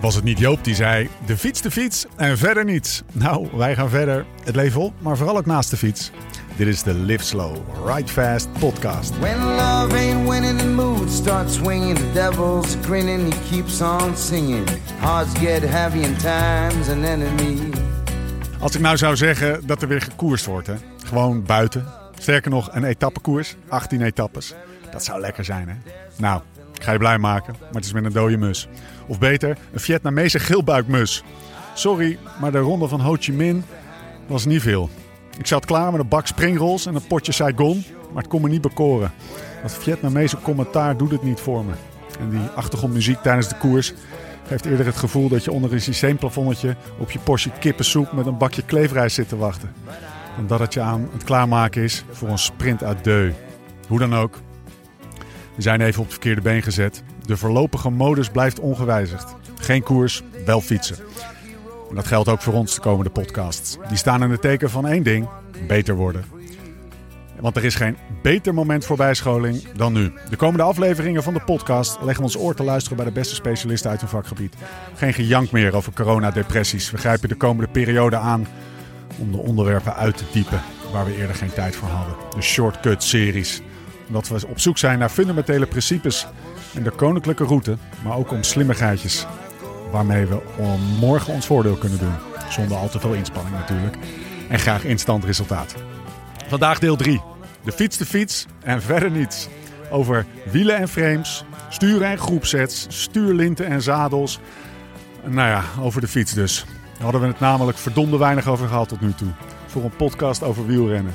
Was het niet Joop die zei: de fiets, de fiets en verder niets? Nou, wij gaan verder. Het leven op, maar vooral ook naast de fiets. Dit is de Live Slow, Ride Fast podcast. When love ain't winning, the mood starts swinging. The devil's grinning, he keeps on singing. Hearts get heavy and time's an enemy. Als ik nou zou zeggen dat er weer gekoerst wordt, hè? gewoon buiten. Sterker nog, een etappekoers, 18 etappes. Dat zou lekker zijn, hè? Nou, ik ga je blij maken, maar het is met een dode mus. Of beter, een Vietnamese geelbuikmus. Sorry, maar de ronde van Ho Chi Minh was niet veel. Ik zat klaar met een bak springrolls en een potje Saigon, maar het kon me niet bekoren. Dat Vietnamese commentaar doet het niet voor me. En die achtergrondmuziek tijdens de koers geeft eerder het gevoel dat je onder een systeemplafonnetje op je portie kippensoep met een bakje kleefrijst zit te wachten. En dat het je aan het klaarmaken is voor een sprint uit deu. Hoe dan ook, we zijn even op het verkeerde been gezet. De voorlopige modus blijft ongewijzigd. Geen koers, wel fietsen. En dat geldt ook voor ons de komende podcasts. Die staan in het teken van één ding: beter worden. Want er is geen beter moment voor bijscholing dan nu. De komende afleveringen van de podcast leggen ons oor te luisteren bij de beste specialisten uit hun vakgebied. Geen gejank meer over coronadepressies. We grijpen de komende periode aan om de onderwerpen uit te diepen waar we eerder geen tijd voor hadden. De shortcut-series. Omdat we op zoek zijn naar fundamentele principes en de koninklijke route, maar ook om slimmigheidjes waarmee we morgen ons voordeel kunnen doen. Zonder al te veel inspanning natuurlijk. En graag instant resultaat. Vandaag deel 3. De fiets de fiets en verder niets. Over wielen en frames, sturen en groepsets, stuurlinten en zadels. Nou ja, over de fiets dus. Daar hadden we het namelijk verdomde weinig over gehad tot nu toe. Voor een podcast over wielrennen.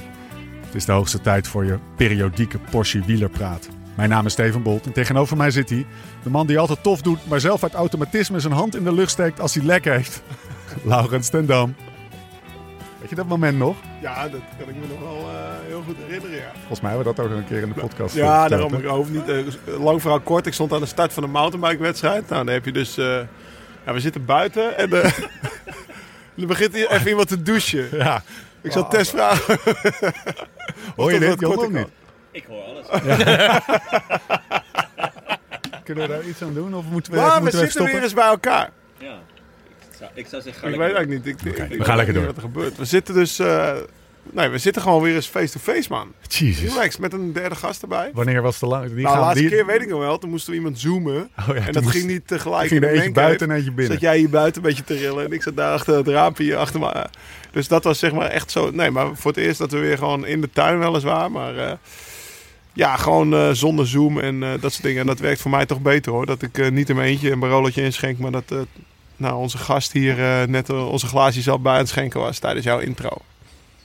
Het is de hoogste tijd voor je periodieke portie wielerpraat. Mijn naam is Steven Bolt en tegenover mij zit hij. De man die altijd tof doet, maar zelf uit automatisme zijn hand in de lucht steekt als hij lek heeft. Laurens ten Dam. Weet je dat moment nog? Ja, dat kan ik me nog wel eh, heel goed herinneren, ja. Volgens mij hebben we dat ook een keer in de podcast Ja, verteld, daarom, ik hoef niet... eh, lang verhaal kort, ik stond aan de start van een mountainbike-wedstrijd. Nou, dan heb je dus... eh, ja, we zitten buiten en... dan begint hier even iemand te douchen. Ja, Ik zal Tess vragen. hoor je dit? korter of niet? Ik hoor alles. Kunnen we daar iets aan doen of moeten we, Maar we moeten we even zitten weer eens bij elkaar. Ja. Ik zou, ik zou zeggen, Ik weet eigenlijk niet. Ik, we gaan weet lekker niet door. Wat er gebeurt. We zitten dus... eh, nee, we zitten gewoon weer eens face-to-face, man. Jezus. Relax, met een derde gast erbij. Wanneer was de lang? Die nou, de gaan- laatste die- keer weet ik nog wel. Toen moesten we iemand zoomen. Oh ja, en dat moest- ging niet tegelijk. ging er eentje buiten en eentje binnen. Zat jij hier buiten een beetje te rillen en ik zat daar achter het raampje hier achter me. Dus dat was zeg maar echt zo. Nee, maar voor het eerst dat we weer gewoon in de tuin weliswaar. Maar eh, ja, gewoon eh, zonder zoom en eh, dat soort dingen. En dat werkt voor mij toch beter hoor. Dat ik eh, niet in mijn eentje een barolletje inschenk. Maar dat nou, onze gast hier net onze glaasjes al bij aan het schenken was tijdens jouw intro.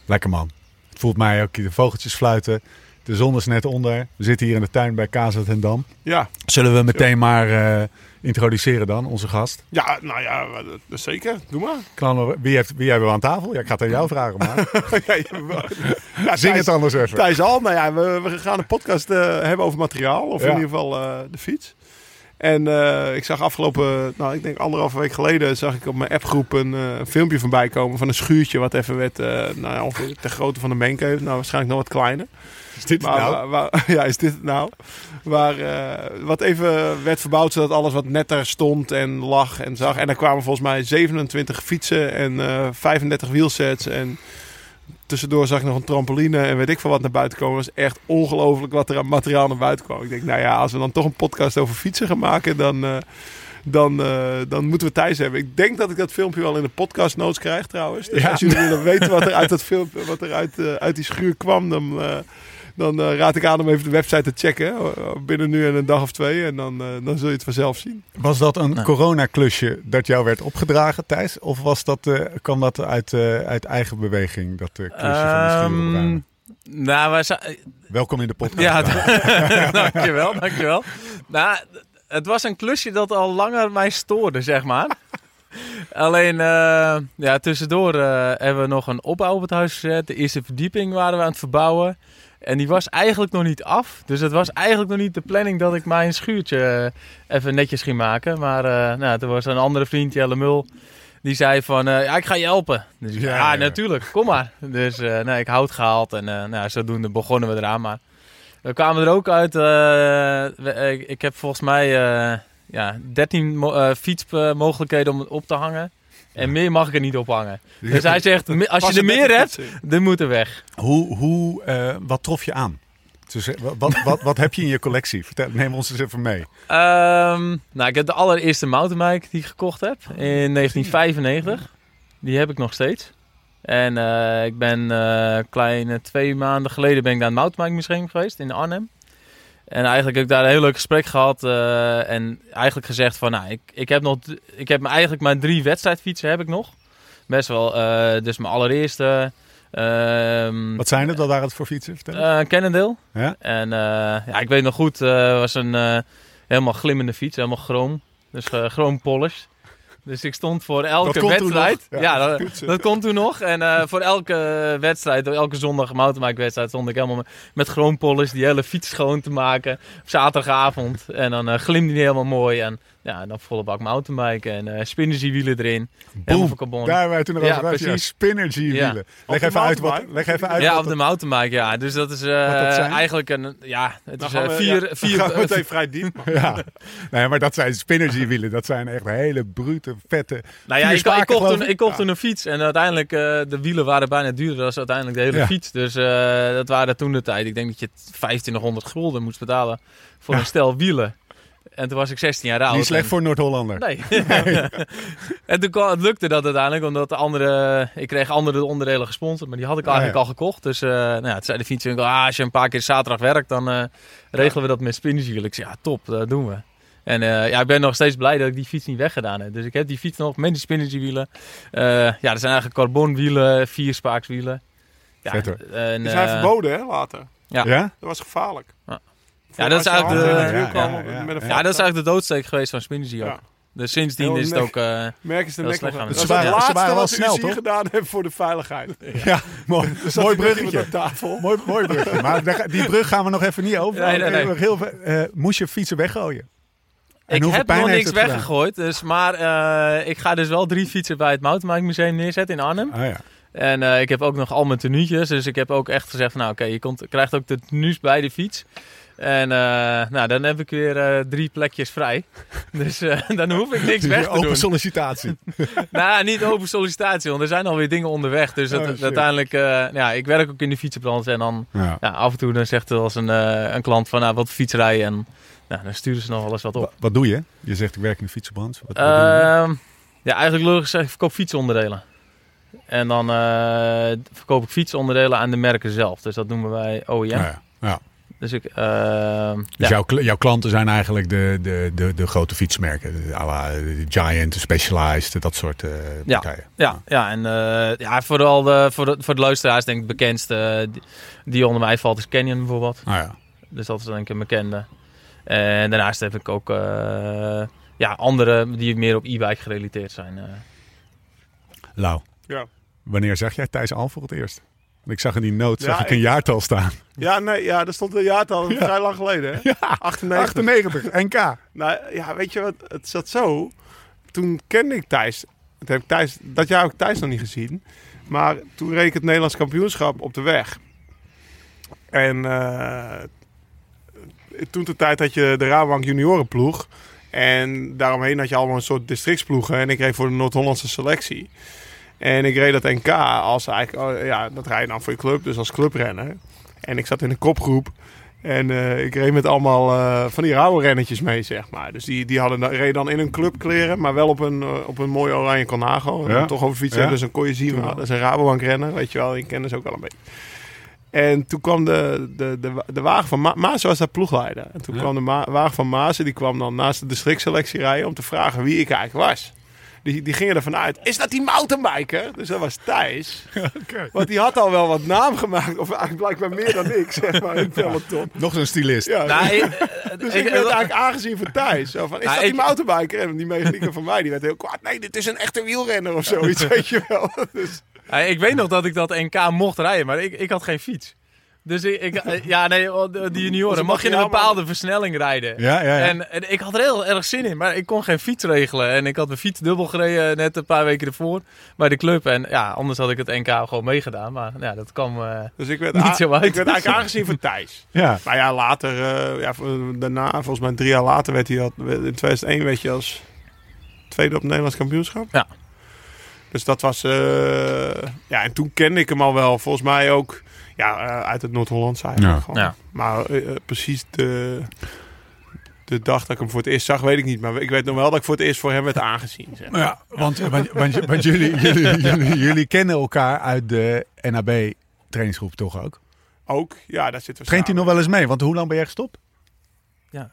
Lekker man. Het voelt mij ook, de vogeltjes fluiten. De zon is net onder. We zitten hier in de tuin bij Kazet en Dam. Ja, Zullen we meteen maar introduceren dan, onze gast? ja nou ja, dat zeker. Doe maar. Wie, heeft, wie hebben we aan tafel? Ja, ik ga het aan jou vragen, maar ja, ja, zing Thijs- het anders even. Thijs al, nou ja, we, we gaan een podcast eh, hebben over materiaal. Of Ja. in ieder geval eh, de fiets. En eh, ik zag afgelopen, nou ik denk anderhalve week geleden, zag ik op mijn appgroep een eh, filmpje voorbij komen van een schuurtje wat even werd, eh, nou ja, ongeveer ter grootte van de mancave. Nou, waarschijnlijk nog wat kleiner. Is dit Maar, nou? waar- waar- ja, is dit nou? Waar, eh, wat even werd verbouwd zodat alles wat netter stond en lag en zag. En er kwamen volgens mij 27 fietsen en eh 35 wielsets. En tussendoor zag ik nog een trampoline en weet ik veel wat naar buiten komen. Het was echt ongelooflijk wat er aan materiaal naar buiten kwam. Ik denk, nou ja, als we dan toch een podcast over fietsen gaan maken, dan, eh, dan, dan moeten we Thijs hebben. Ik denk dat ik dat filmpje wel in de podcast notes krijg trouwens. Dus Ja. als jullie willen weten wat er uit dat filmpje, wat er uit, uit die schuur kwam, dan... dan eh, raad ik aan om even de website te checken. eh, Binnen nu en een dag of twee. En dan, eh, dan zul je het vanzelf zien. Was dat een Nou. coronaklusje dat jou werd opgedragen, Thijs? Of was dat, eh, kwam dat uit, eh, uit eigen beweging, dat klusje van de Ehm, nou, Welkom in de podcast. Ja, dankjewel, dankjewel. Nou, het was een klusje dat al langer mij stoorde, zeg maar. Alleen, eh, ja, tussendoor eh, hebben we nog een opbouw op het huis gezet. De eerste verdieping waren we aan het verbouwen. En die was eigenlijk nog niet af. Dus het was eigenlijk nog niet de planning dat ik mijn schuurtje eh, even netjes ging maken. Maar eh, nou, toen was een andere vriend, Jelle Mul, die zei van, eh, ja, ik ga je helpen. Dus Ja, natuurlijk, kom maar. Dus eh nou, ik hout gehaald en nou, zodoende begonnen we eraan. Maar we kwamen er ook uit, ik, ik heb volgens mij, ja, 13 mo- eh, fietsmogelijkheden om het op te hangen. En meer mag ik er niet op hangen. Dus hij zegt, "Me- als je er meer hebt, dan moet er weg. Hoe, hoe, eh, wat trof je aan? Dus, eh, wat, wat, wat, wat heb je in je collectie? Vertel, neem ons eens even mee. Ehm, nou, ik heb de allereerste mountainbike die ik gekocht heb in 1995. Die heb ik nog steeds. En eh, ik ben eh kleine twee maanden geleden ben ik naar het mountainbike museum geweest in Arnhem. En eigenlijk heb ik daar een heel leuk gesprek gehad. eh, en eigenlijk gezegd van, nou, ik, ik heb nog, ik heb eigenlijk maar drie wedstrijdfietsen heb ik nog. Best wel, eh, dus mijn allereerste. ehm Wat zijn het? Wat waren het voor fietsen? Vertel. eh Cannondale. Ja? En ja, ik weet nog goed, het was een helemaal glimmende fiets, helemaal chroom. Dus uh, chroom polish. Dus ik stond voor elke wedstrijd. Ja, Ja, dat, dat kon toen nog. En eh, voor elke wedstrijd, elke zondag mountainbike wedstrijd, stond ik helemaal met, met chroom polish die hele fiets schoon te maken. Op zaterdagavond. En dan uh, glimde die helemaal mooi. En ja, dan volle bak mountainbike en uh, spinnergy wielen erin. Van carbon. Daar hebben wij toen nog Ja, over. Ja, precies. spinnergy wielen. Ja. Leg, de even uit wat, leg even uit Ja, wat op de mountainbike, ja. Dus dat is eh, dat eigenlijk een, ja, het Dan is eh, we- vier, ja, vier, gaan we eh, meteen vrij diep. Ja, nee, maar dat zijn spinnergy wielen. Dat zijn echt hele brute, vette. Nou ja, ik, kocht, toen, ik. kocht toen een fiets en uiteindelijk, eh, de wielen waren bijna duurder dan uiteindelijk de hele Ja. fiets. Dus eh, dat waren toen de tijd. Ik denk dat je 2500 gulden moest betalen voor Ja. een stel wielen. En toen was ik 16 jaar oud. Niet slecht en- voor Noord-Hollander. Nee. en toen kwam- het lukte dat uiteindelijk, omdat de andere, ik kreeg andere onderdelen gesponsord, maar die had ik Ah, eigenlijk ja. al gekocht. Dus eh nou ja, toen zei de fietswinkel, ah, als je een paar keer zaterdag werkt, dan eh, regelen we dat met spinnerswielen. Ik zei, ja, top, dat doen we. En eh, ja, ik ben nog steeds blij dat ik die fiets niet weggedaan heb. Dus ik heb die fiets nog met die spinnerswielen. Eh ja, dat zijn eigenlijk carbonwielen, vierspaakswielen. Ja, Vet, hoor. en, Die zijn verboden, hè, later. Ja. Ja? Dat was gevaarlijk. Ja. Ja, dat is eigenlijk de- het ja, ja, dat is eigenlijk de doodsteek geweest van Spinnersy ook. Ja. Dus sindsdien is het ook... eh, Merk is de nek nog- Dat doen. is het laatste waren wel wat snel, toch? gedaan heeft voor de veiligheid. Ja, mooi, mooi bruggetje. Op tafel. Mooi, mooi bruggetje. Maar die brug gaan we nog even niet over. Nee, nee, nee. Heel, veel- eh, moest je fietsen weggooien? En ik heb nog niks het weggegooid, dus, maar eh, ik ga dus wel drie fietsen bij het Mountainbike Museum neerzetten in Arnhem. Ah ja. En eh, ik heb ook nog al mijn tenuutjes, dus ik heb ook echt gezegd van nou oké, je komt, krijgt ook de tenues bij de fiets. En eh, nou, dan heb ik weer eh, drie plekjes vrij. Dus eh, dan hoef ik niks Dus weg te open doen. sollicitatie. Nou, niet open sollicitatie, want er zijn alweer dingen onderweg. Dus dat, Oh, uiteindelijk, ja, ik werk ook in de fietsenbranche en dan Ja. ja, af en toe dan zegt er als een, een klant van nou, wat fietsrijden en nou, dan sturen ze nog wel eens wat op. Wa- Wat doe je? Je zegt ik werk in de fietsenbranche. Wat? Ehm, ja, eigenlijk logisch gezegd, ik verkoop fietsonderdelen. En dan verkoop ik fietsonderdelen aan de merken zelf. Dus dat noemen wij OEM. Ja. Ja. Dus ik, ehm, Dus ja. jouw, kl- jouw klanten zijn eigenlijk de, de, de, de grote fietsmerken. De, de Giant, de Specialized, dat soort eh Ja. partijen. Ja, ja, en eh, ja, vooral de, voor, de, voor de luisteraars denk ik het bekendste eh, die, die onder mij valt is Canyon bijvoorbeeld. Ah ja. Dus dat is denk ik een bekende. En daarnaast heb ik ook eh, ja, andere die meer op e-bike gerelateerd zijn. eh. Lau, Ja. wanneer zag jij Thijs Al voor het eerst? Ik zag in die noot zag Ja, ik een jaartal staan. Ja, nee, ja, daar stond een jaartal Ja. vrij lang geleden. Hè? Ja, 98. 98, NK. Nou ja, weet je wat, het zat zo. Toen kende ik Thijs. Dat, heb ik Thijs. dat jaar heb ik Thijs nog niet gezien. Maar toen reed ik het Nederlands kampioenschap op de weg. En eh, toen de tijd had je de Rabobank juniorenploeg. En daaromheen had je allemaal een soort districtsploegen. En ik reed voor de Noord-Hollandse selectie. En ik reed dat NK als eigenlijk, oh, ja, dat rij je dan voor je club, dus als clubrenner. En ik zat in een kopgroep. En eh, ik reed met allemaal eh, van die rauwe rennetjes mee, zeg maar. Dus die, die hadden, dan- reden dan in hun clubkleren, maar wel op een, eh, op een mooie oranje Colnago. En Ja. toch over fietsen, Ja. dus dan kon je zien, dat is een Rabobank renner, weet je wel. Ik kende ze ook wel een beetje. En toen kwam de, de, de, de wagen van Ma Maas was daar ploegleider. En toen Ja. kwam de wagen van Maas, die kwam dan naast de districtselectie rijden om te vragen wie ik eigenlijk was. Die, die gingen ervan uit, is dat die mountainbiker? Dus dat was Thijs. Oké. Want die had al wel wat naam gemaakt, of eigenlijk blijkbaar meer dan ik, zeg maar. Nog zo'n stylist. Ja, Nou, ik, eh, dus ik- ik, werd eigenlijk aangezien voor Thijs. Zo van, is Nou, dat die ik- mountainbiker? En die mechanieker van mij, die werd heel kwaad. Nee, dit is een echte wielrenner of zoiets, weet je wel. Dus, Ja, ik weet nog dat ik dat NK mocht rijden, maar ik, ik had geen fiets. Dus ik, ik- eh, ja, nee, oh, de- die junioren mag je een bepaalde versnelling rijden. Ja, ja, ja. En, en ik had er heel erg zin in, maar ik kon geen fiets regelen. En ik had mijn fiets dubbel gereden net een paar weken ervoor bij de club. En ja, anders had ik het NK gewoon meegedaan. Maar ja, dat kwam... eh, Dus ik werd, Niet zo uit. ik werd eigenlijk aangezien voor Thijs. ja. Maar ja, later, eh, ja, daarna, volgens mij drie jaar later, werd hij al, in 2001 werd je als tweede op het Nederlands kampioenschap. Ja. Dus dat was, eh, ja, en toen kende ik hem al wel, volgens mij ook, ja, eh, uit het Noord-Hollandse eigenlijk Ja. gewoon. Ja. Maar eh, precies de, de dag dat ik hem voor het eerst zag, weet ik niet. Maar ik weet nog wel dat ik voor het eerst voor hem werd aangezien. Zeg. maar. Ja, want, want, want, want jullie, jullie, jullie, jullie kennen elkaar uit de NAB trainingsgroep toch ook? Ook, ja, daar zitten we Traint hij nog wel eens mee? Want hoe lang ben jij gestopt? Ja,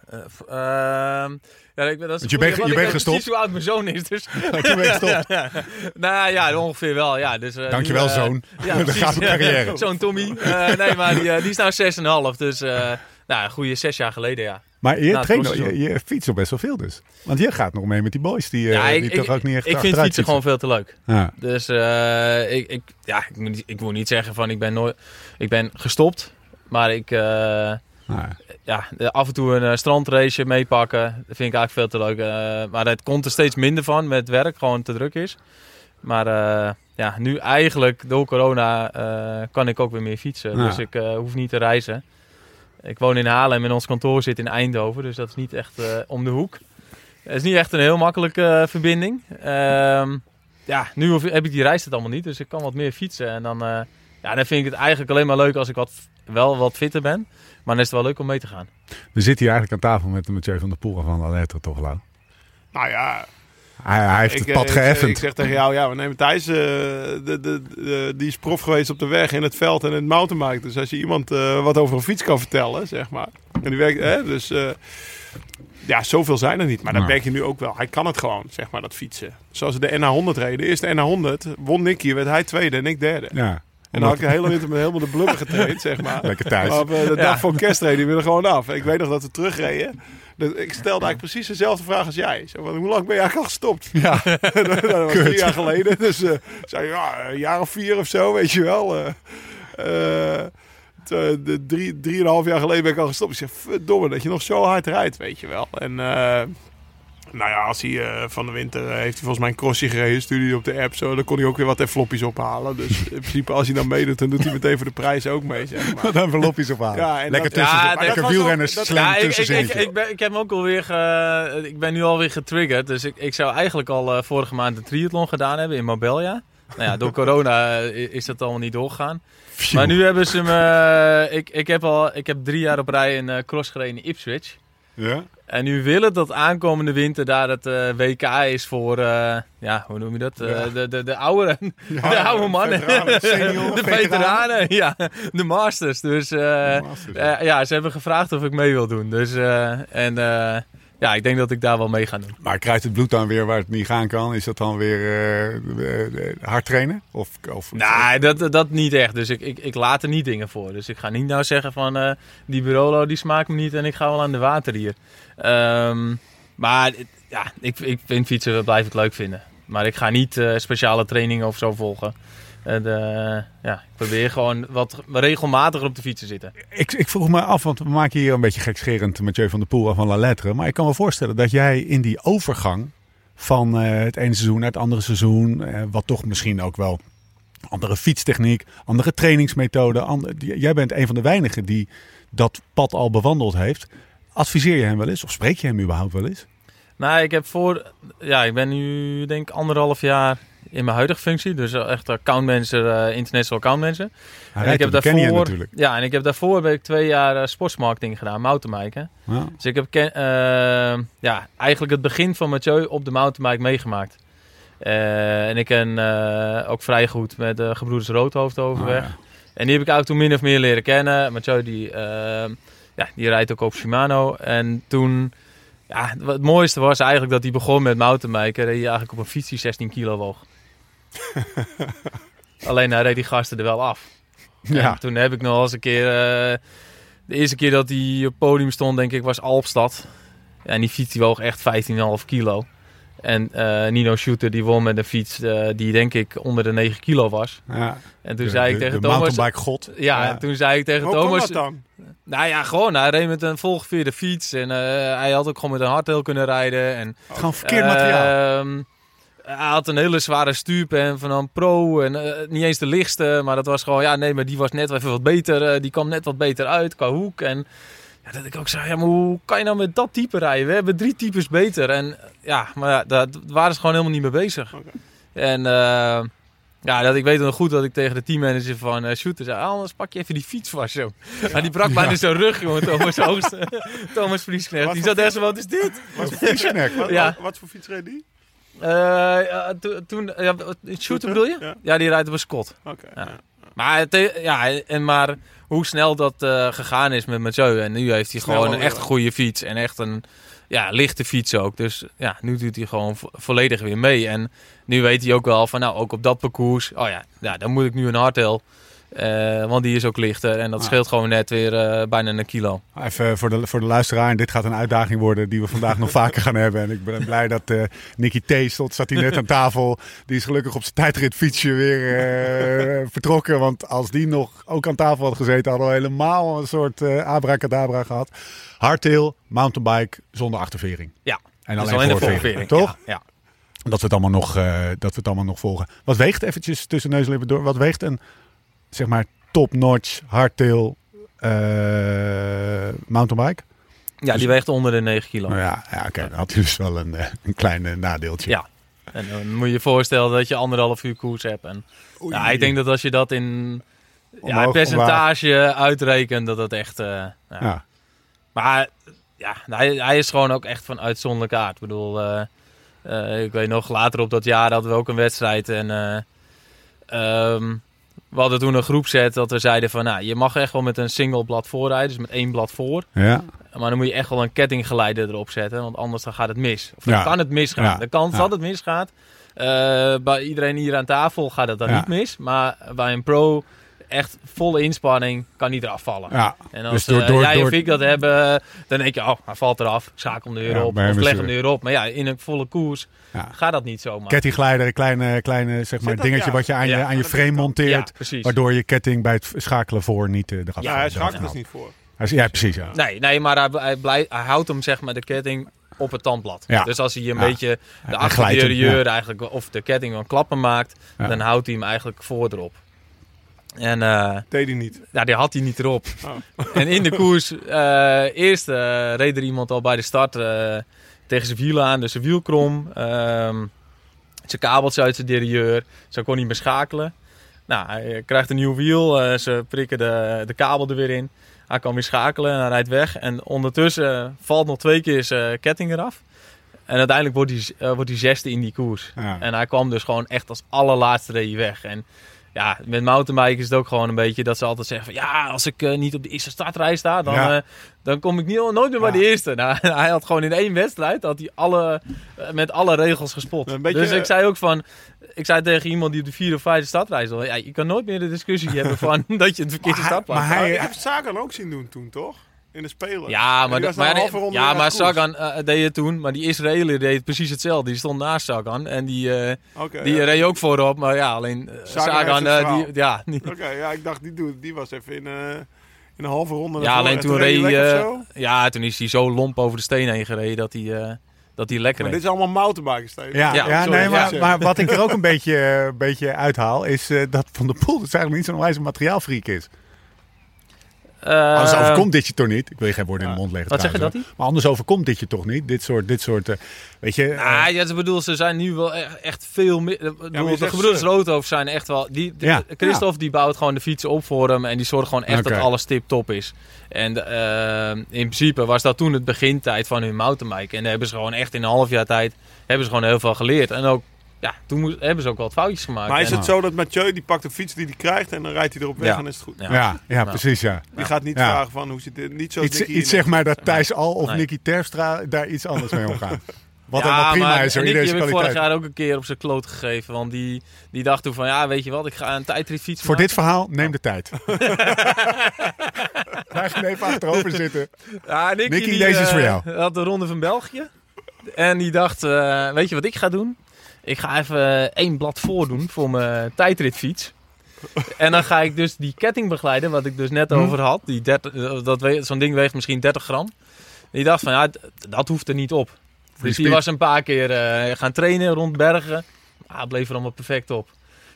ehm, ja, ik, ben- dat is je bent- je bent ik weet gestopt. precies hoe oud mijn zoon is. Dus, je bent gestopt. ja, nou ja, ongeveer wel. Ja, dus, eh, Dankjewel, eh, zoon. Ja, precies. gaat mijn carrière. Zo'n Tommy. Nee, maar die, die is nou 6,5. Dus nou, een goede zes jaar geleden, ja. Maar je, traint, je, fietst best wel veel dus. Want je gaat nog mee met die boys die, die toch ook niet echt ik vind fietsen gewoon veel te leuk. Ja. Dus ik, ik, ja, ik, moet niet, ik moet niet zeggen van ik ben, nooit, ik ben gestopt. Maar ik, Nou, ja, de- af en toe een eh, strandrace meepakken. Dat vind ik eigenlijk veel te leuk. Eh, maar het komt er steeds minder van met werk, gewoon te druk is. Maar eh, ja, nu eigenlijk door corona kan ik ook weer meer fietsen. Ja. Dus ik hoef niet te reizen. Ik woon in Haarlem en ons kantoor zit in Eindhoven. Dus dat is niet echt om de hoek. Het is niet echt een heel makkelijke verbinding. Ehm, ja, nu hoef- heb ik die reis het allemaal niet. Dus ik kan wat meer fietsen. En dan, ja, dan vind ik het eigenlijk alleen maar leuk als ik wat, wel wat fitter ben. Maar dan is het wel leuk om mee te gaan. we zitten hier eigenlijk aan tafel met Mathieu van der Poel van de Letter toch, Lau? Nou ja, Hij, hij heeft Ik, het eh, pad ik- geëffend. Ik, zeg tegen jou, ja, we nemen Thijs, eh, de, de, de- die is prof geweest op de weg, in het veld en in het mountainbike. Dus als je iemand eh, wat over een fiets kan vertellen, zeg maar. En die werkt, hè, dus eh, ja, zoveel zijn er niet. Maar dat Nou. merk je nu ook wel. Hij kan het gewoon, zeg maar, dat fietsen. Zoals de NH100 reden. De eerste NH100 won Nicky, werd hij tweede en ik derde. ja. En dan had ik de hele winter met helemaal de blubber getraind, zeg maar. Lekker thuis. Op, eh, de Ja. dag voor kerst reden we er gewoon af. Ik weet nog dat we terugreden. Ik stelde eigenlijk precies dezelfde vraag als jij. Zo van, hoe lang ben je eigenlijk al gestopt? Ja. dat was Kut. drie jaar geleden. Dus eh zei ja, een jaar of vier of zo, weet je wel. Eh, eh, te- de drie, drieënhalf jaar geleden ben ik al gestopt. Ik zeg, verdomme, dat je nog zo hard rijdt, weet je wel. En eh, nou ja, als hij eh, van de winter eh, heeft hij volgens mij een crossje gereden, stuurde hij op de app zo. Dan kon hij ook weer wat floppies ophalen. Dus in principe, als hij dan meedoet, dan doet hij meteen voor de prijs ook mee, zeg maar. Wat envelopjes ophalen. Ja, en lekker dat- tussen, Ja, lekker wielrenners dat- slam Ja, ik, ik, ik, tussenzinnetje. ik, ben, ik heb hem ook alweer ge, ik ben nu alweer getriggerd. Dus ik, ik zou eigenlijk al eh, vorige maand een triathlon gedaan hebben in Marbella. Nou ja, door corona is dat allemaal niet doorgegaan. Maar nu hebben ze me... ik, ik, heb al, ik heb drie jaar op rij een cross gereden in Ipswich. Ja? En nu willen dat aankomende winter daar het eh, WK is voor... eh, ja, hoe noem je dat? Eh, Ja. de, de, de oude, de oude mannen. veteranen, senior, de veteranen. ja. De masters. Dus... eh, Masters, ja. ja, ze hebben gevraagd of ik mee wil doen. Dus, en eh, ja, ik denk dat ik daar wel mee ga doen. Maar krijgt het bloed dan weer waar het niet gaan kan? Is dat dan weer eh, eh, eh, hard trainen? Of, of, Nee, dat, dat niet echt. Dus ik, ik, ik laat er niet dingen voor. Dus ik ga niet nou zeggen van die Barolo die smaakt me niet en ik ga wel aan de water hier. Ehm, maar ja, ik, ik vind fietsen blijf ik leuk vinden. Maar ik ga niet speciale trainingen of zo volgen. En, eh, ja, ik probeer gewoon wat regelmatiger op de fiets te zitten. Ik, ik vroeg me af, want we maken hier een beetje gekscherend Mathieu van der Poel en van La Lettre. Maar ik kan me voorstellen dat jij in die overgang van eh, het ene seizoen naar het andere seizoen, eh, wat toch misschien ook wel andere fietstechniek, andere trainingsmethoden. jij bent een van de weinigen die dat pad al bewandeld heeft. Adviseer je hem wel eens of spreek je hem überhaupt wel eens? Nou, ik heb voor... Ja, ik ben nu denk ik anderhalf jaar in mijn huidige functie. Dus echt accountmanager, eh international accountmanager. Hij En ik heb daarvoor, natuurlijk. ja, en ik heb daarvoor heb ik twee jaar eh, sportsmarketing gedaan, mountainbiken. Ja. Dus ik heb ken- eh, ja, eigenlijk het begin van Mathieu op de mountainbike meegemaakt. En ik ken ook vrij goed met de gebroeders Roodhoofd overweg. Ah, ja. En die heb ik eigenlijk toen min of meer leren kennen. Mathieu die, ja, die rijdt ook op Shimano. En toen, ja, het mooiste was eigenlijk dat hij begon met mountainbiken. Reed hij eigenlijk op een fiets die 16 kilo woog. Alleen hij reed die gasten er wel af. Ja. En toen heb ik nog eens een keer... eh, de eerste keer dat hij op het podium stond, denk ik, was Alpstad. En die fiets die woog echt 15,5 kilo. En eh, Nino Shooter die won met een fiets eh, die denk ik onder de 9 kilo was. Ja. En toen De- zei ik tegen de Thomas... mountainbike god. Ja, Ja. en toen zei ik tegen Hoe Thomas... dat dan? Nou ja, gewoon. Hij reed met een volgeveerde fiets. En hij had ook gewoon met een hardtail kunnen rijden. En, Gewoon verkeerd materiaal. Hij had een hele zware stuurpen van een pro. En eh, niet eens de lichtste. Maar dat was gewoon... Ja, nee, maar die was net even wat beter. eh, die kwam net wat beter uit qua hoek. En ja, dat ik ook zei... Ja, maar hoe kan je nou met dat type rijden? We hebben drie types beter. En ja, maar ja, daar waren ze gewoon helemaal niet mee bezig. Oké. En... eh, ja, dat, ik weet nog goed dat ik tegen de teammanager van uh, Shooter zei... "Ah, anders pak je even die fiets vast, zo. Maar die brak bijna zijn rug, jongen, Thomas Oost. Thomas Vriesknecht. Die zat echt zo, wat is dit? Wat voor, Fietsennek. wat, Ja. wat, wat voor fiets reed die? Eh, ja, to- toen, ja, Shooter bedoel je? Ja. Ja, die rijdt op een Scott. Oké. Maar, het, eh, ja, en maar hoe snel dat eh, gegaan is met Mathieu. En nu heeft hij Snel gewoon een echt goede fiets. En echt een ja, lichte fiets ook. Dus ja, nu doet hij gewoon vo- volledig weer mee. En nu weet hij ook wel van, nou, ook op dat parcours. Oh ja, ja dan moet ik nu een hardtail. Eh, want die is ook lichter. En dat Ah. scheelt gewoon net weer eh, bijna een kilo. Even voor de, voor de luisteraar. Dit gaat een uitdaging worden die we vandaag nog vaker gaan hebben. En ik ben blij dat eh Nicky T. stond, zat hij net aan tafel. Die is gelukkig op zijn tijdritfietsje weer vertrokken. Want als die nog ook aan tafel had gezeten, hadden we helemaal een soort abracadabra gehad. Hardtail, mountainbike zonder achtervering. Ja, En Dus alleen, de voorvering, voorvering. toch? Ja, ja. Dat, we het allemaal nog, dat we het allemaal nog volgen. Wat weegt eventjes tussen neus en lippen door? Wat weegt een, zeg maar, top-notch hardtail eh, mountainbike? ja, die weegt onder de 9 kilo. Nou ja, ja oké. Dan had hij dus wel een, eh, een klein nadeeltje. Ja. En dan moet je je voorstellen dat je anderhalf uur koers hebt. En ja, ik denk dat als je dat in ja, percentage uitrekent, dat dat echt... eh, ja. Ja. Maar ja, hij, hij is gewoon ook echt van uitzonderlijke aard. Ik bedoel, ik weet nog, later op dat jaar hadden we ook een wedstrijd. En eh, ehm, we hadden toen een groepset dat we zeiden van... Nou, je mag echt wel met een single blad voorrijden, dus met één blad voor. Ja. Maar dan moet je echt wel een kettinggeleider erop zetten, want anders dan gaat het mis. Of dan Ja. kan het misgaan. Ja. De kans dat het misgaat, eh, bij iedereen hier aan tafel gaat het dan niet mis. Maar bij een pro, echt volle inspanning, kan niet eraf vallen. ja. En als Dus door- eh, door- jij door- of ik dat hebben, dan denk je, oh, hij valt eraf. Schakel hem er weer Ja, op. bij hem Of leg hem op. Maar ja, in een volle koers Ja. gaat dat niet zomaar. Kettingleider, een kleine, kleine zeg maar, dingetje ja. wat je aan, Ja. je, aan je frame monteert. ja, precies. Waardoor je ketting bij het schakelen voor niet eh, eraf Ja, hij schakelt dus niet voor. Ja, precies. Ja. Nee, nee maar hij, hij, blij- hij houdt hem zeg maar de ketting op het tandblad. Ja. Dus als hij een Ja. beetje de achterderieur eigenlijk of de ketting een klappen maakt, Ja. dan houdt hij hem eigenlijk voor erop. En eh, Deed hij niet. ja, die had hij niet erop. Oh. En in de koers, eh, eerst eh, reed er iemand al bij de start tegen zijn wiel aan, dus zijn wiel krom. ehm, zijn kabeltje uit zijn derieur, zo kon hij meer schakelen. Nou, hij krijgt een nieuw wiel, ze prikken de, de kabel er weer in. Hij kan weer schakelen en hij rijdt weg. En ondertussen valt nog twee keer zijn ketting eraf. En uiteindelijk wordt hij, wordt hij zesde in die koers. Ja. En hij kwam dus gewoon echt als allerlaatste reed hij weg. En ja, met mountainbike is het ook gewoon een beetje dat ze altijd zeggen van... Ja, als ik eh, niet op de eerste startrij sta, dan, Ja. eh, dan kom ik niet, nooit meer bij de eerste. Nou, hij had gewoon in één wedstrijd had hij alle, eh, met alle regels gespot. Een beetje, dus ik zei ook van... Ik zei tegen iemand die op de vierde of vijfde startrij zat... Ja, je kan nooit meer de discussie hebben van dat je het verkeerde startplaats maar had. hij- ik heb Sagan ook zien doen toen, toch? In de Spelen. Ja, maar, maar, een halve ronde ja, weer maar koers. Sagan eh, deed het toen. Maar die Israëliër deed precies hetzelfde. Die stond naast Sagan. En die, eh, Oké, die ja. reed ook voorop. Maar ja, alleen eh, Sagan Sagan... eh, die, ja, die, Oké, ja, ik dacht, die, doe- die was even in, eh, in een halve ronde. ja, alleen toen en reed hij eh, ja, toen is hij zo lomp over de steen heen gereden dat hij, eh, dat hij lekker Maar dit is allemaal mountainbiken, Steven. Ja, Ja, ja, sorry, nee, maar, ja. maar wat ik er ook een beetje, een beetje uithaal, is eh, dat Van der Poel dus eigenlijk niet zo'n wijze materiaalfreak is. Eh, Anders overkomt dit je toch niet? Ik wil je geen woorden in de mond leggen. Wat zeg je dat hoor. Maar anders overkomt dit je toch niet? Dit soort, dit soort eh, weet je... Ah, ja, ik bedoel, ze zijn nu wel echt, echt veel meer. bedoel, je de gebroeders. Roodhoofd zijn echt wel. Die, die- Ja, Christophe die bouwt gewoon de fietsen op voor hem en die zorgt gewoon echt dat alles tip top is. En in principe was dat toen het begintijd van hun mountainbike. En daar hebben ze gewoon echt in een half jaar tijd hebben ze gewoon heel veel geleerd. En ook, ja, toen moest, hebben ze ook wat foutjes gemaakt. Maar is En- het zo dat Mathieu, die pakt een fiets die hij krijgt en dan rijdt hij erop weg Ja. en is het goed? Ja. ja, ja, Nou. precies, ja. Die gaat niet Ja. vragen van hoe zit dit, niet zoals Iets, iets zeg maar dat Thijs Al of Nee. Nicky Terpstra daar iets anders mee omgaan. Wat ja, helemaal prima maar is, hoor. Nicky Iedereen heb ik kwaliteit. vorig jaar ook een keer op zijn kloot gegeven. Want die, die dacht toen van, ja, weet je wat, ik ga een tijdritfiets Voor maken. dit verhaal, neem de tijd. Wij gaan even achterover zitten. Ja, Nicky, Nicky, die, deze is eh, voor jou. had de Ronde van België. En die dacht, eh, weet je wat ik ga doen? Ik ga even één blad voordoen voor mijn tijdritfiets. En dan ga ik dus die ketting begeleiden, wat ik dus net Hm. over had. Die 30 eh, dat Zo'n ding weegt misschien 30 gram. Die dacht van, ja, dat hoeft er niet op. Dus die was een paar keer eh, gaan trainen rond bergen. Ah, bleef er allemaal perfect op.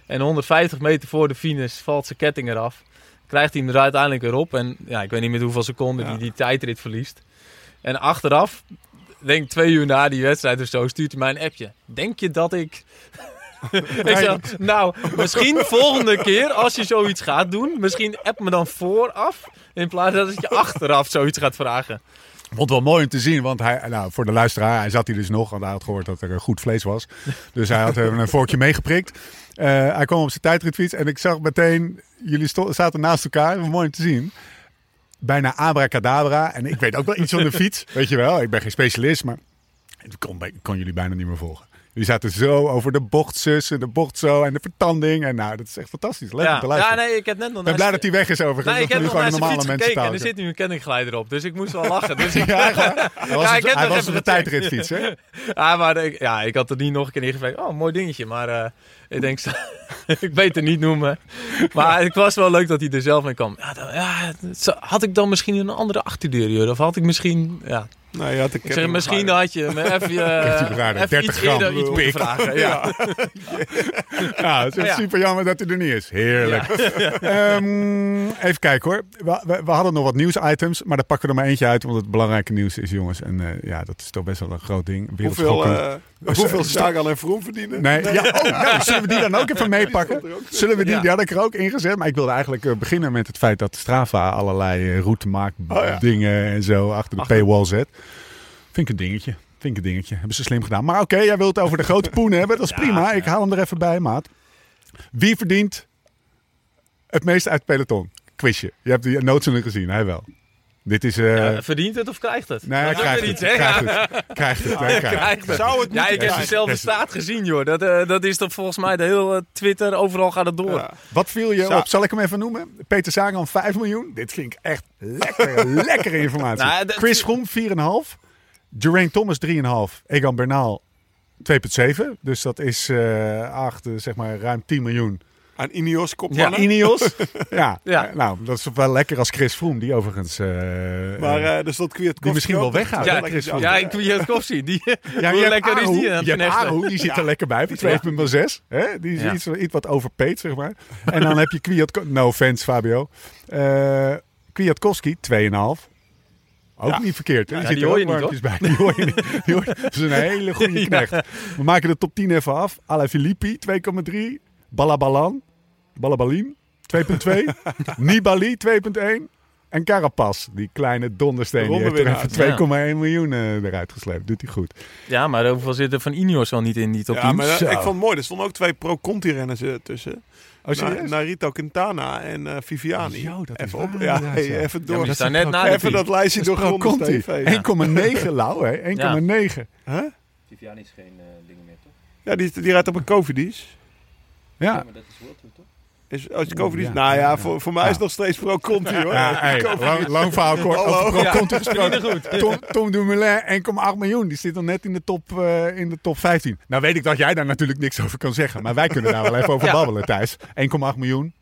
En 150 meter voor de finish valt zijn ketting eraf. Krijgt hij hem er uiteindelijk weer op. En ja, ik weet niet met hoeveel seconden Ja. hij die tijdrit verliest. En achteraf, denk twee uur na die wedstrijd of zo, stuurt hij mij een appje. Denk je dat ik... ik zeg, nou, misschien volgende keer als je zoiets gaat doen, misschien app me dan vooraf. In plaats dat je achteraf zoiets gaat vragen. Vond wel mooi om te zien, want hij, nou, voor de luisteraar, hij zat hier dus nog, want hij had gehoord dat er eh, goed vlees was. Dus hij had even een vorkje meegeprikt. Eh, hij kwam op zijn tijdritfiets en ik zag meteen, jullie zaten naast elkaar, mooi om te zien. Bijna abracadabra. En ik weet ook wel iets van de fiets, weet je wel. Ik ben geen specialist, maar ik kon, ik kon jullie bijna niet meer volgen. Jullie zaten zo over de bocht zus en de bocht zo en de vertanding. En nou, dat is echt fantastisch. Leuk om Ja, te ja, luisteren. nee, ik heb net nog Ik ben blij dat hij weg is overigens. Nee, ik heb nog naar zijn normale fiets mensen gekeken en er zit nu een kettinggeleider op. Dus ik moest wel lachen. Dus ik, Ja? Hij was, Ja, ik heb hij was op de tijdritfiets, hè? Ja, maar ik, ja, ik had er niet nog een keer ingevraagd. Oh, mooi dingetje. Maar eh, ik denk, ik weet het niet noemen. Maar het was wel leuk dat hij er zelf mee kwam. Ja, dan- ja, had ik dan misschien een andere achterdeur, joh? Of had ik misschien... Ja, Nou, de ik zeg, misschien had je me even, eh, Kettingbewaarder, even 30 iets eerder gram, iets moeten pik. vragen. Ja. Ja, het is Ja. super jammer dat hij er niet is. Heerlijk. Ehm, even kijken hoor. We, we, we hadden nog wat nieuwsitems, maar daar pakken we er maar eentje uit, want het belangrijke nieuws is, jongens. En eh, ja, dat is toch best wel een groot ding. Hoeveel, eh hoeveel Sagan en Vroom verdienen? Nee, ja, oh, nou, zullen we die dan ook even meepakken? Zullen we die, Ja. die had ik er ook ingezet. Maar ik wilde eigenlijk eh, beginnen met het feit dat Strava allerlei eh, route maakt, Oh, ja. dingen en zo achter de Achter- paywall zet. Vind ik een dingetje. Vind ik een dingetje. Hebben ze slim gedaan. Maar oké, jij wilt het over de grote poen hebben. Dat is prima. Ik haal hem er even bij, maat. Wie verdient het meest uit het peloton? Quizje. Je hebt die noodzaken gezien, hij wel. Dit is... eh Ja, verdient het of krijgt het? nee, hij krijgt het. Krijgt het. Krijgt het. hij krijgt het. Zou het Ja, ik heb dezelfde staat gezien, joh. Dat, eh, dat is toch volgens mij de hele Twitter, overal gaat het door. Ja. Wat viel je op? Zal ik hem even noemen? Peter Sagan 5 miljoen. Dit ik echt lekkere, lekkere informatie. Nou, Chris Froome 4,5. Geraint Thomas 3,5. Egan Bernal 2,7. Dus dat is eh acht, eh, zeg maar ruim 10 miljoen. Aan Ineos Ja, kopmannen. Ineos. ja. Ja. Eh, nou, dat is wel lekker als Chris Froome. Die overigens... eh, maar eh, eh er stond Kwiatkowski die misschien wel weggaat. Ja, Chris Froome. ja, ik je het koffie. Die, Ja, hoe lekker is die? aan het? Aru, die zit er lekker bij voor 2,6. Hè? Die is Ja. iets, iets wat overpaid, zeg maar. En dan heb je Kwiatkowski... No offense, Fabio. Eh Kwiatkowski, 2,5. Ook Ja. niet verkeerd. Hè? Ja, Die, er hoor je niet, bij. Die hoor je niet. Die hoor, dat is een hele goede knecht. We maken de top 10 even af. Alaphilippi, 2,3. Balabalan, Balabalin, 2,2. Nibali, 2,1. En Carapaz, die kleine dondersteen, die heeft er Rondewinnaar. even 2,1 miljoen eh, eruit gesleept. Doet hij goed. Ja, maar hoeveel zit er van Ineos al niet in die top 10? Ja, maar eh, ik vond het mooi. Er stonden ook twee pro-Conti-renners eh, tussen. Oh, Na-? Narito Quintana en eh, Viviani. Yo, dat is even op, ja, hey, ja. even Ja, door. die staan net na even dat lijstje Dat is door Pro Conti. Conti. 1,9 lauw, hè? 1,9. Huh? Viviani is geen eh dingen meer, toch? Ja, die, die rijdt op een Covidis. Ja. maar dat is World Tour, toch? Is, als je Covidis... Ja. Nou ja, Ja. voor, voor mij is het nog steeds pro-Conti hoor. Ja, hey, Covidis. lang, lang verhaal kort. Hallo. Over Pro Ja. Conti gesproken. Tom, Tom Dumoulin, 1,8 miljoen. Die zit dan net in de, top, eh, in de top 15. Nou weet ik dat jij daar natuurlijk niks over kan zeggen. Maar wij kunnen daar wel even over Ja. babbelen, Thijs. 1,8 miljoen.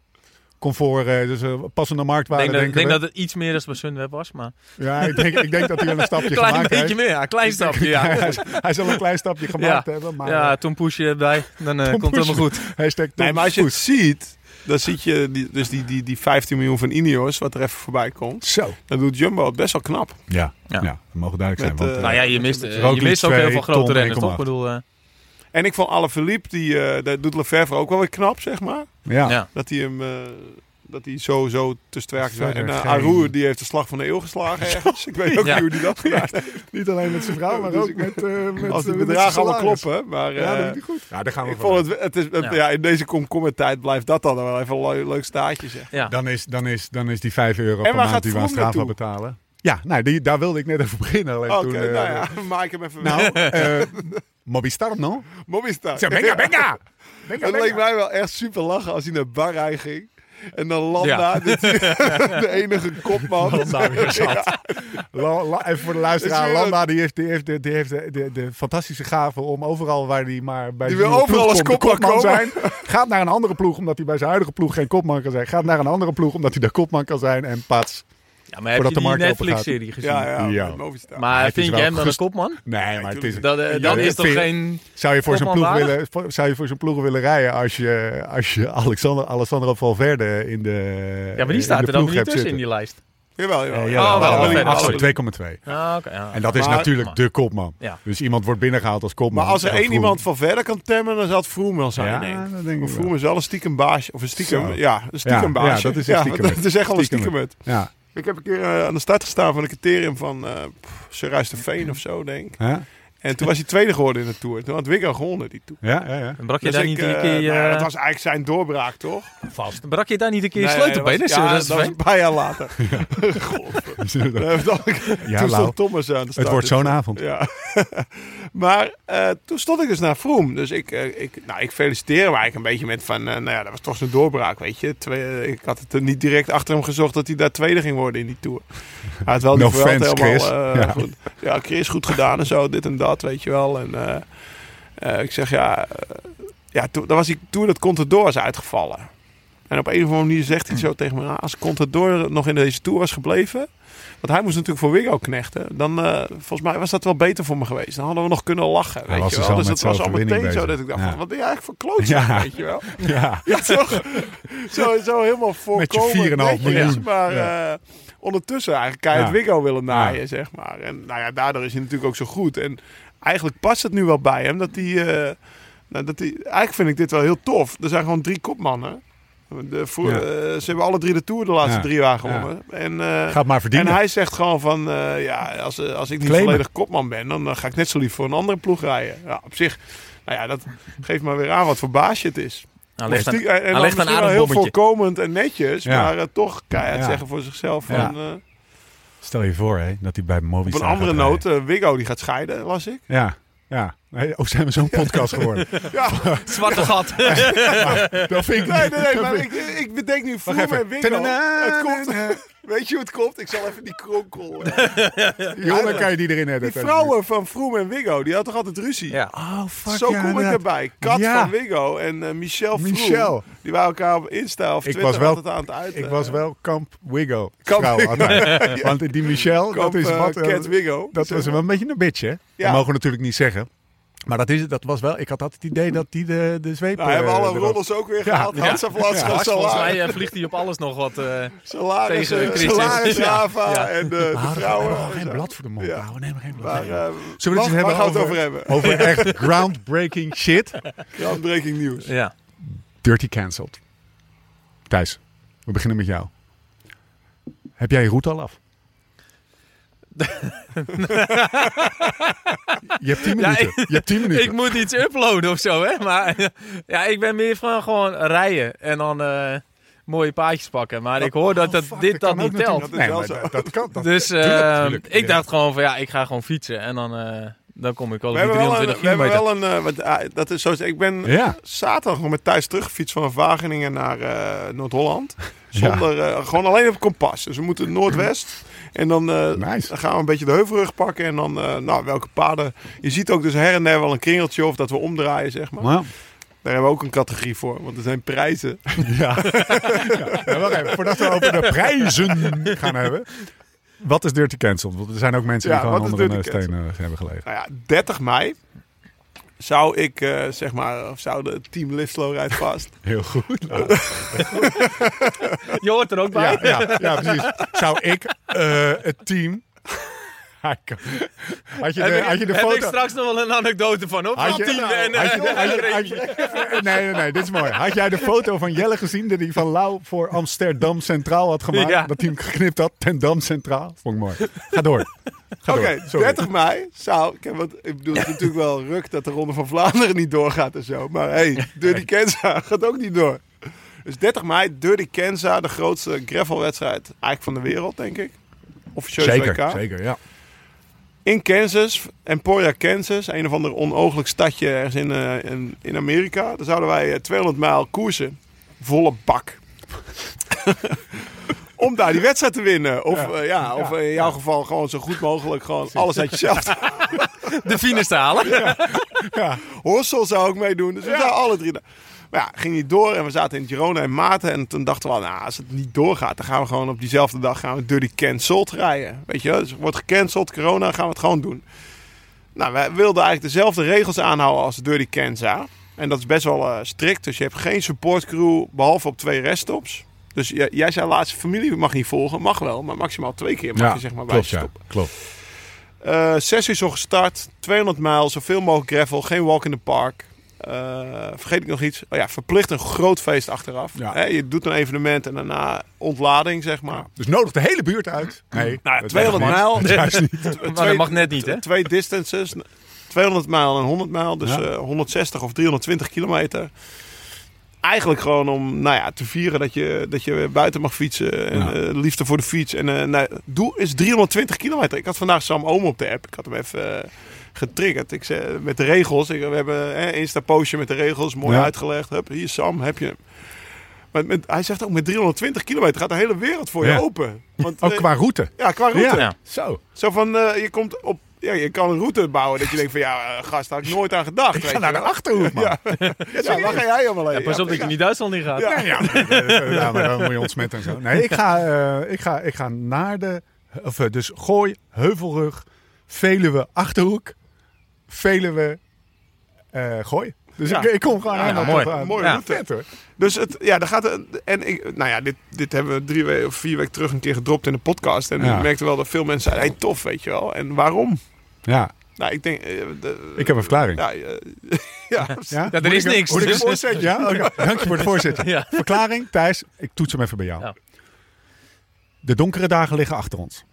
Comfort, eh, dus uh, passende Ik marktwaarde, denk, dat, ik denk dat het iets meer dan bij Sunweb was, maar Ja, ik denk, ik denk dat hij wel een stapje een klein gemaakt beetje heeft. meer. Ja, een klein stapje, ja. hij, hij zal een klein stapje gemaakt Ja. hebben. Maar Ja, Tom Poesje erbij, dan eh, Tom komt het helemaal goed. hashtag Tom Nee, maar als je het ziet, dan zie je die, dus die, die, die 15 miljoen van Ineos, wat er even voorbij komt. Zo. Dan doet Jumbo het best wel knap. Ja, ja. Ja. we mogen duidelijk Met, zijn. Want, eh, Nou ja, je mist, eh, je mist ook twee, heel veel grote renners, toch? 1,8. Ik bedoel, eh, En ik vond Alaphilippe, die eh dat doet Lefevre ook wel weer knap, zeg maar. ja. ja. Dat hij hem... eh, dat hij zo, twee haakjes... Verder En uh, Aroer, die heeft de slag van de eeuw geslagen ergens. Ik weet ook Ja. niet hoe die dat gedaan heeft. Niet alleen met zijn vrouw, maar Dus ook ik- met, eh met Als die eh, bedragen zijn allemaal kloppen. Maar Ja, dat eh, doet hij goed. Ja, daar gaan we ik vond het, het is, het- Ja. ja. in deze komkommertijd blijft dat dan wel even een leuk, leuk staartje zeg. ja. Dan is, dan, is, dan is die 5 euro En per maand die we aan naartoe? betalen. Ja, nou, die, daar wilde ik net even beginnen. Alleen Oké, toen, nou ja, maak hem even Nou, eh Mobistar, no? Mobbystar. Zeg, Benga, benga! Benga, Het leek mij wel echt super lachen als hij naar Bahrein ging. En dan Landa, dit- de enige kopman. Landa weer zat. La- la- even voor de luisteraar. Landa die heeft, die heeft, de, die heeft de, de, de fantastische gave om overal waar hij maar bij Die zijn wil overal ploeg als komt, kopman zijn. Gaat naar een andere ploeg omdat hij bij zijn huidige ploeg geen kopman kan zijn. Gaat naar een andere ploeg omdat hij de kopman kan zijn. En pats. Ja, maar heb je de die Netflix-serie gezien? Ja, ja. Maar vind wel je hem dan een kopman? Nee, maar het is... Dat, eh, Ja, dan is toch geen... Zou je voor zijn ploeg willen, voor- zou je voor zijn ploeg willen rijden als je, als je Alexander, Alessandro Valverde in de Ja, maar die staat er dan niet tussen in die lijst. Jawel, jawel. Uh, Ja, Oh, wel, allebei, wel, allebei. Achter 2,2. Ah. En dat is Maar- natuurlijk de kopman. Ja. Dus iemand wordt binnengehaald als kopman. Maar als er één iemand van verder kan temmen, dan zal het Vroom wel zijn, Ja, denk ik. dat denk ik Vroom wel. is wel een stiekem baasje. Of een stiekem, Zo. ja, een stiekem Ja, baasje. ja, dat is een stiekem. dat is echt wel een Stiekem. stiekem. Ja. Ik heb een keer eh, aan de start gestaan van een criterium van uh, Sir Veen of zo, denk ik. En toen was hij tweede geworden in de Tour. Toen had Wiggo gewonnen, die Tour. Ja, ja, ja. Dan brak je Dus daar ik, niet een eh, keer... nou, eh, dat was eigenlijk zijn doorbraak, toch? Dan brak je daar niet een keer je Nee, sleutelbeen? nee, Nee, dat was, ja, dat dat was een paar jaar later. Eh, dan- Ja, toen stond Thomas aan de start. Het wordt zo'n avond. Ja. maar eh, toen stond ik dus naar Vroom. Dus ik, eh, ik, nou, ik feliciteer hem eigenlijk een beetje met van... eh, nou ja, dat was toch zijn doorbraak, weet je. Twee, eh, ik had het er niet direct achter hem gezocht dat hij daar tweede ging worden in die Tour. Hij had wel die No offense, helemaal... Chris. eh, Ja. goed. ja, Chris goed gedaan en zo, dit en dat, weet je wel. En eh, eh, ik zeg, ja... eh, ja, toen, was die Tour dat Contador is uitgevallen. En op een of andere manier zegt hij zo tegen me... "Nou, als Contador nog in deze Tour was gebleven... Want hij moest natuurlijk voor Wiggo knechten. Dan, volgens mij was dat wel beter voor me geweest. Dan hadden we nog kunnen lachen, Hij weet was je dus wel. Dus met het was al meteen zo bezig. dat ik dacht Ja. van, wat ben je eigenlijk voor klootzak, Ja. weet je wel. Ja. Ja, toch? zo, zo helemaal voorkomen. 4,5 miljoen. Maar ondertussen eigenlijk keihard. Wiggo willen naaien, zeg maar. En nou ja, daardoor is hij natuurlijk ook zo goed. En eigenlijk past het nu wel bij hem dat hij... eh, nou, dat hij eigenlijk vind ik dit wel heel tof. Er zijn gewoon drie kopmannen. De, voor, Ja. eh, ze hebben alle drie de Tour de laatste Ja. drie jaar gewonnen. En, eh, Gaat maar verdienen. en hij zegt gewoon van, eh, ja, als, als ik niet Claimen. volledig kopman ben, dan ga ik net zo lief voor een andere ploeg rijden. Ja, op zich, nou ja, dat geeft maar weer aan wat voor baasje het is. Hij Of ligt stie- een, en hij dan misschien wel aardig heel voorkomend en netjes, Ja. maar eh, toch keihard Ja. zeggen voor zichzelf. Ja. Van, eh, Stel je voor hè, dat hij bij op Movistar een andere noot, Wiggo die gaat scheiden, las ik. Ja, ja. Nee, Oh, zijn we zo'n podcast geworden? Ja, Zwarte gat. Dat vind ik nee, nee, nee, maar ik, ik bedenk nu en Wiggo. Tadada, Het komt, weet je hoe het komt? Ik zal even die kronkel... eh, Joh, dan kan je die erin die hebben. vrouwen van Vroom en Wiggo, die hadden toch altijd ruzie? Ja. Oh, fuck Zo ja, kom ik erbij. Kat Ja. van Wiggo en eh, Michel Vroom. Michel. Die waren elkaar op Insta of Ik Twitter was wel- altijd aan het uit. Ik eh, was wel kamp Wiggo. Kamp altijd. Want die Michel, kamp, dat is eh, wat... eh, Cat Wiggo. Dat was wel een beetje een bitch, hè? Dat mogen we natuurlijk niet zeggen. Maar dat, is, dat was wel... Ik had altijd het idee dat die de, de zweep... Nou, hebben eh, alle rollers ook weer Ja. gehaald. Ja. Vlaams, Ja. ja. Volgens mij eh, vliegt hij op alles nog wat. eh, salaris, tegen salaris Ja. Rava Ja. en de, We de houden vrouwen. geen blad voor de mond Ja. houden. Nee, maar geen blad. Maar, Nee. eh, Zullen we het hebben over hebben? over echt groundbreaking shit? Groundbreaking nieuws. ja. Dirty cancelled. Thijs, we beginnen met jou. Heb jij je route al af? je hebt 10 Ja, minuten. ik- je hebt 10 minuten. Ik moet iets uploaden of zo, hè? Maar ja, ik ben meer van gewoon rijden en dan eh, mooie paadjes pakken. Maar ik hoor dat, Oh, dat fuck, dit dat niet telt. Dat is Nee, wel maar zo. dat, kan. Dat, Dus tuurlijk, eh, tuurlijk. ik dacht gewoon van ja, ik ga gewoon fietsen en dan, eh, dan kom ik We op die hebben wel een, 23 we hebben wel een eh, wat, ah, dat is zo, ik ben Ja. zaterdag nog met Thijs teruggefietst van Wageningen naar eh, Noord-Holland. Zonder, eh, gewoon alleen op kompas. Dus we moeten noordwest. En dan, Nice. dan gaan we een beetje de heuvelrug pakken. En dan, nou, welke paden. Je ziet ook dus her en der wel een kringeltje of dat we omdraaien, zeg maar. Daar hebben we ook een categorie voor. Want er zijn prijzen. ja. ja. Wacht even, voordat we over de prijzen gaan hebben. Wat is Dirty Cancelled? Want er zijn ook mensen die Ja, gewoon onder een steen eh, hebben gelegen. Nou ja, 30 mei zou ik, eh, zeg maar, of zou de team Liftlow rijdt vast. Heel goed. Nou, Je hoort er ook bij. ja, ja, ja, precies. Zou ik eh, het team... Had je Heb, de, ik, had je de heb ik foto... straks nog wel een anekdote van, op Had je- team en, Had je- eh, had je- Nee, nee, nee, dit is mooi. Had jij de foto van Jelle gezien dat hij van Lau voor Amsterdam Centraal had gemaakt? Ja. Dat hij hem geknipt had, ten Dam Centraal? Vond ik mooi. Ga door. Oké, door. Sorry. 30 mei zou... Ik, heb wat, ik bedoel, het is natuurlijk wel ruk dat de Ronde van Vlaanderen niet doorgaat en zo. Maar hey, Dirty Kenza gaat ook niet door. Dus 30 mei, Dirty Kenza, de grootste gravelwedstrijd eigenlijk van de wereld, denk ik. Officieus Zeker, WK. zeker, ja. In Kansas, Emporia, Kansas. Een of ander onooglijk stadje ergens in, eh, in, in Amerika. Daar zouden wij eh, 200 mijl koersen. Volle bak. om daar die wedstrijd te winnen. Of, Ja. ja, of in jouw geval gewoon zo goed mogelijk gewoon alles uit jezelf De finish te halen. Ja. Horsel zou ook meedoen. Dus we zouden alle drie. Maar ja, ging niet door. En we zaten in Girona en Maarten. En toen dachten we, al, nou, als het niet doorgaat, dan gaan we gewoon op diezelfde dag gaan we Dirty Cancelled rijden. Weet je, dus het wordt gecanceld, corona, gaan we het gewoon doen. Nou, wij wilden eigenlijk dezelfde regels aanhouden als de Dirty Kenza. En dat is best wel eh, strikt. Dus je hebt geen supportcrew, behalve op twee reststops. Dus j- jij zei laatst, familie mag niet volgen. Mag wel, maar maximaal twee keer mag je zeg maar bij klopt, ja. stoppen. Klopt. Eh, zes uur zo gestart, 200 mijl, zoveel mogelijk gravel, geen walk in the park. Eh, vergeet ik nog iets? Oh ja, verplicht een groot feest achteraf. Ja. Hè, je doet een evenement en daarna ontlading, zeg maar. Dus nodig de hele buurt uit. Nee, Nou, het 200 mag mijl. Maar dat mag net niet, hè? Twee distances. 200 mijl en 100 mijl. Dus Ja. eh, 160 of 320 kilometer. Eigenlijk gewoon om nou ja, te vieren dat je, dat je buiten mag fietsen. En Ja. eh, liefde voor de fiets. En eh nou, doel is 320 kilometer. Ik had vandaag Sam Oom op de app. Ik had hem even eh, getriggerd. Ik zei, met de regels. Ik, we hebben een Insta-postje met de regels. Mooi Ja. uitgelegd. Hup, hier Sam, heb je hem. Maar met, hij zegt ook met 320 kilometer gaat de hele wereld voor Ja. je open. Want, Ook eh, qua route. ja, qua route. Ja. Ja. Zo. Zo van, eh, je komt op... Ja, je kan een route bouwen dat je denkt van ja, eh, gast, daar had ik nooit aan gedacht. Ik weet ga je naar de. Achterhoek, man. Ja, ja, waar ga jij allemaal heen? Ja, pas op dat je niet Duitsland in gaat. Ja. Ja, ja, maar dan moet je ontsmetten en zo. Nee, ik ga, eh, ik ga, ik ga naar de... Of, dus Gooi, Heuvelrug, Veluwe, Achterhoek, Veluwe, eh Gooi. Dus Ja. ik, ik kom gewoon Ja, helemaal mooi. aan. Mooie ja, route. vet hoor. Dus het, ja, daar gaat en ik, nou ja, dit, dit hebben we drie weken of vier weken terug een keer gedropt in de podcast. En Ja. ik merkte wel dat veel mensen zeiden, hey, tof, weet je wel. En waarom? Ja, Nou, ik denk... eh, de- ik heb een verklaring. Ja, eh, ja, Ja, er is niks, Moet ik dus- een voorzetje? Ja, oké. Dank je voor het voorzetje. Ja. Verklaring, Thijs, ik toets hem even bij jou. Ja. De donkere dagen liggen achter ons.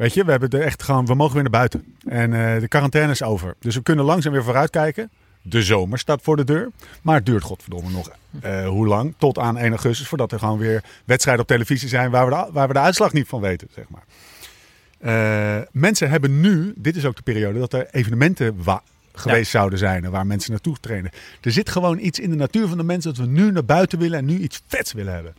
Weet je, we hebben er echt gewoon, we mogen weer naar buiten. En eh, de quarantaine is over. Dus we kunnen langzaam weer vooruitkijken. De zomer staat voor de deur. Maar het duurt godverdomme nog eh, hoe lang? Tot aan 1 augustus. Voordat er gewoon weer wedstrijden op televisie zijn waar we de, waar we de uitslag niet van weten, zeg maar. Eh, mensen hebben nu, dit is ook de periode dat er evenementen geweest zouden zijn. Waar mensen naartoe trainen. Er zit gewoon iets in de natuur van de mensen dat we nu naar buiten willen en nu iets vets willen hebben.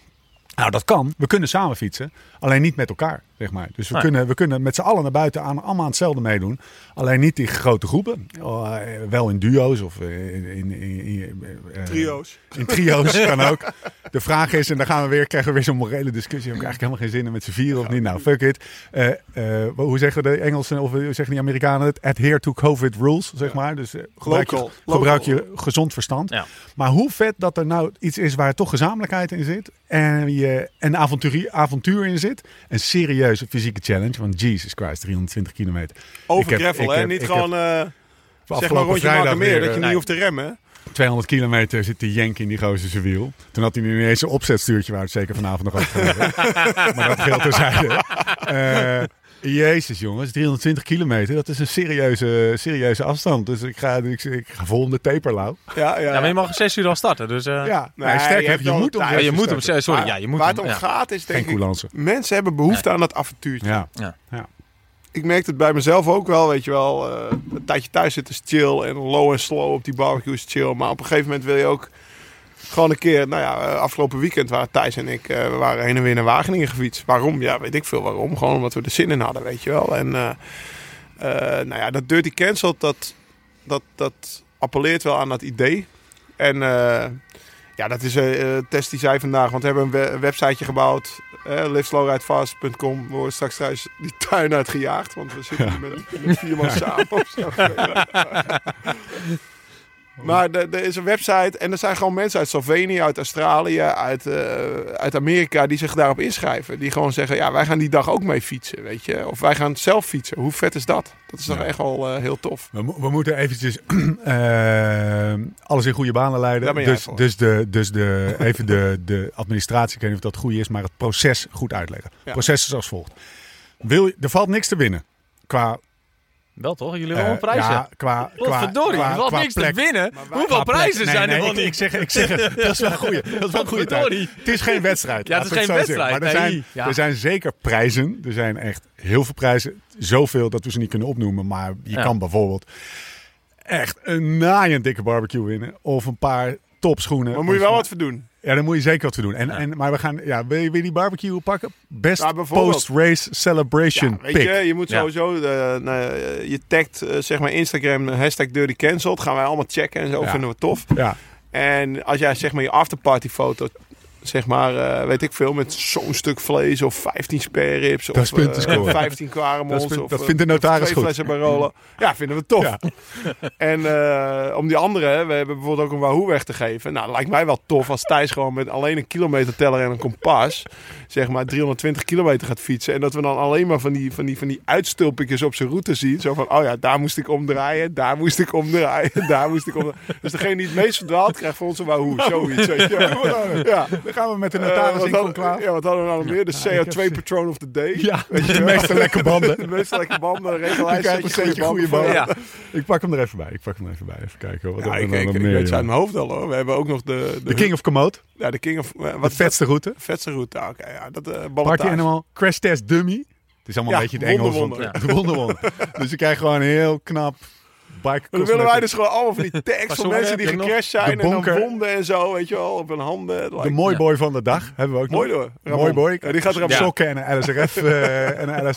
Nou, dat kan. We kunnen samen fietsen. Alleen niet met elkaar, zeg maar. Dus we, Nee. kunnen, we kunnen met z'n allen naar buiten aan, allemaal aan hetzelfde meedoen. Alleen niet die grote groepen. Oh, eh, wel in duo's of eh, in, in, in, in, eh, trio's. in trio's kan ook. De vraag is, en dan gaan we weer, krijgen we weer zo'n morele discussie. Heb ik eigenlijk helemaal geen zin in met z'n vieren of niet? Nou, fuck it. Eh, eh, hoe zeggen de Engelsen of hoe zeggen die Amerikanen het? Adhere to COVID rules, zeg maar. Dus eh, gebruik, Local. je, gebruik Local. je gezond verstand. Ja. Maar hoe vet dat er nou iets is waar toch gezamenlijkheid in zit. En, je, en avontuur, avontuur in zit. Een serieuze fysieke challenge. Want Jesus Christ, 320 kilometer. Over gravel, hè? heb- niet gewoon, eh zeg maar rondje maken meer, dat je eh, niet nee. hoeft te remmen. 200 kilometer zit die Jenk in die gozer zijn wiel. Toen had hij nu ineens een opzetstuurtje waar het zeker vanavond nog over maar dat geldt terzijde. Eh Jezus jongens, 320 kilometer, dat is een serieuze, serieuze afstand. Dus ik ga, ik, ik ga vol om de taperlauw. Ja, ja. Ja, maar je mag om 6 uur al starten. Dus, eh, Ja, Nee, nee, je moet om ja, je moet om starten. 6 Sorry, Maar ja, je moet waar het om ja. gaat is Geen denk ik... Mensen hebben behoefte aan dat avontuurtje. Ja. Ja. Ik merkte het bij mezelf ook wel, weet je wel. eh, een tijdje thuis zitten is chill en low en slow op die barbecue is chill. Maar op een gegeven moment wil je ook gewoon een keer... Nou ja, eh, afgelopen weekend waren Thijs en ik eh, we waren heen en weer naar Wageningen gefietst. Waarom? Ja, weet ik veel waarom. Gewoon omdat we er zin in hadden, weet je wel. En eh, nou ja, dat Dirty Cancelled, dat, dat, dat appelleert wel aan dat idee. En... ja, dat is eh, Tess die zei vandaag, want we hebben een, we- een websiteje gebouwd. Uh, liveslowridefast.com. We worden straks thuis die tuin uitgejaagd, want we zitten hier met, met vier man samen. of zo. maar er is een website en er zijn gewoon mensen uit Slovenië, uit Australië, uit, eh, uit Amerika die zich daarop inschrijven. Die gewoon zeggen, ja, wij gaan die dag ook mee fietsen, weet je. Of wij gaan zelf fietsen. Hoe vet is dat? Dat is toch Ja. echt wel eh, heel tof. We, mo- we moeten eventjes eh, alles in goede banen leiden. Dus, dus, de, dus de, even de, de administratie, ik weet niet of dat goed is, maar het proces goed uitleggen. Het Ja. proces is als volgt. Wil je, er valt niks te winnen. Qua, Wel toch? Jullie eh, hebben wel een prijs, ja, qua, qua, Godverdorie, qua- valt qua niks plek. te winnen. Hoeveel prijzen Nee, zijn nee, er wel ik, niet? ik zeg, ik zeg het, dat is wel een goeie. Dat is wel een goede tijd. Het is geen wedstrijd. Ja, het is geen zeggen. wedstrijd, Maar er zijn. Ja. er zijn zeker prijzen. Er zijn echt heel veel prijzen. Zoveel dat we ze niet kunnen opnoemen. Maar je Ja. kan bijvoorbeeld echt een naaiend dikke barbecue winnen. Of een paar topschoenen. Maar moet je wel wat voor doen. Ja, dan moet je zeker wat voor doen. En, en, maar we gaan, ja, wil je, wil je die barbecue pakken? Best post-race celebration Ja, weet pick. je, je moet Ja. sowieso, eh, nou, eh, je tagt eh, zeg maar Instagram, hashtag Dirty Cancelled. Gaan wij allemaal checken en zo, Ja. vinden we tof. Ja, En als jij zeg maar je afterparty foto, zeg maar, eh, weet ik veel, met zo'n stuk vlees of 15 spare ribs Dat of scoren. 15 kwaremons Dat of dat eh, vindt de notaris twee goed. flessen Barolo. Ja, vinden we tof. Ja. En eh, om die andere, we hebben bijvoorbeeld ook een Wahoo weg te geven. Nou, lijkt mij wel tof als Thijs gewoon met alleen een kilometerteller en een kompas, zeg maar 320 kilometer gaat fietsen. En dat we dan alleen maar van die, van die, van die uitstulpjes op zijn route zien. Zo van, oh ja, daar moest ik omdraaien, daar moest ik omdraaien, daar moest ik omdraaien. Dus degene die het meest verdwaald krijgt voor onze Wahoo, zoiets. Weet je. Ja. Dan gaan we met de Eh, notaris wat in conclave. Ja, wat hadden we nou nog meer? De ik heb CO2 ze- Patron of the Day. Ja, de meeste lekke banden. De meeste lekker banden, krijgt een setje goede banden. Ja. Ik pak hem er even bij. Ik pak hem er even bij. Even kijken. Wat Ja, hebben ik, we ik, meer, weet uit mijn hoofd al hoor. We hebben ook nog de... De King of Komoot. Ja, de King of... De Wat vetste route. vetste route. Ah, Oké, ja. Dat, eh Party. Animal. Crash Test Dummy. Het is allemaal Ja, een beetje het Engels. wonder, wonderwonder. dus je krijgt gewoon een heel knap bike dan willen wij dus gewoon allemaal van die tags van mensen die gecrashed zijn. En dan wonden en zo, weet je wel. Op hun handen. De mooi boy van de dag hebben we ook Mooi nog. door. Mooi boy. Ja, die gaat er op Sokken en een LSRF, eh, en een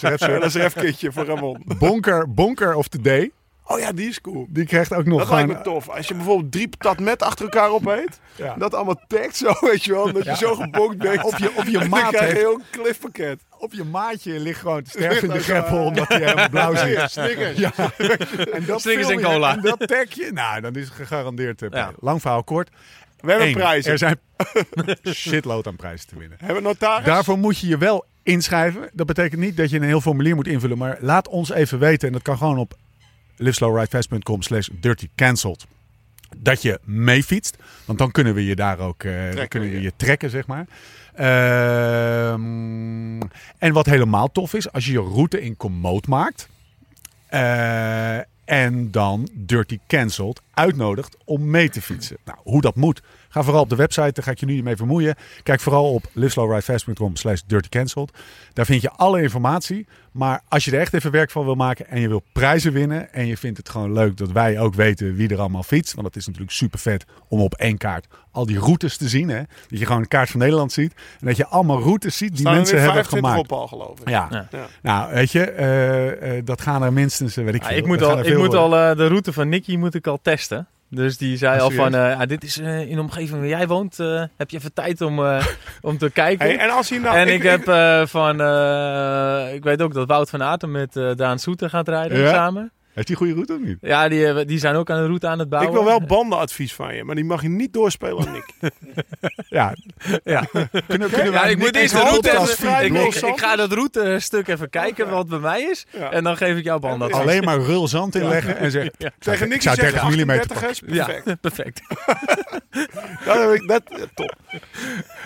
LSRF een kitje voor Ramon. Bonker, bonker of the day. Oh ja, die is cool. Die krijgt ook nog Dat lijkt me tof. Als je bijvoorbeeld drie patat met achter elkaar opeet. Ja. Dat allemaal tagt zo, weet je wel. Dat je zo gebonkt bent. Op je, op je maat krijg je heeft, een heel cliffpakket. Op je maatje ligt gewoon te sterven in de greppel omdat hij helemaal blauw zit. Ja, Snickers. Ja, en dat Snickers en cola. En dat tagje, nou, dan is het gegarandeerd. eh, Ja. Lang verhaal kort. We hebben Eén, prijzen. Er zijn shitload aan prijzen te winnen. Hebben we notaris? Daarvoor moet je je wel inschrijven. Dat betekent niet dat je een heel formulier moet invullen. Maar laat ons even weten. En dat kan gewoon op liveslowridefast.com slash dirtycancelled. Dat je meefietst. Want dan kunnen we je daar ook eh, dan kunnen we je trekken, zeg maar. Ehm, en wat helemaal tof is, als je je route in Komoot maakt. eh, en dan Dirty Cancelled uitnodigt om mee te fietsen. Nou, hoe dat moet, ga vooral op de website, daar ga ik je nu niet mee vermoeien. Kijk vooral op liveslowridefast.com slash dirtycancelled. Daar vind je alle informatie. Maar als je er echt even werk van wil maken en je wil prijzen winnen... en je vindt het gewoon leuk dat wij ook weten wie er allemaal fietst... want het is natuurlijk super vet om op één kaart al die routes te zien. Hè? Dat je gewoon een kaart van Nederland ziet... en dat je allemaal routes ziet die Staan er mensen weer hebben 25 gemaakt. op al, geloof ik. Ja. Ja. Ja. nou weet je, eh, eh, dat gaan er minstens, eh, weet ik Ja, veel. ik moet dat gaan al, ik moet al de route van Nicky moet ik al testen. Dus die zei Ah, al van, eh, ah, dit is eh, in de omgeving waar jij woont. eh, heb je even tijd om, om te kijken? Hey, en als hij nou... en ik, heb van, ik weet ook dat Wout van Aten met Daan Soeter gaat rijden Ja? samen. Heeft die goede route of niet? Ja, die, hebben- die zijn ook aan de route aan het bouwen. Ik wil wel bandenadvies van je, maar die mag je niet doorspelen aan Nick. Ja. Ja. Kunnen, kunnen Ja, ik moet eerst eens de route even... Ik, ik, ik ga dat routestuk even kijken wat bij mij is. Ja. En dan geef ik jou band. Ja. Alleen maar rul zand inleggen en zeggen... Ja. Tegen Nick zou zegt 30 mm 38 is Ja, perfect. perfect. Dat heb ik, dat, ja, top.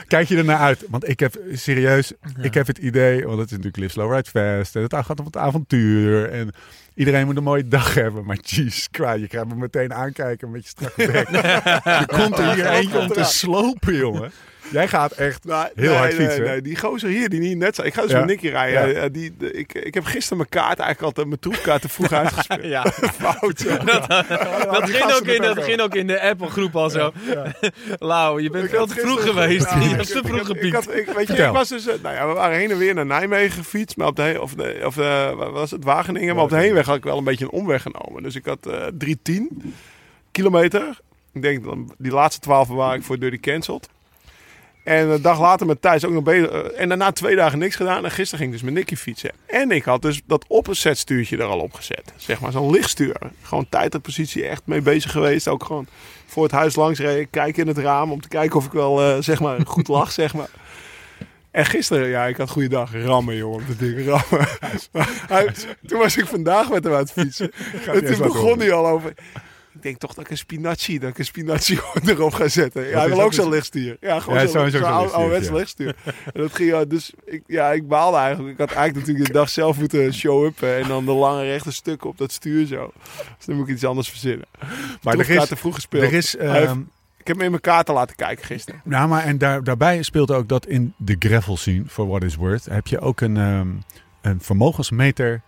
Kijk je er naar uit? Want ik heb serieus, ik heb het idee, want het is natuurlijk Live Slow Ride Fast en het gaat om het avontuur en iedereen moet een mooie dag hebben. Maar jeez, Christ, je krijgt me meteen aankijken met je strakke bek. er komt er hier eentje om te slopen, jongen. Jij gaat echt Nou, heel nee, hard nee, fietsen. Nee, die gozer hier, die niet net zo. Ik ga dus Ja. met Nicky rijden. Ja. Eh, die, de- ik, ik heb gisteren mijn kaart eigenlijk altijd, mijn troepkaart te vroeg uitgespeeld. Ja. Fout. ja. Dat ging, ook in, dat ging ook in de Apple-groep al zo. Lau, je bent Ik veel te vroeg geweest. Ja, je ik- hebt te vroeg ik- ik ik- Weet je, Vertel. ik was dus, nou ja, we waren heen en weer naar Nijmegen gefietst, maar op de, of, de, of was het, Wageningen. Maar op de heenweg had ik wel een beetje een omweg genomen. Dus ik had eh 310 kilometer. Ik denk, dan, die laatste 12 waar ik voor Dirty Cancelled. En een dag later met Thijs ook nog bezig. eh, En daarna twee dagen niks gedaan. En gisteren ging ik dus met Nicky fietsen. En ik had dus dat opzetstuurtje er al op gezet. Zeg maar zo'n lichtstuur. Gewoon tijd en positie echt mee bezig geweest. Ook gewoon voor het huis langs reden. Kijken in het raam om te kijken of ik wel eh, zeg maar goed lag. zeg maar. En gisteren, ja, ik had goede dag. Rammen, jongen, de ding rammen. Hij- toen was ik vandaag met hem aan het fietsen. En toen begon hij al over... Ik denk toch dat ik een spinazie, dat ik een spinazie erop ga zetten. Ja, hij wil ook zo'n lichtstuur. Ja, gewoon Ja, zo'n lichtstuur, ouderwets ja. En dat ging, ja, dus ik, ja, ik baalde eigenlijk. Ik had eigenlijk natuurlijk de dag zelf moeten show-uppen. En dan de lange rechte stukken op dat stuur zo. Dus dan moet ik iets anders verzinnen. Maar er Troefkaart is, te vroeg gespeeld. er is ehm, ik heb hem in mijn kaarten laten kijken gisteren. Nou, maar en daar, daarbij speelt ook dat in de gravel scene, for what is worth, heb je ook een, ehm, een vermogensmeter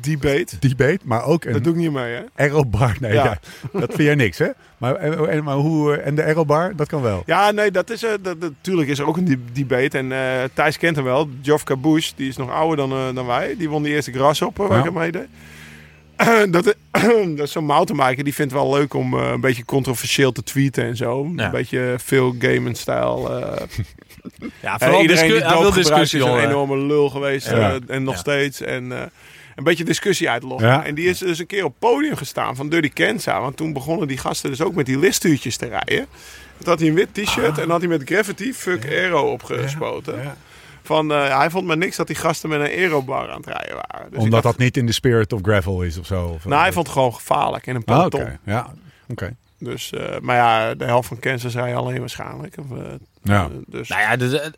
debate. debate, maar ook Dat een doe ik niet mee, hè? aerobar. Nee, Ja. ja, dat vind jij niks, hè? Maar, en, en- maar hoe, eh, en de aerobar, dat kan wel. Ja, nee, dat is, eh, dat, natuurlijk is er ook een de- debate. En eh, Thijs kent hem wel. Geoff Cabouche, die is nog ouder dan, eh, dan wij. Die won die eerste grasshopper waar Ja. ik aan meedeed. dat, dat is zo'n mountainbiker, die vindt het wel leuk om eh, een beetje controversieel te tweeten en zo. Ja. Een beetje veel game-stijl. eh Ja, Eh, vooral iedereen discu- die hij wil doop gebruikt discussie is een enorme lul geweest. Ja. eh, en nog Ja. steeds. En eh, een beetje discussie uitloggen. Ja. En die is dus een keer op het podium gestaan van Dirty Kenza. Want toen begonnen die gasten dus ook met die listuurtjes te rijden. Toen had hij een wit t-shirt en dan had hij met graffiti fuck aero opgespoten. Ja. Van, eh, hij vond maar niks dat die gasten met een aerobar aan het rijden waren. Dus Omdat dacht, dat niet in de spirit of gravel is of zo. Of, Nou, hij vond het gewoon gevaarlijk in een Ah, peloton. oké. Ja, oké. Dus, eh, maar ja, de helft van Kansas rijden alleen waarschijnlijk. Of, eh, Ja. dus, Nou ja, dus,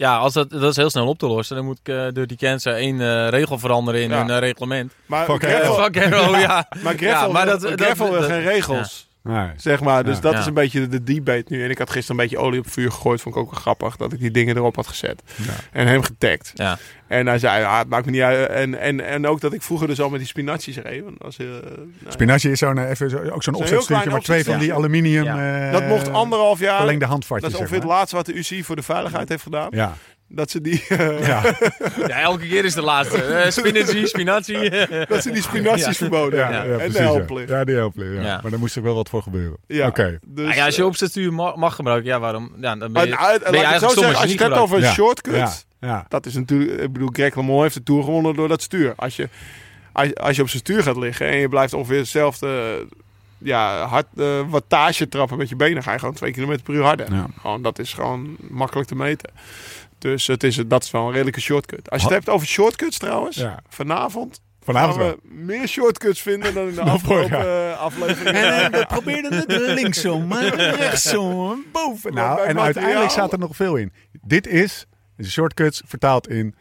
ja als dat, dat is heel snel op te lossen. Dan moet ik eh, door die cancer één eh, regel veranderen in Ja. hun eh, reglement. maar Fuck. Fuck hero, ja. maar Ja, maar dat- wil dat- geen regels. Nee. Zeg maar, dus Ja. dat Ja. is een beetje de debate nu. En ik had gisteren een beetje olie op het vuur gegooid. Vond ik ook wel grappig dat ik die dingen erop had gezet. Ja. En hem getagd. Ja. En hij zei, ja, het maakt me niet uit. En, en, en ook dat ik vroeger dus al met die spinazies reed. Want dat, was, eh, nou. Spinazie is zo'n, eh, even, zo- ook zo'n klein maar twee van die aluminium Ja. eh, dat mocht anderhalf jaar. verlengde Dat handvatjes. is zeg ongeveer het laatste wat de UCI voor de veiligheid heeft gedaan. Ja. Dat ze die, eh, Ja. ja, elke keer is de laatste. Uh, spinazie, spinazie. dat ze die spinazies Ja. verboden Ja, hebben. ja, en precies, de ja. helplicht. Ja, die. Ja. Maar daar moest er wel wat voor gebeuren. Ja. Oké. Dus, Nou ja, als je eh, opzetstuur mag, mag gebruiken, ja, waarom? Ja, dan ben je, uit- ben je eigenlijk zo zeggen, als je het hebt over een Ja. shortcut. Ja. Ja. Dat is natuurlijk, ik bedoel, Greg LeMond heeft de Tour gewonnen door dat stuur. Als je, als, als je op zijn stuur gaat liggen en je blijft ongeveer hetzelfde ja, hard, wattage trappen met je benen, ga je gewoon 2 km per uur harder. Ja. Gewoon, dat is gewoon makkelijk te meten. Dus het is, dat is wel een redelijke shortcut. Als je het hebt over shortcuts trouwens, Ja. vanavond Vanavond gaan wel. we meer shortcuts vinden dan in de afgelopen eh, afleveringen. En we probeerden het linksom, maar rechtsom, boven. Nou, en materiaal- uiteindelijk staat er nog veel in. Dit is de shortcuts vertaald in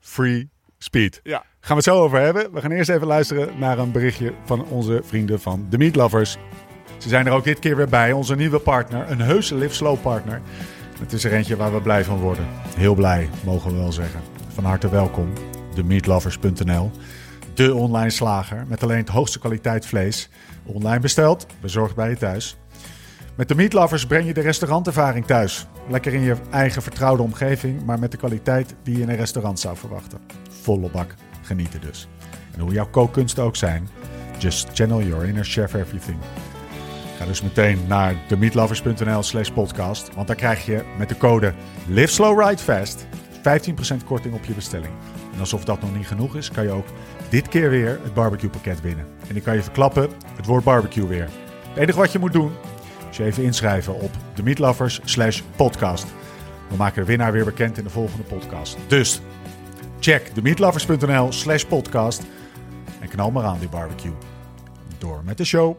free speed. Ja. Gaan we het zo over hebben. We gaan eerst even luisteren naar een berichtje van onze vrienden van The Meat Lovers. Ze zijn er ook dit keer weer bij, onze nieuwe partner. Een heuse Live Slow partner. Het is er eentje waar we blij van worden. Heel blij, mogen we wel zeggen. Van harte welkom. TheMeatLovers.nl De online slager met alleen het hoogste kwaliteit vlees. Online besteld, bezorgd bij je thuis. Met de Meatlovers breng je de restaurantervaring thuis. Lekker in je eigen vertrouwde omgeving, maar met de kwaliteit die je in een restaurant zou verwachten. Volle bak genieten dus. En hoe jouw kookkunsten ook zijn, just channel your inner chef everything. Ga dus meteen naar themeatlovers.nl slash podcast, want daar krijg je met de code Live Fast 15% korting op je bestelling. En alsof dat nog niet genoeg is, kan je ook dit keer weer het barbecue pakket winnen. En ik kan je verklappen, het woord barbecue weer. Het enige wat je moet doen, is je even inschrijven op themeatlovers slash podcast. We maken de winnaar weer bekend in de volgende podcast. Dus check themeatlovers.nl slash podcast en knal maar aan die barbecue. Door met de show.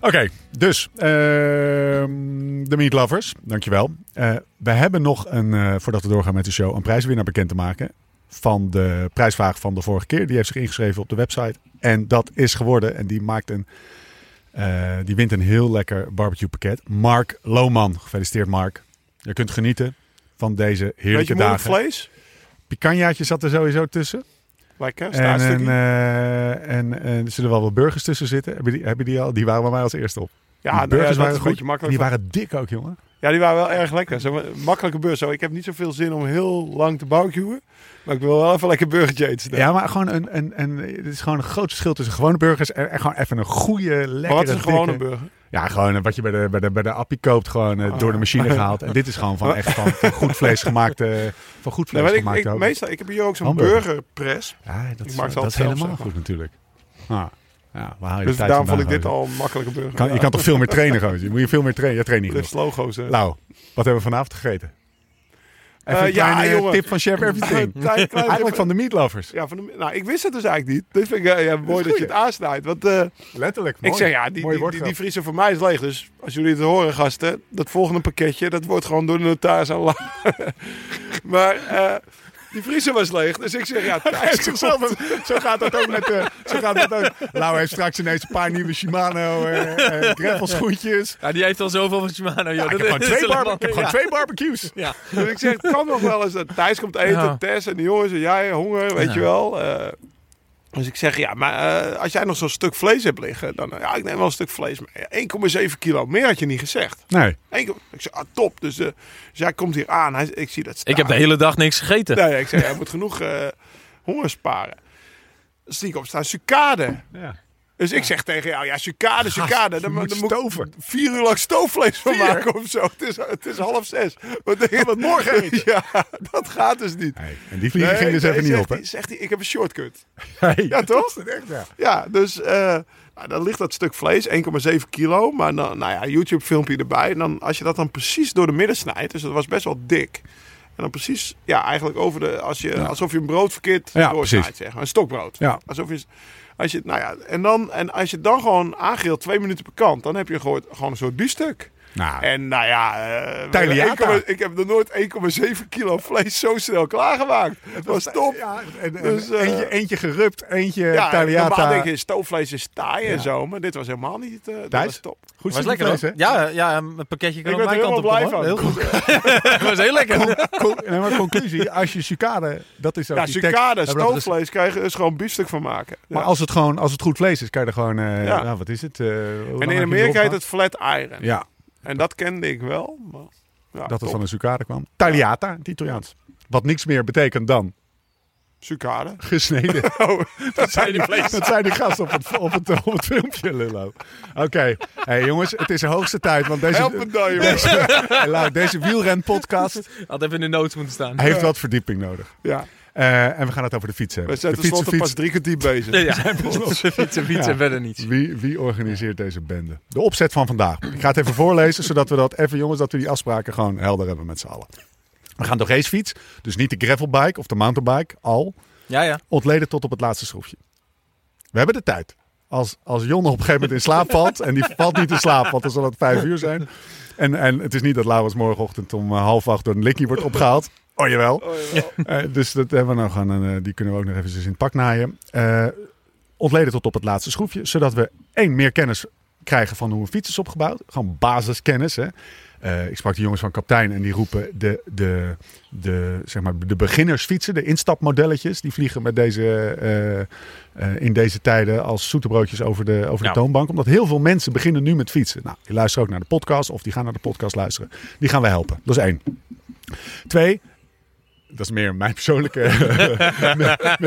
Oké, dus ehm, de Meat Lovers, dankjewel. Eh we hebben nog een, eh, voordat we doorgaan met de show, een prijswinnaar bekend te maken. Van de prijsvraag van de vorige keer. Die heeft zich ingeschreven op de website. En dat is geworden. En die maakt een. eh, die wint een heel lekker barbecue pakket. Mark Lohman. Gefeliciteerd, Mark. Je kunt genieten van deze heerlijke Beetje dagen. vlees. Picanjaatje zat er sowieso tussen. Lekker, En, eh, en, en er zullen wel wat burgers tussen zitten. Heb je die, heb je die al? Die waren bij mij als eerste op. ja, die nou ja, burgers waren goed. makkelijk. Die waren dik ook, jongen. Ja, die waren wel erg lekker. Zo, makkelijke burger. Zo, ik heb niet zoveel zin om heel lang te barbecuen. Maar ik wil wel even lekker burgertje eten. Ja, maar gewoon een, een, een, het is gewoon een groot verschil tussen gewone burgers en, en gewoon even een goede, lekkere, maar wat is een gewone dikke- burger? Ja, gewoon eh, wat je bij de, bij de, bij de appie koopt, gewoon eh, door de machine gehaald. En dit is gewoon van echt van, van goed vlees gemaakt, van goed Nee, vlees weet ik, gemaakt ik, ook. meestal, ik heb hier ook zo'n Hamburger. burgerpress. Ja, dat is, dat is helemaal zeg maar. goed natuurlijk. Ah, ja, waar Dus daarom vond ik dit al een makkelijke burger. Kan, je kan toch veel meer trainen, gozer? Je moet je veel meer trainen. Je traint niet Lift genoeg. logo's. hè. Lau, wat hebben we vanavond gegeten? Even Eh, een ja, kleine jongen. tip van Chef Everything. Klein- klein- Eigenlijk van de meatlovers. Ja, van de, nou, ik wist het dus eigenlijk niet. Dit vind ik eh, ja, mooi dat je het aansnijdt. Want eh, Letterlijk. ik zeg ja, die, die, die, vriezer voor mij is leeg. Dus als jullie het horen, gasten, dat volgende pakketje, dat wordt gewoon door de notaris aan Maar eh, die vriezer was leeg. Dus ik zeg ja, Thijs, Zo, zo, zo gaat dat ook met... eh zo gaat dat ook. Lau heeft straks ineens een paar nieuwe Shimano gravel schoentjes. Ja, die heeft al zoveel van Shimano. Ja, joh. ik heb gewoon twee, helemaal- barbe- ik heb gewoon ja. twee barbecues. Ja. Dus ik zeg, het kan nog wel eens dat Thijs komt eten, Ja. Tess en de jongens en jij, honger, weet Ja. je wel. Eh, Dus ik zeg, ja, maar eh, als jij nog zo'n stuk vlees hebt liggen, dan eh, ja, ik neem wel een stuk vlees mee. 1,7 kilo, meer had je niet gezegd. Nee. Eén- ik zeg, ah, top. Dus, hij komt hier aan, hij, ik zie dat staan. Ik heb de hele dag niks gegeten. Nee, ik zeg, hij moet genoeg eh, honger sparen. Zie ik op staan, sucade. Ja. Dus ik zeg tegen jou, ja, sucade. je Dan, moet dan moet ik vier uur lang stoofvlees van maken of zo. Het is, het is half zes. Wat denk je? wat morgen eten. Ja, dat gaat dus niet. Nee, En die vliegen ging dus nee, even niet op, hè? Zegt hij, ik heb een shortcut. Ja, toch? dat is echt, ja. Ja, dus eh, nou, dan ligt dat stuk vlees, 1,7 kilo. Maar dan, nou ja, YouTube filmpje erbij. En dan, als je dat dan precies door de midden snijdt, dus dat was best wel dik. En dan precies, ja, eigenlijk over de, als je, alsof je een brood verkeerd Ja, doorsnijdt, zeg maar. Een stokbrood. Ja. Alsof je, als je, nou ja, en dan, en als je dan gewoon aangrilt, twee minuten per kant, dan heb je gewoon, een soort biefstuk. Nou, En nou ja, eh, Tagliata. 1,- ik heb nog nooit 1,7 kilo vlees zo snel klaargemaakt. Het was top. Ja, en, Dus, eh, eentje, eentje gerupt, eentje Ja, tagliata. normaal denk je stoofvlees is taai en zo, maar dit was helemaal niet. eh dat was top. Goed was lekker vlees, hè? Ja, ja, een pakketje kan Ik op ben er mijn kant op helemaal blij van. Heel goed. Het was heel lekker. Con- nee, maar conclusie, als je sucade, dat is ook Ja, sucade, dat stoofvlees, kan je er dus gewoon een biefstuk van maken. Maar als het gewoon, als het goed vlees is, kan je er gewoon, eh, Ja. ja. wat is het? eh, en in Amerika heet het flat iron. Ja, En dat kende ik wel. Maar, ja, dat het top. van een sucade kwam. Tagliata, het Italiaans. Wat niks meer betekent dan Sucade. gesneden. Oh, dat, zijn die, dat zijn die gasten op het, op het, op het filmpje, Lullo. Oké, hey, jongens, het is de hoogste tijd. Want deze, help me dan, jongen. deze, deze wielren-podcast Had even in de notes moeten staan. heeft wat verdieping nodig. Ja, Eh, en we gaan het over de fiets hebben. we zijn de tenslotte pas drie kwartier bezig. Ja, fietsen, fietsen, fietsen, Ja. verder niets. Wie, wie organiseert deze bende? De opzet van vandaag. Ik ga het even voorlezen, zodat we dat even, jongens, dat we die afspraken gewoon helder hebben met z'n allen. We gaan de racefiets, dus niet de gravelbike of de mountainbike, al Ja, ja. ontleden tot op het laatste schroefje. We hebben de tijd. Als, als Jon op een gegeven moment in slaap valt, en die valt niet in slaap, want dan zal het vijf uur zijn. En, en het is niet dat Laurens morgenochtend om eh, half acht door een likkie wordt opgehaald. Oh jawel. Oh, jawel. Eh, dus dat hebben we nog gaan, eh, die kunnen we ook nog even in het pak naaien. Eh, ontleden tot op het laatste schroefje, zodat we één meer kennis krijgen van hoe een fiets is opgebouwd. Gewoon basiskennis. Hè. Eh, ik sprak de jongens van Kaptein en die roepen de, de, de, zeg maar, de beginnersfietsen, de instapmodelletjes, die vliegen met deze, eh, eh, in deze tijden als zoete broodjes over de, over de Ja. toonbank. Omdat heel veel mensen beginnen nu met fietsen. Nou, die luisteren ook naar de podcast of die gaan naar de podcast luisteren. Die gaan we helpen. Dat is één. Twee, dat is meer mijn persoonlijke.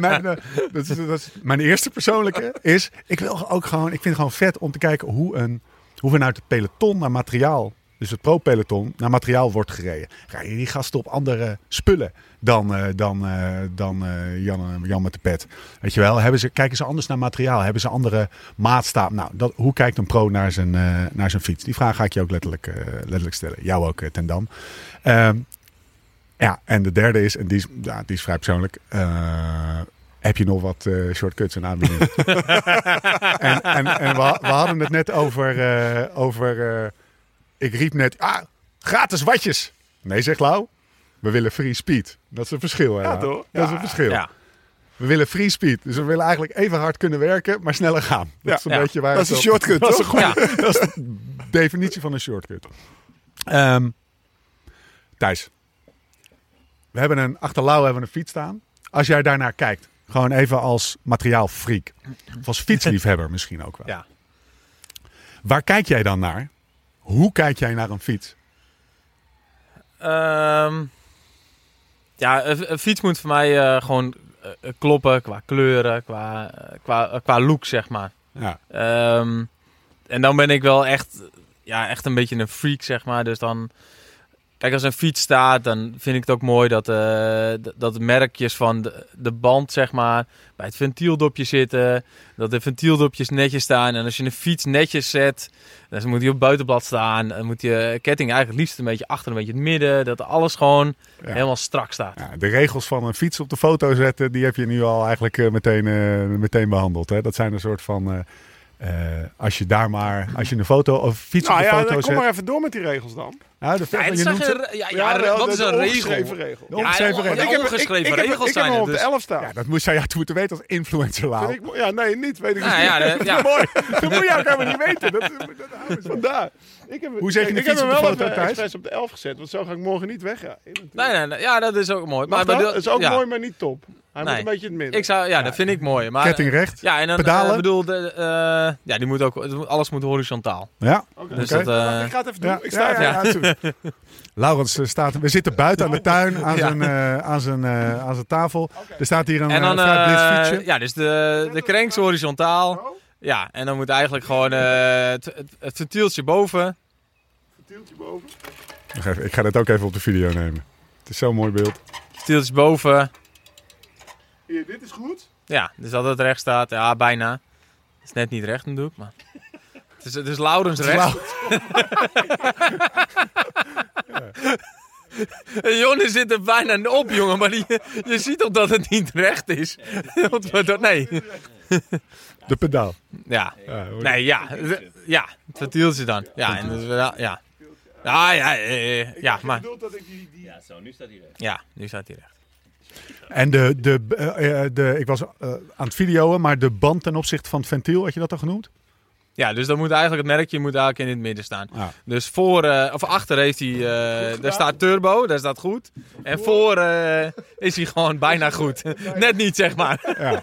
mijn, eh, dat is, mijn eerste persoonlijke is. Ik wil ook gewoon. Ik vind het gewoon vet om te kijken hoe, een, hoe we uit het peloton naar materiaal. Dus het pro-peloton naar materiaal wordt gereden. Rijden die gasten op andere spullen dan, eh, dan, eh, dan eh, Jan, Jan met de pet. Weet je wel? Hebben ze, kijken ze anders naar materiaal? Hebben ze andere maatstaaf? Nou, dat, hoe kijkt een pro naar zijn, naar zijn fiets? Die vraag ga ik je ook letterlijk, letterlijk stellen. Jou ook, ten Dam. Ja, en de derde is, en die is, ja, die is vrij persoonlijk. eh, heb je nog wat eh, shortcuts en aanbiedingen? en en, en we, we hadden het net over. eh, over ik riep net. Ah, gratis watjes. Nee, zegt Lau. We willen free speed. Dat is een verschil. Hè, Ja, toch? Dat is een verschil. Ja. We willen free speed. Dus we willen eigenlijk even hard kunnen werken, maar sneller gaan. Dat Ja. is een Ja. beetje waar Dat is een shortcut, dat is toch? een goede- Ja. dat is de definitie van een shortcut. Ehm, Thijs. We hebben een, achter Lau hebben we een fiets staan. Als jij daarnaar kijkt, gewoon even als materiaalfreak. Of als fietsliefhebber misschien ook wel. Ja. Waar kijk jij dan naar? Hoe kijk jij naar een fiets? Ehm, ja, een, een fiets moet voor mij eh, gewoon eh, kloppen qua kleuren, qua, eh, qua, qua look, zeg maar. Ja. Ehm, en dan ben ik wel echt, ja, echt een beetje een freak, zeg maar. Dus dan, kijk, als een fiets staat, dan vind ik het ook mooi dat, eh, d- dat de merkjes van de, de band, zeg maar, bij het ventieldopje zitten. Dat de ventieldopjes netjes staan. En als je een fiets netjes zet, dan moet die op het buitenblad staan. Dan moet je ketting eigenlijk liefst een beetje achter, een beetje in het midden. Dat alles gewoon Ja. helemaal strak staat. Ja, de regels van een fiets op de foto zetten, die heb je nu al eigenlijk eh, meteen, eh, meteen behandeld. Hè? Dat zijn een soort van. eh, eh, als je daar maar, als je een foto of fiets Nou op de ja, foto dan kom zet. maar even door met die regels dan. Nou, de, Ja, je noemt ze- er- ja, ja, wel, wat is een ongeschreven regel? regel. de ongeschreven Ja, regel. ja, Ik heb- ongeschreven ik, ik, regels ik heb zijn hem er op dus. de 11 staan. Ja, dat moest, je had moeten weten als influencer Lau. Ik ja, nee, niet. Weet ik Nou niet. ja, de- ja. Mooi. Dat moet je ook helemaal niet weten. Dat, dat, dat, vandaar. Ik heb, Hoe zeg je ik, de ik heb fiets hem op de wel expres op de 11 gezet, want zo ga ik morgen niet weg. Ja, Nee, nee, nee, ja, dat is ook mooi. Maar dat? Dat is ook ja. mooi, maar niet top. Hij Nee. moet een beetje in het midden. Ik zou, ja, dat vind ik mooi. Maar, Ketting recht. Ja, en dan Pedalen? eh, bedoel, de, eh, ja, die moet ook, het moet- alles moet horizontaal. Ja. Oké. Dus Oké. dat, eh, ik ga het even doen. Ja, ik sta ja, ja, ja. Laurens eh, staat, we zitten buiten aan de tuin aan, Ja. zijn, eh, aan, zijn, eh, aan zijn tafel. Er staat hier een en dan, fietsje. ja, dus de, de cranks horizontaal. Ja, en dan moet eigenlijk gewoon eh, het, het, het ventieltje boven. tieltje boven. Even, ik ga dit ook even op de video nemen. Het is zo'n mooi beeld. Ventieltje boven. Hier, dit is goed. Ja, dus dat het recht staat. Ja, bijna. Het is net niet recht natuurlijk, maar... Het is, het is Laurens recht. Jonne zit er bijna op, jongen. Maar die, je ziet toch dat het niet recht is? Nee. De pedaal. Ja. Nee, ja. Ja, het ventieltje dan. Ja, en dus, ja. Ja, ja, ja, ja, maar... bedoel dat ik die... die... Ja, zo, nu staat hij recht. Ja, nu staat hij recht. En de, de, eh, eh, de, ik was eh, aan het videoen, maar de band ten opzichte van het ventiel, had je dat al genoemd? Ja, dus dan moet eigenlijk het merkje moet eigenlijk in het midden staan. Ja. Dus voor, eh, of achter heeft hij, eh, daar staat turbo, daar staat goed. En voor eh, is hij gewoon bijna goed. Net niet, zeg maar. Ja.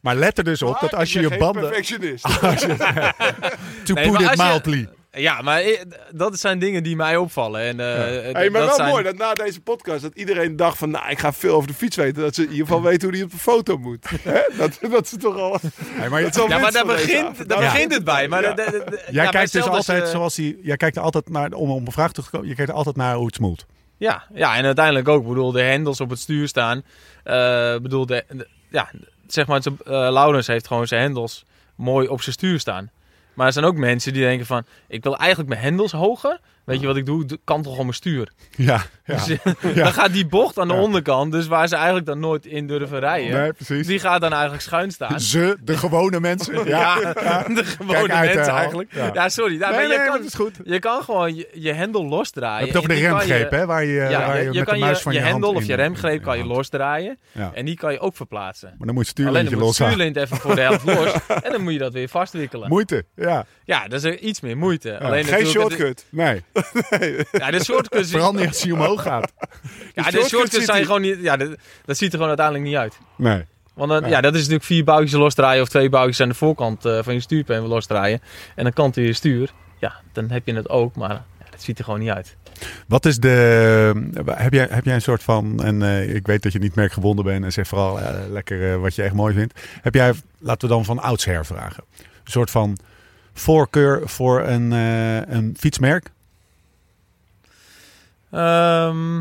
Maar let er dus op dat als je je banden... perfectionist. To Nee, put maar it als je- mildly. Ja, maar eh, dat zijn dingen die mij opvallen. En, eh, Hey, dat maar wel zijn- mooi dat na deze podcast dat iedereen dacht van, nou, ik ga veel over de fiets weten. Dat ze in ieder geval weten hoe die op de foto moet. Hè? dat, dat ze toch al... Hey, maar Dat al Ja, maar daar begint, daar Ja. begint het bij. Maar Ja. de- de- de- Jij ja, kijkt dus altijd eh, zoals hij. Jij kijkt er altijd naar om om een vraag te komen. Je kijkt er altijd naar hoe het smoelt. Ja, ja, en uiteindelijk ook. Ik bedoel, de hendels op het stuur staan. Eh, Ik bedoel, de, de- ja, zeg maar, eh, Laurens heeft gewoon zijn hendels mooi op zijn stuur staan. Maar er zijn ook mensen die denken van, ik wil eigenlijk mijn hendels hoger. Weet je wat ik doe? Ik kantel gewoon mijn stuur. Ja, ja. Dus, dan gaat die bocht aan de Ja. onderkant, dus waar ze eigenlijk dan nooit in durven rijden. Nee, precies. Die gaat dan eigenlijk schuin staan. Ze, de gewone mensen. Ja, Ja, de gewone Kijk mensen eigenlijk. Ja. Ja, sorry. Ja, Nee, maar je, kan, is goed. je kan gewoon je, je hendel losdraaien. Je hebt het over de remgreep, hè? Waar je, Ja, waar je, met kan de muis je, van je, je, hendel of je remgreep kan je losdraaien. Ja. En die kan je ook verplaatsen. Maar dan moet je het Alleen stuurlintje dan moet stuurlint even voor de helft los. En dan moet je dat weer vastwikkelen. Moeite, ja. Ja, dat is iets meer moeite. Alleen Geen shortcut. Nee, Ja, de shortcuts, vooral niet als hij omhoog gaat. ja, de shortcuts ziet zijn gewoon niet... Ja, dat, dat ziet er gewoon uiteindelijk niet uit. Nee. Want dan, Ja. ja. dat is natuurlijk vier boutjes losdraaien of twee boutjes aan de voorkant eh, van je stuurpen losdraaien. En dan kant je stuur. Ja, dan heb je het ook, maar ja, dat ziet er gewoon niet uit. Wat is de. Heb jij, heb jij een soort van. En eh, ik weet dat je niet merkgebonden bent en zeg vooral eh, lekker wat je echt mooi vindt. Heb jij, laten we dan van oudsher vragen, een soort van voorkeur voor een, een fietsmerk? Ehm,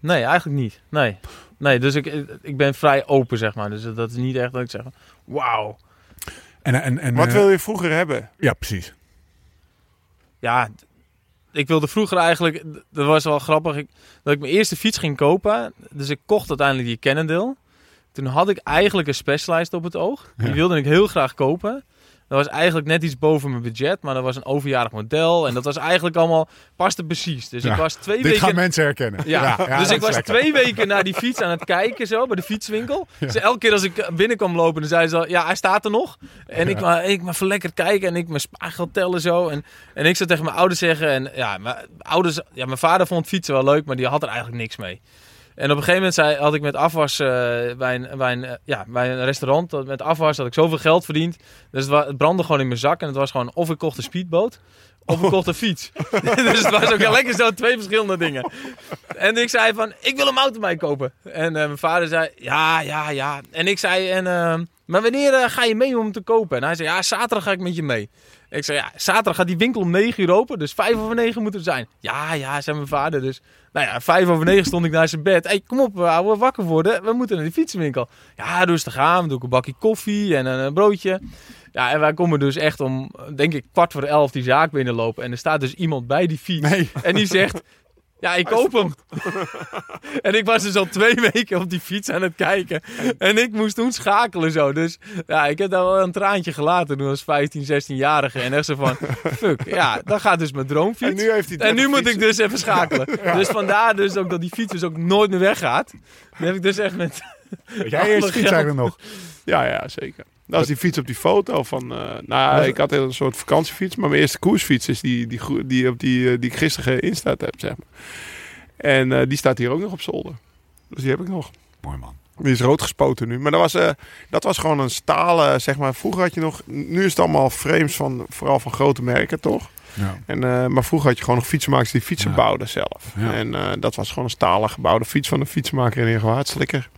nee, eigenlijk niet. Nee. Nee, dus ik, ik ben vrij open, zeg maar. Dus dat is niet echt dat ik zeg, wauw. En, en, en, Wat eh, wil je vroeger hebben? Ja, precies. Ja, ik wilde vroeger eigenlijk, dat was wel grappig, ik, dat ik mijn eerste fiets ging kopen. Dus ik kocht uiteindelijk die Cannondale. Toen had ik eigenlijk een Specialized op het oog. Die Ja. wilde ik heel graag kopen. Dat was eigenlijk net iets boven mijn budget, maar dat was een overjarig model. En dat was eigenlijk allemaal, paste precies. Dus Ja. ik was twee Dit weken... gaan mensen herkennen. Ja, ja, dus ik was lekker. twee weken naar die fiets aan het kijken zo, bij de fietswinkel. Dus elke keer als ik binnen kwam lopen, dan zei ze al, ja, hij staat er nog. En ik, maar, ik maar verlekkerd kijken en ik mijn spaargeld tellen zo. En, en ik zou tegen mijn ouders zeggen, en ja, mijn ouders, ja, mijn vader vond fietsen wel leuk, maar die had er eigenlijk niks mee. En op een gegeven moment zei, had ik met afwas eh, bij, een, bij, een, eh, ja, bij een restaurant, dat met afwas had ik zoveel geld verdiend. Dus het, wa- het brandde gewoon in mijn zak en het was gewoon of ik kocht een speedboot of ik kocht een fiets. dus het was ook heel lekker zo twee verschillende dingen. En ik zei van, ik wil een mountainbike kopen. En eh, mijn vader zei, ja, ja, ja. En ik zei, en, eh, maar wanneer eh, ga je mee om hem te kopen? En hij zei, ja, zaterdag ga ik met je mee. Ik zei, ja, zaterdag gaat die winkel om 9 uur open, dus 5 over 9 moet er zijn. Ja, ja, zei mijn vader. Dus, nou ja, 5 over 9 stond ik naar zijn bed. Hé, hey, kom op, ouwe, wakker worden. We moeten naar die fietsenwinkel. Ja, rustig aan. Doe ik een bakje koffie en een, broodje. Ja, en wij komen dus echt om, denk ik, kwart voor elf die zaak binnenlopen. En er staat dus iemand bij die fiets. Nee. En die zegt, Ja, ik koop hem. en ik was dus al twee weken op die fiets aan het kijken. En ik moest toen schakelen zo. Dus ja, ik heb daar wel een traantje gelaten toen als 15, 16-jarige. En echt zo van, fuck, ja, dan gaat dus mijn droomfiets. En nu heeft hij En nu 30 moet ik dus even schakelen. Dus vandaar dus ook dat die fiets dus ook nooit meer weggaat. Die heb ik dus echt met... Jij eerst fiets eigenlijk nog? Ja, ja, zeker. Dat is die fiets op die foto van... eh, nou, ik had een soort vakantiefiets, maar mijn eerste koersfiets is die, die, die, op die, eh, die ik gisteren geïnstaat heb, zeg maar. En eh, die staat hier ook nog op zolder. Dus die heb ik nog. Mooi man. Die is rood gespoten nu. Maar dat was, dat was gewoon een stalen, zeg maar. Vroeger had je nog... Nu is het allemaal frames van, vooral van grote merken, toch? Ja. En, maar vroeger had je gewoon nog fietsenmakers die fietsen Ja. bouwden zelf. Ja. En dat was gewoon een stalen gebouwde fiets van een fietsenmaker in Heergewaard. Slikker.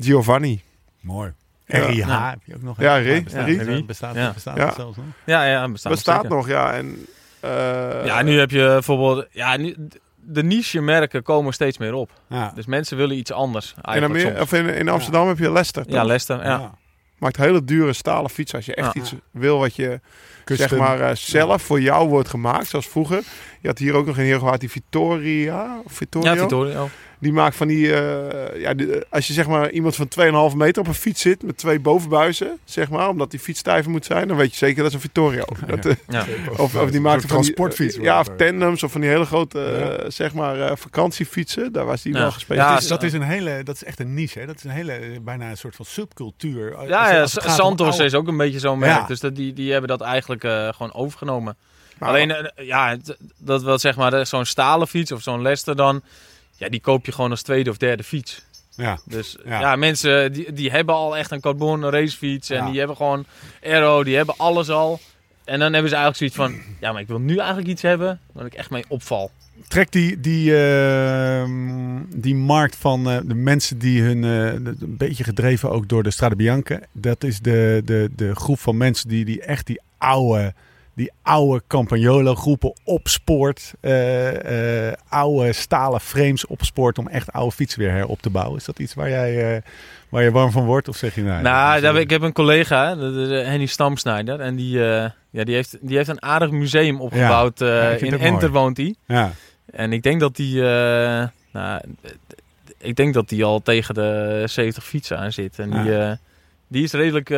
Giovanni. Mooi. Ja. RIH Ja. heb je ook nog. Ja? Rie. Bestaat, bestaat, bestaat, Ja. bestaat Ja. het zelfs nog? Ja, ja, bestaat, nog, ja. En, eh, Ja, nu heb je bijvoorbeeld... Ja, nu, de niche-merken komen steeds meer op. Ja. Dus mensen willen iets anders in, of in, in Amsterdam heb je Leicester. Ja, toch? Leicester, ja. Ja. Maakt hele dure stalen fietsen. Als je echt Ja. iets wil wat je Custom. zeg maar, eh, zelf voor jou wordt gemaakt. Zoals vroeger. Je had hier ook nog in Heergewaard die Vittoria. Vittorio. Ja, Vittorio. Die maakt van die, eh, ja, die- eh, als je zeg maar iemand van 2,5 meter op een fiets zit met twee bovenbuizen, zeg maar, omdat die fiets stijver moet zijn, dan weet je zeker dat is een Vittorio. Dat, eh, Ja. of, of die maakte van die, transportfiets. ja, of tandems of van die hele grote, zeg maar, eh, vakantiefietsen. Daar was die Ja. wel Ja, gespecialiseerd. Dus dat is een hele, dat is echt een niche. Hè? Dat is een hele, bijna een soort van subcultuur. Ja, ja Santos oude- is ook een beetje zo'n merk. Ja. Dus dat, die, die hebben dat eigenlijk eh, gewoon overgenomen. Maar- Alleen, ja, dat wel zeg maar, zo'n stalen fiets of zo'n Lester dan... Ja, die koop je gewoon als tweede of derde fiets. Ja. Dus Ja. ja, mensen die, die hebben al echt een carbon racefiets. En Ja. die hebben gewoon aero, die hebben alles al. En dan hebben ze eigenlijk zoiets van... Ja, maar ik wil nu eigenlijk iets hebben waar ik echt mee opval. Trek die, die, ehm, die markt van eh, de mensen die hun, eh, een beetje gedreven ook door de Strade Bianca. Dat is de, de, de groep van mensen die, die echt die oude, die oude Campagnolo groepen opspoort. eh, oude stalen frames opspoort om echt oude fietsen weer herop te bouwen. Is dat iets waar jij, eh, waar je warm van wordt? Of zeg je nou? nou, ik heb een collega, Henny Stamsnijder. En die, ja, die, heeft, die heeft een aardig museum opgebouwd. Ja, in Enter woont hij. Ja. En ik denk dat die, nou, ik denk dat die al tegen de 70 fietsen aan zit. En die, die is redelijk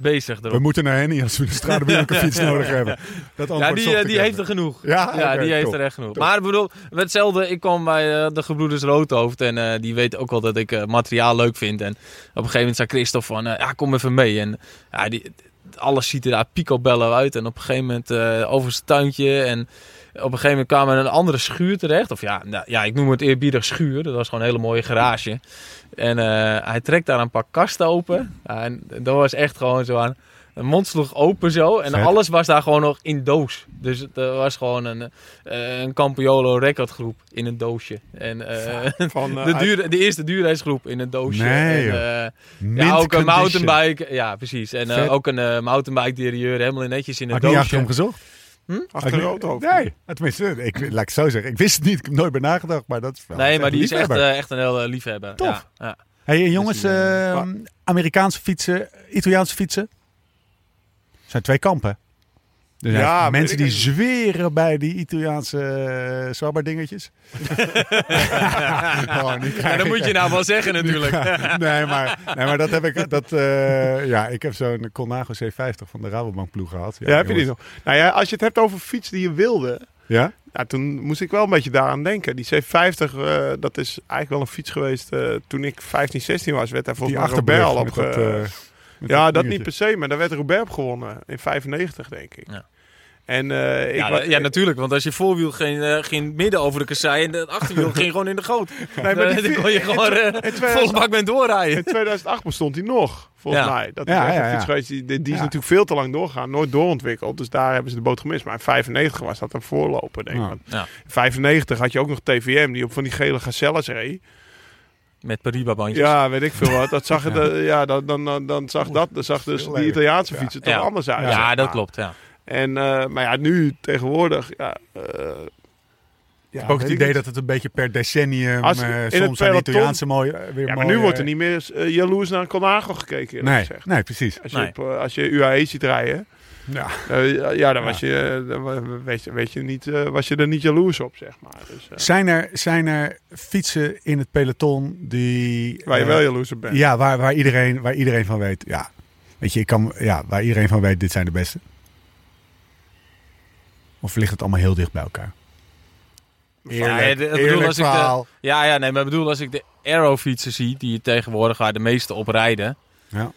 bezig We erop. moeten naar Henny als we een Strade Bianca fiets nodig hebben. Dat Ja, die, eh, die even. heeft er genoeg. Ja, die heeft er echt genoeg. Top. Maar ik bedoel, hetzelfde, ik kwam bij eh, de gebroeders Roodhoofd en eh, die weet ook wel dat ik materiaal leuk vind. En op een gegeven moment zei Christophe van, ja, kom even mee. En ja, die, alles ziet er daar picobello uit. En op een gegeven moment over zijn tuintje en op een gegeven moment kwamen we in een andere schuur terecht. Of ja, nou, ja, ik noem het eerbiedig schuur. Dat was gewoon een hele mooie garage. En eh, hij trekt daar een paar kasten open. Ja, en dat was echt gewoon zo aan. Een mond sloeg open zo. En Vet. alles was daar gewoon nog in doos. Dus het was gewoon een, eh, een Campiolo recordgroep in een doosje. En eh, Van, de, duur, de eerste duurreisgroep in een doosje. Nee, en, joh. Mint ja, ook een mountainbike. Ja, precies. En ook een mountainbike derieur. Helemaal netjes in een Had ik niet achter doosje. Gezocht? achter een roodhoofd. Nee, tenminste, ik, laat ik het zo zeggen. Ik wist het niet, ik heb nooit bij nagedacht, maar dat is wel Nee, maar die is echt, eh, echt een heel eh, liefhebber. Tof. Ja, ja. Hey, en jongens, Dus, eh, eh, Amerikaanse fietsen, Italiaanse fietsen. zijn twee kampen. Zijn Ja, mensen die ik zweren bij die Italiaanse uh, zwabber dingetjes. oh, Ja, dat ik- moet je nou wel zeggen natuurlijk. nee, maar, nee, maar dat heb ik. Dat, eh, ja, ik heb zo'n Colnago C50 van de Rabobank ploeg gehad. Ja, heb je die nog? Nou ja, als je het hebt over fiets die je wilde, Ja? ja, toen moest ik wel een beetje daaraan denken. Die C50, eh, dat is eigenlijk wel een fiets geweest eh, toen ik 15, 16 was. Werd daar Die volgens mij achterbrug op met ge- eh, Ja, dat niet per se, maar daar werd Robert op gewonnen. In 95, denk ik. Ja. En eh, ik Ja, natuurlijk. Want als je voorwiel ging, eh, ging midden over de kassei en het achterwiel ging gewoon in de goot. Nee, maar die dan kon je gewoon eh, in volle 2008 bak met doorrijden. In 2008 bestond hij nog, volgens Ja. mij. Dat is Ja. Die, die is Ja. natuurlijk veel te lang doorgaan. Nooit doorontwikkeld. Dus daar hebben ze de boot gemist. Maar in 95 was dat een voorloper, denk ik. Ja. Want Ja. In 95 had je ook nog TVM, die op van die gele gazelles reed. Met Pariba-bandjes. Ja, weet ik veel wat. Dat zag, het, eh, ja, dan, dan, dan, dan zag dat, dan zag dus die. Italiaanse Ja. fietsen toch Ja. anders uit. Ja, dat klopt. Ja. En, eh, maar ja, nu tegenwoordig, ja, eh, ja, Ik heb ook het idee dat het een beetje per decennium. Als- eh, soms de Italiaanse mooi, eh, weer Ja, maar nu wordt er niet meer jaloers naar een Colnago gekeken, Nee, nee, precies. Als je, Nee. op, als je UAE ziet rijden. Ja. Eh, ja, dan Ja. was je, eh, dan weet je, weet je niet, eh, was je er niet jaloers op, zeg maar. Dus, eh, Zijn, er, zijn er fietsen in het peloton die... waar je wel jaloers op bent. Ja, waar, waar, iedereen, waar iedereen van weet. Ja, weet je, ik kan, ja, waar iedereen van weet, dit zijn de beste. Of ligt het allemaal heel dicht bij elkaar? Ja, ik bedoel, als ik de- verhaal. Ja, ja, nee, maar ik bedoel, als ik de aero-fietsen zie, die je tegenwoordig waar de meeste op rijden. Ja.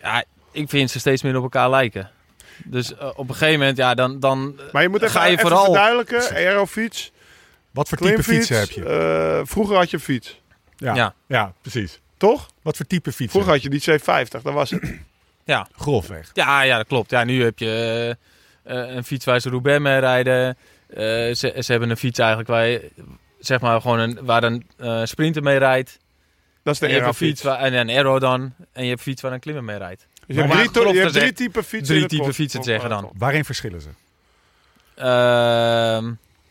Ja, ik vind ze steeds meer op elkaar lijken. Dus eh, op een gegeven moment, ja, dan, dan Maar je moet even, ga je even vooral... verduidelijken. Aerofiets, Wat voor type fietsen heb je? eh, vroeger had je een fiets, Ja. Ja. Ja. precies. toch? Wat voor type fietsen? Vroeger had je die C50, dat was het. Grofweg. Ja, ja, dat klopt. Ja, nu heb je eh, eh, een fiets waar ze Roubaix mee rijden. Eh, ze, ze hebben een fiets eigenlijk waar je, zeg maar, gewoon een, waar een eh, sprinter mee rijdt. Dat is de aerofiets. fiets en een aero dan. En je hebt een fiets waar een klimmer mee rijdt. Dus je hebt drie, to- grof je hebt drie typen fietsen. drie typen fietsen zeggen dan. Waarin verschillen ze? Ehm,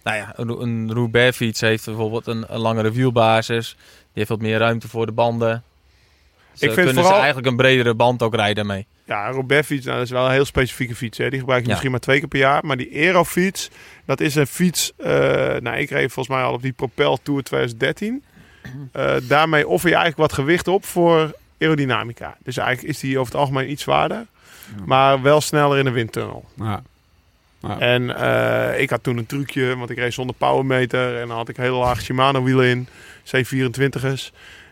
nou ja, een, een Roubaix fiets heeft bijvoorbeeld een, een langere wielbasis. Die heeft wat meer ruimte voor de banden. Ze Ik vind kunnen vooral- ze eigenlijk een bredere band ook rijden mee. Ja, een Roubaix fiets, nou, dat is wel een heel specifieke fiets. Hè. Die gebruik je Ja. misschien maar twee keer per jaar. Maar die Aerofiets, dat is een fiets... eh, nou, ik reed volgens mij al op die Propel Tour 2013. Eh, daarmee offer je eigenlijk wat gewicht op voor aerodynamica. Dus eigenlijk is die over het algemeen iets zwaarder. Maar wel sneller in de windtunnel. Ja. Ja. En eh, ik had toen een trucje, want ik reed zonder powermeter. En dan had ik hele laag Shimano wielen in, C24's.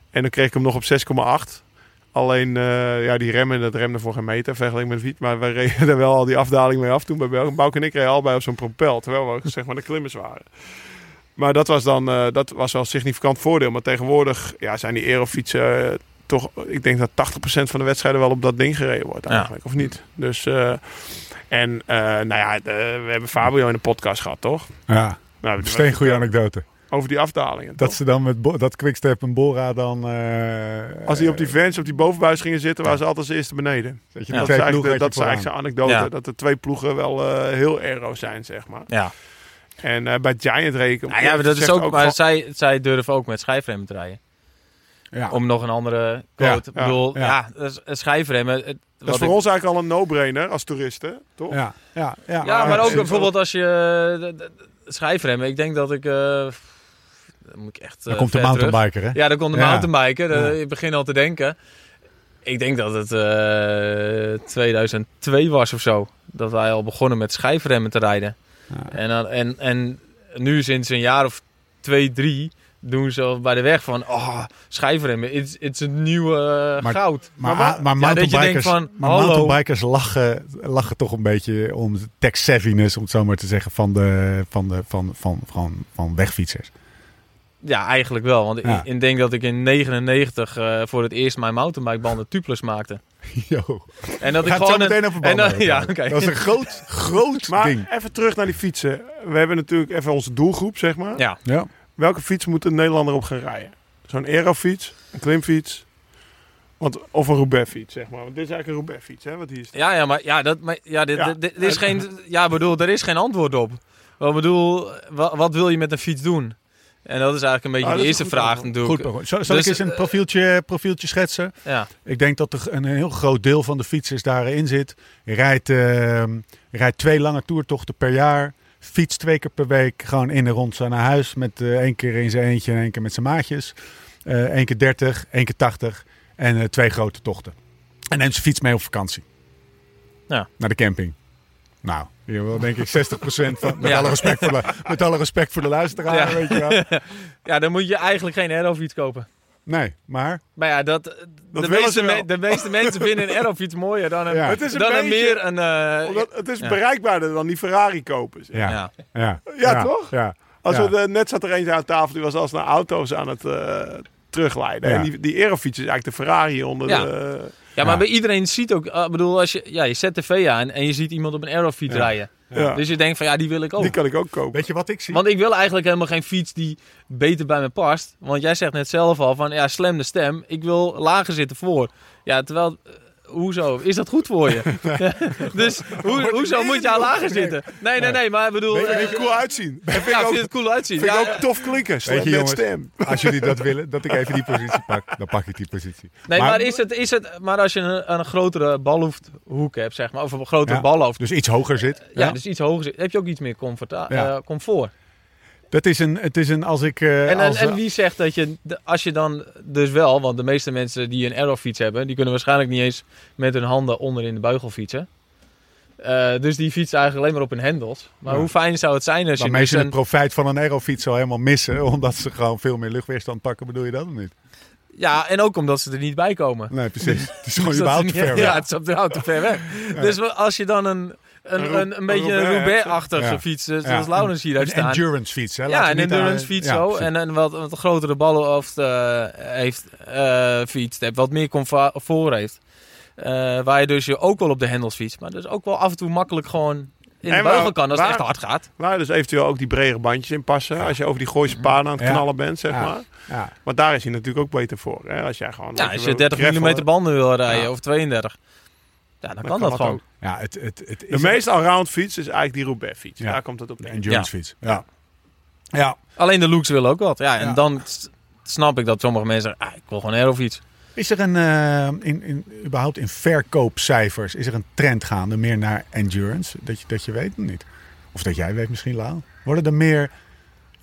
En dan kreeg ik hem nog op 6,8. Alleen eh, ja, die remmen, dat remde voor geen meter vergeleken met de fiets. Maar we reden er wel al die afdaling mee af toen bij België. Bouke en ik reden allebei op zo'n propel, terwijl we zeg maar de klimmers waren. Maar dat was dan eh, dat was wel een significant voordeel. Maar tegenwoordig ja, zijn die aerofietsen toch... Ik denk dat 80% van de wedstrijden wel op dat ding gereden wordt Ja. eigenlijk, of niet? Dus... eh, en eh, nou ja, de- we hebben Fabio in de podcast gehad, toch? ja. Nou, Steen goede anekdote. Over die afdalingen. Dat toch? ze dan met Bo- dat Quickstep en Bora dan... eh, Als die op die vans, op die bovenbuis gingen zitten, waren ze altijd als eerste beneden. Dat je Ja. Dat is eigenlijk, dat eigenlijk zijn anekdote. Ja. Dat de twee ploegen wel eh, heel aero zijn, zeg maar. Ja, En eh, bij Giant reken nou ja maar dat is ook, maar zij, zij durven ook met schijfremmen te rijden. Ja. Om nog een andere Ja, quote. ik ja, bedoel, ja. ja, dat is- een schijfremmen. het- Dat is voor ik- ons eigenlijk al een no-brainer als toeristen, toch? Ja, ja, ja. Ja, maar ook bijvoorbeeld als je eh, de- de- de schijfremmen. Ik denk dat ik. eh, dan moet ik echt. Dan eh, komt de terug. mountainbiker, hè? Ja, dan komt de Ja. mountainbiker. Ja. Eh, Ik begin al te denken. Ik denk dat het eh 2002 was of zo. Dat wij al begonnen met schijfremmen te rijden. Ja. En, dan- en, en nu sinds een jaar of twee, drie doen ze al bij de weg van... Oh, schijfremmen, it's, it's een nieuwe eh, Maar- goud. Maar, Maar maar, wa- Ja, mountainbikers, van, maar mountainbikers lachen, lachen toch een beetje om de tech-savviness, om het zo maar te zeggen, van, de, van, de, van, van, van, van wegfietsers. Ja, eigenlijk wel. Want Ja. ik, ik denk dat ik in 99 eh, voor het eerst mijn mountainbikebanden tubeless maakte. Yo. En dat We ik gaan het zo gewoon een- meteen over en banden hebben. ja, oké. Dat is een groot, groot Maar ding. even terug naar die fietsen. We hebben natuurlijk even onze doelgroep, zeg maar. Ja. Ja. Welke fiets moet een Nederlander op gaan rijden? Zo'n aerofiets, een klimfiets, want, of een Roubaix-fiets, zeg maar. Want dit is eigenlijk een Roubaix-fiets, hè? Wat hier is. Ja, ja, maar ja, dat, maar, ja, dit, Ja. dit, dit is geen, ja, bedoel, er is geen antwoord op. Wat bedoel, wat, wat wil je met een fiets doen? En dat is eigenlijk een beetje Ah, de eerste vraag antwoord. natuurlijk. Goed, zal, zal Dus, ik eens een profieltje, profieltje schetsen? Ja, Ik denk dat er een heel groot deel van de fietsers daarin zit. Je rijdt, ehm, je rijdt twee lange toertochten per jaar. Fiets twee keer per week gewoon in en rond zo naar huis. Met eh, één keer in zijn eentje en één keer met zijn maatjes. Eh Eén keer 30, één keer 80 en eh, twee grote tochten. En neemt zijn fiets mee op vakantie. Ja. Naar de camping. Nou, hier wil denk ik 60% van. Met, Ja. alle respect voor de, met alle respect voor de luisteraar, Ja. weet je wel. ja, dan moet je eigenlijk geen aerofiets kopen. Nee, maar Maar ja, dat, de, meeste, me- de meeste mensen vinden een aerofiets mooier dan een, Ja. Het is een dan een beetje- meer een... eh, Omdat het is Ja. bereikbaarder dan die Ferrari kopen. zeg. ja. ja. Ja, Ja, toch? Ja. Als we de- net zat er eentje aan tafel, die was als naar auto's aan het eh, terugleiden. Ja. En die, die aerofiets is eigenlijk de Ferrari onder Ja. de... Ja, maar Ja. bij iedereen ziet ook... Ik bedoel, als je, ja, je zet tv aan en je ziet iemand op een aerofiets Ja. rijden. Ja. Dus je denkt van, ja, die wil ik ook. Die kan ik ook kopen. Weet je wat ik zie? Want ik wil eigenlijk helemaal geen fiets die beter bij me past. Want jij zegt net zelf al van, ja, slam de stem. Ik wil lager zitten voor. Ja, terwijl... eh, hoezo? Is dat goed voor je? dus hoe, hoezo moet je aan lager zitten? Nee, nee, nee, maar ik bedoel... Eh, vind je cool uitzien. Vind ja, ik ook, vind je het cool uitzien? vind ik Ja, ook tof klinken. Weet je, met jongens, stem. Als jullie dat willen, dat ik even die positie pak, dan pak ik die positie. Nee, Maar- maar, is het, is het, maar als je een, een grotere balhoefdhoek hebt, zeg maar, of een grotere Ja, balhoofd, Dus iets hoger zit. ja, dus iets hoger zit, heb je ook iets meer eh, comfort. Dat is een, het is een, als ik... eh, En, en, als, en wie zegt dat je, de- als je dan dus wel, want de meeste mensen die een aerofiets hebben, die kunnen waarschijnlijk niet eens met hun handen onder in de beugel fietsen. Eh, dus die fietsen eigenlijk alleen maar op hun hendels. Maar Ja. hoe fijn zou het zijn als je waarmee dus ze het een, profijt van een aerofiets al helemaal missen, omdat ze gewoon veel meer luchtweerstand pakken, bedoel je dat of niet? Ja, en ook omdat ze er niet bij komen. Nee, precies. Het is gewoon überhaupt te ver Ja, weg. het is überhaupt te ver weg. Dus als je dan een, Een een, een, een beetje Roubaix-achtige Ja. fiets, dus Ja, hier Een staan. endurance fiets, hè? Ja, een endurance aan- fiets zo. En een wat, wat grotere ballenhoofd eh, heeft eh heeft, Wat meer comfort heeft. Eh, waar je dus je ook wel op de hendels fietst. Maar dus ook wel af en toe makkelijk gewoon in de En beugel kan als het echt hard gaat. Waar dus eventueel ook die bredere bandjes in passen. Als je over die Gooise paden aan het Ja. knallen bent, zeg Ja. maar. Ja. Want daar is hij natuurlijk ook beter voor. Hè? Als jij gewoon... Ja, als je wil 30 mm banden wil rijden of 32. Ja, dan, kan dat, gewoon. ook. Ja, het, het, het De meest allround fiets is eigenlijk die Roubaix fiets. Ja. Daar komt het op neer. endurance fiets. Ja. Ja. Alleen de looks willen ook wat. Ja, en Ja. dan snap ik dat sommige mensen zeggen, ah, ik wil gewoon een aerofiets. Is er een, eh, in, in, überhaupt in verkoopcijfers, is er een trend gaande meer naar endurance? Dat je, dat je weet of niet? Of dat jij weet misschien, Lau? Worden er meer...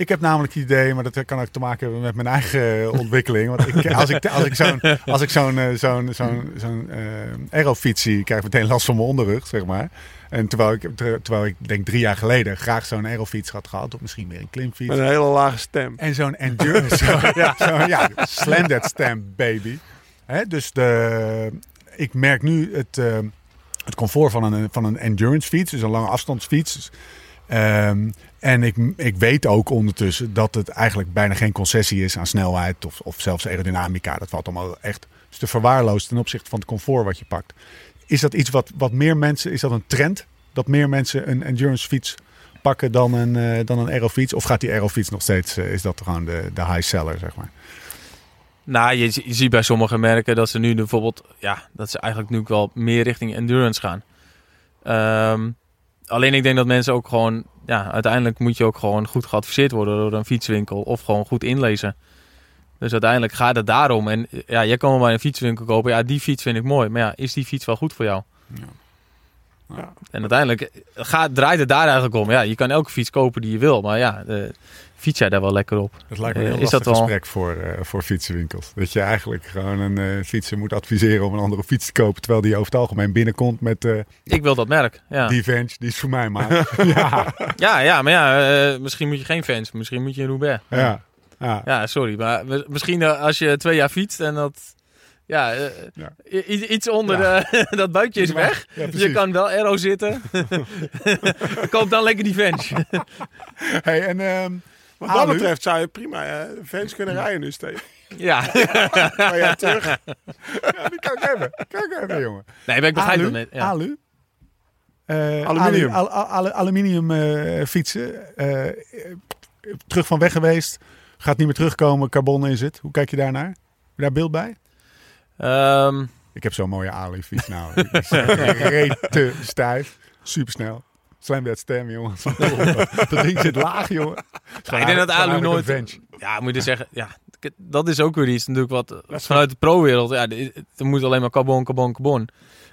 Ik heb namelijk het idee, maar dat kan ook te maken hebben met mijn eigen ontwikkeling. Want ik, als ik, als ik zo'n als ik zo'n eh, zo'n zo'n zo'n eh, aerofiets zie, krijg ik meteen last van mijn onderrug, zeg maar. En terwijl ik, ter- terwijl ik denk drie jaar geleden graag zo'n aerofiets had gehad, of misschien meer een klimfiets. Met een hele lage stem. En zo'n endurance. zo, ja, zo, ja, slam that stamp, baby. Hè, dus de, ik merk nu het, eh, het comfort van een, van een endurance fiets, dus een lange afstandsfiets. Dus, ehm, en ik, ik weet ook ondertussen dat het eigenlijk bijna geen concessie is aan snelheid of, of zelfs aerodynamica. Dat valt allemaal echt is te verwaarloosd ten opzichte van het comfort wat je pakt. Is dat iets wat, wat meer mensen, is dat een trend? Dat meer mensen een endurance fiets pakken dan een, eh, dan een aerofiets? Of gaat die aerofiets nog steeds, eh, is dat gewoon de, de high seller, zeg maar? Nou, je, je ziet bij sommige merken dat ze nu bijvoorbeeld, ja, dat ze eigenlijk nu wel meer richting endurance gaan. Ehm, alleen ik denk dat mensen ook gewoon, ja, uiteindelijk moet je ook gewoon goed geadviseerd worden door een fietswinkel of gewoon goed inlezen. Dus uiteindelijk gaat het daarom. En ja, jij kan wel bij een fietswinkel kopen. Ja, die fiets vind ik mooi. Maar ja, is die fiets wel goed voor jou? Ja. Ja. En uiteindelijk gaat, draait het daar eigenlijk om. Ja, je kan elke fiets kopen die je wil. Maar ja, eh, fiets jij daar wel lekker op? Dat lijkt me een Eh, heel is dat gesprek voor, eh, voor fietsenwinkels. Dat je eigenlijk gewoon een eh, fietser moet adviseren om een andere fiets te kopen. Terwijl die over het algemeen binnenkomt met Ik wil dat merk. Ja, die Venge, die is voor mij maar. ja, ja, ja maar ja, misschien moet je geen fans. Misschien moet je een Roubaix. ja, ja. Ja, sorry. Maar mi- misschien als je twee jaar fietst en dat... Ja, iets onder Ja. de, dat buikje is weg. Ja, je kan wel aero zitten. Koop dan lekker die Venge. Hey, en, ehm, Wat dat Alu? betreft zou je prima fans kunnen rijden nu steeds. ja. Maar ja, terug. ja, die kan ik hebben. Kan ik hebben, jongen. Nee, maar ik begrijp Alu, dat net. Ja. alu. Eh, Aluminium. alu- al- al- aluminium eh, fietsen. eh, terug van weg geweest. Gaat niet meer terugkomen. Carbon is het. Hoe kijk je daarnaar? Heb je daar beeld bij? Ehm, Ik heb zo'n mooie Ali-fiets nou. Die is reet te stijf. Supersnel. Slam stem, jongen. dat ding zit laag, jongen. Ja, ik denk dat Alu nooit- ja, moet je dus zeggen, ja, dat is ook weer iets natuurlijk wat vanuit de pro-wereld, ja, er moet alleen maar carbon, carbon, carbon.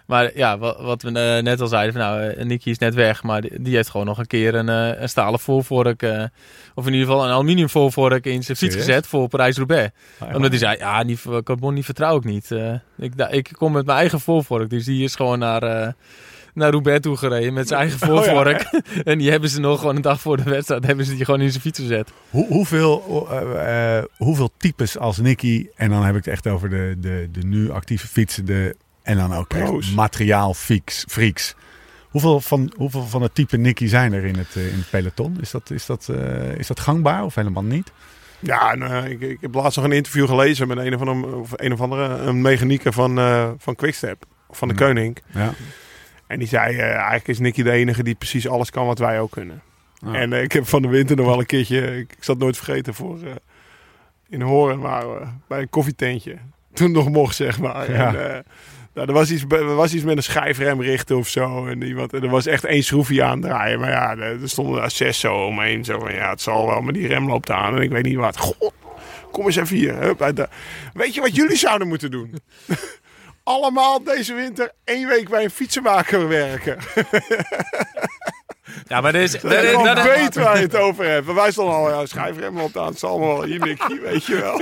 Maar ja, wat, wat we eh, net al zeiden, van, nou, eh, Nicky is net weg, maar die, die heeft gewoon nog een keer een, eh, een stalen voorvork, of in ieder geval een aluminium voorvork in zijn fiets gezet voor Parijs-Roubaix. Omdat hij zei, ja, die carbon die vertrouw ik niet. Ik, ik kom met mijn eigen voorvork, dus die is gewoon naar... naar Roubaix toe gereden met zijn eigen voorvork. en die hebben ze nog gewoon een dag voor de wedstrijd... hebben ze die gewoon in zijn fiets gezet. Hoe, hoeveel, eh, eh, hoeveel types als Nicky, en dan heb ik het echt over de, de, de nu actieve fietsen, de, en dan ook echt materiaal freaks, freaks. Hoeveel van, hoeveel van het type Nicky zijn er in het, eh, in het peloton? Is dat, is, dat, eh, is dat gangbaar of helemaal niet? Ja, nou, ik, ik heb laatst nog een interview gelezen met een of andere, of een of andere een mechanieker van, eh van Quickstep. Van de Ja. Koning. Ja. En die zei, eh, eigenlijk is Nicky de enige die precies alles kan wat wij ook kunnen. En eh, ik heb van de winter nog wel een keertje, ik, ik zal het nooit vergeten, voor eh, in Horen waren we bij een koffietentje. Toen nog mocht, zeg maar. Ja. En, Nou, er, was iets, er was iets met een schijfrem richten of zo. En, iemand, en er was echt één schroefje aan draaien. Maar ja, er er stonden daar zes zo omheen. Zo van, ja, het zal wel, maar die rem loopt aan. En ik weet niet wat. God, kom eens even hier. Hup, uit de- Weet je wat jullie zouden moeten doen? Allemaal deze winter één week bij een fietsenmaker werken. Ja, maar is... Dat is- dat weet waar je het over hebt. Wij stonden al, ja, schijfrem loopt aan. Het zal wel hier, Nicky, weet je wel.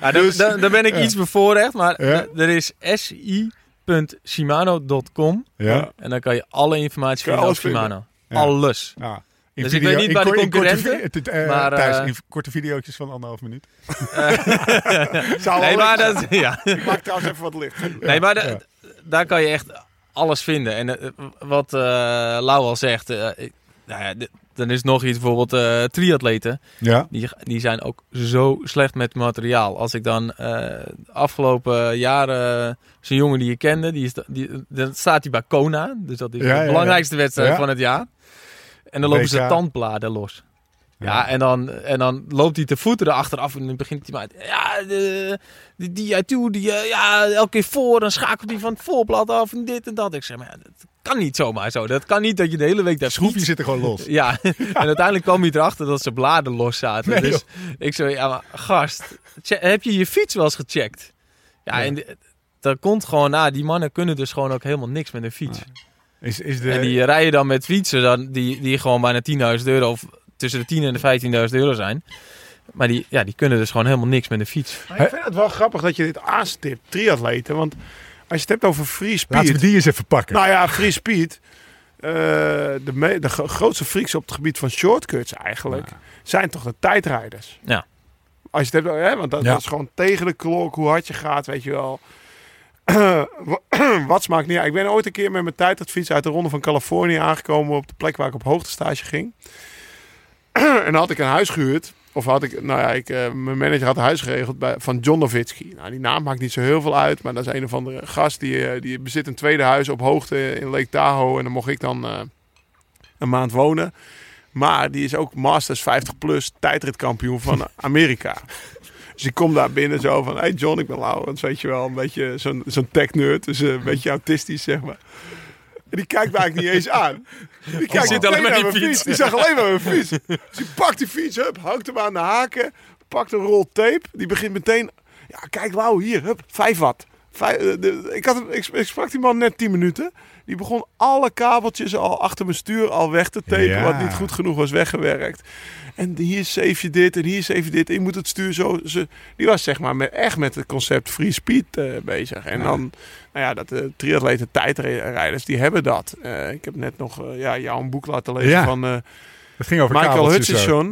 Ja, daar ben ik iets bevoorrecht, maar Ja. er is si.shimano.com Ja. en dan kan je alle informatie je vinden over Shimano. Alles. Ja. In Dus ik weet niet bij de in korte concurrenten, het, eh, maar, eh, in korte video's van anderhalf minuut. Zou Nee, maar dat, ja. Ik maak trouwens even wat licht. nee, maar de- ja. daar kan je echt alles vinden. En eh, wat eh Lau al zegt, eh, ik- nou ja, dan is nog iets, bijvoorbeeld eh triatleten. Ja. Die, die zijn ook zo slecht met materiaal. Als ik dan eh, de afgelopen jaren zo'n jongen die je kende, die is, die, dan staat hij bij Kona. Dus dat is Ja, de ja. belangrijkste wedstrijd Ja. van het jaar. En dan lopen ze tandbladen los. Ja, en, dan, en dan loopt hij te voeten erachteraf en dan begint hij maar... Ja, de, die, die uit toe, die, eh, ja, elke keer voor, dan schakelt hij van het voorblad af en dit en dat. Ik zeg, maar ja, dat kan niet zomaar zo. Dat kan niet dat je de hele week daar Schroefje fietst. zit er gewoon los. Ja, en uiteindelijk kwam hij erachter dat zijn bladen los zaten. Nee, dus ik zei, ja maar gast, heb je je fiets wel eens gecheckt? Ja, Ja. en de- dat komt gewoon, nou, die mannen kunnen dus gewoon ook helemaal niks met een fiets. Is, is de, En die rijden dan met fietsen dan, die, die gewoon bijna 10.000 euro of tussen de 10.000 en de 15.000 euro zijn. Maar die, ja, die kunnen dus gewoon helemaal niks met een fiets. Maar ik vind het wel grappig dat je dit aanstipt, triatleten. Want als je het hebt over free speed... Laten we die eens even pakken. Nou ja, free speed. eh, de, me- de gro- grootste freaks op het gebied van shortcuts eigenlijk... zijn toch de tijdrijders. Ja. Als je het hebt, hè, want dat, Ja. dat is gewoon tegen de klok, hoe hard je gaat, weet je wel. Wat smaakt niet uit. Ik ben ooit een keer met mijn tijdritfiets uit de Ronde van Californië aangekomen... op de plek waar ik op hoogtestage ging. en dan had ik een huis gehuurd. Of had ik, nou ja, ik, eh, mijn manager had een huis geregeld bij, van John Nowitzki. Nou, die naam maakt niet zo heel veel uit, maar dat is een of andere gast die, eh, die bezit een tweede huis op hoogte in Lake Tahoe. En dan mocht ik dan eh, een maand wonen. Maar die is ook Masters 50 plus tijdritkampioen van Amerika. Dus ik kom daar binnen zo van, hey John, ik ben Laurens, weet je wel, een beetje zo'n zo'n tech-nerd, dus eh, een beetje autistisch, zeg maar. En die kijkt mij eigenlijk niet eens aan. Die kijkt zit meteen alleen maar mijn fiets. fiets. Die zag alleen maar mijn fiets. Dus die pakt die fiets, hup, hangt hem aan de haken, pakt een rol tape. Die begint meteen, ja kijk Lau, hier, hup, 5 watt. Vijf, eh, de- ik, had, ik sprak die man net 10 minuten. Die begon alle kabeltjes al achter mijn stuur al weg te tapen, Ja. wat niet goed genoeg was weggewerkt. En hier save je dit en hier save je dit. En je moet het stuur zo... zo- die was zeg maar met, echt met het concept free speed eh, bezig. En dan, nou ja, dat de triatleten tijdrijders, die hebben dat. Eh, ik heb net nog eh, ja, jou een boek laten lezen Ja. van... Het ging over Michael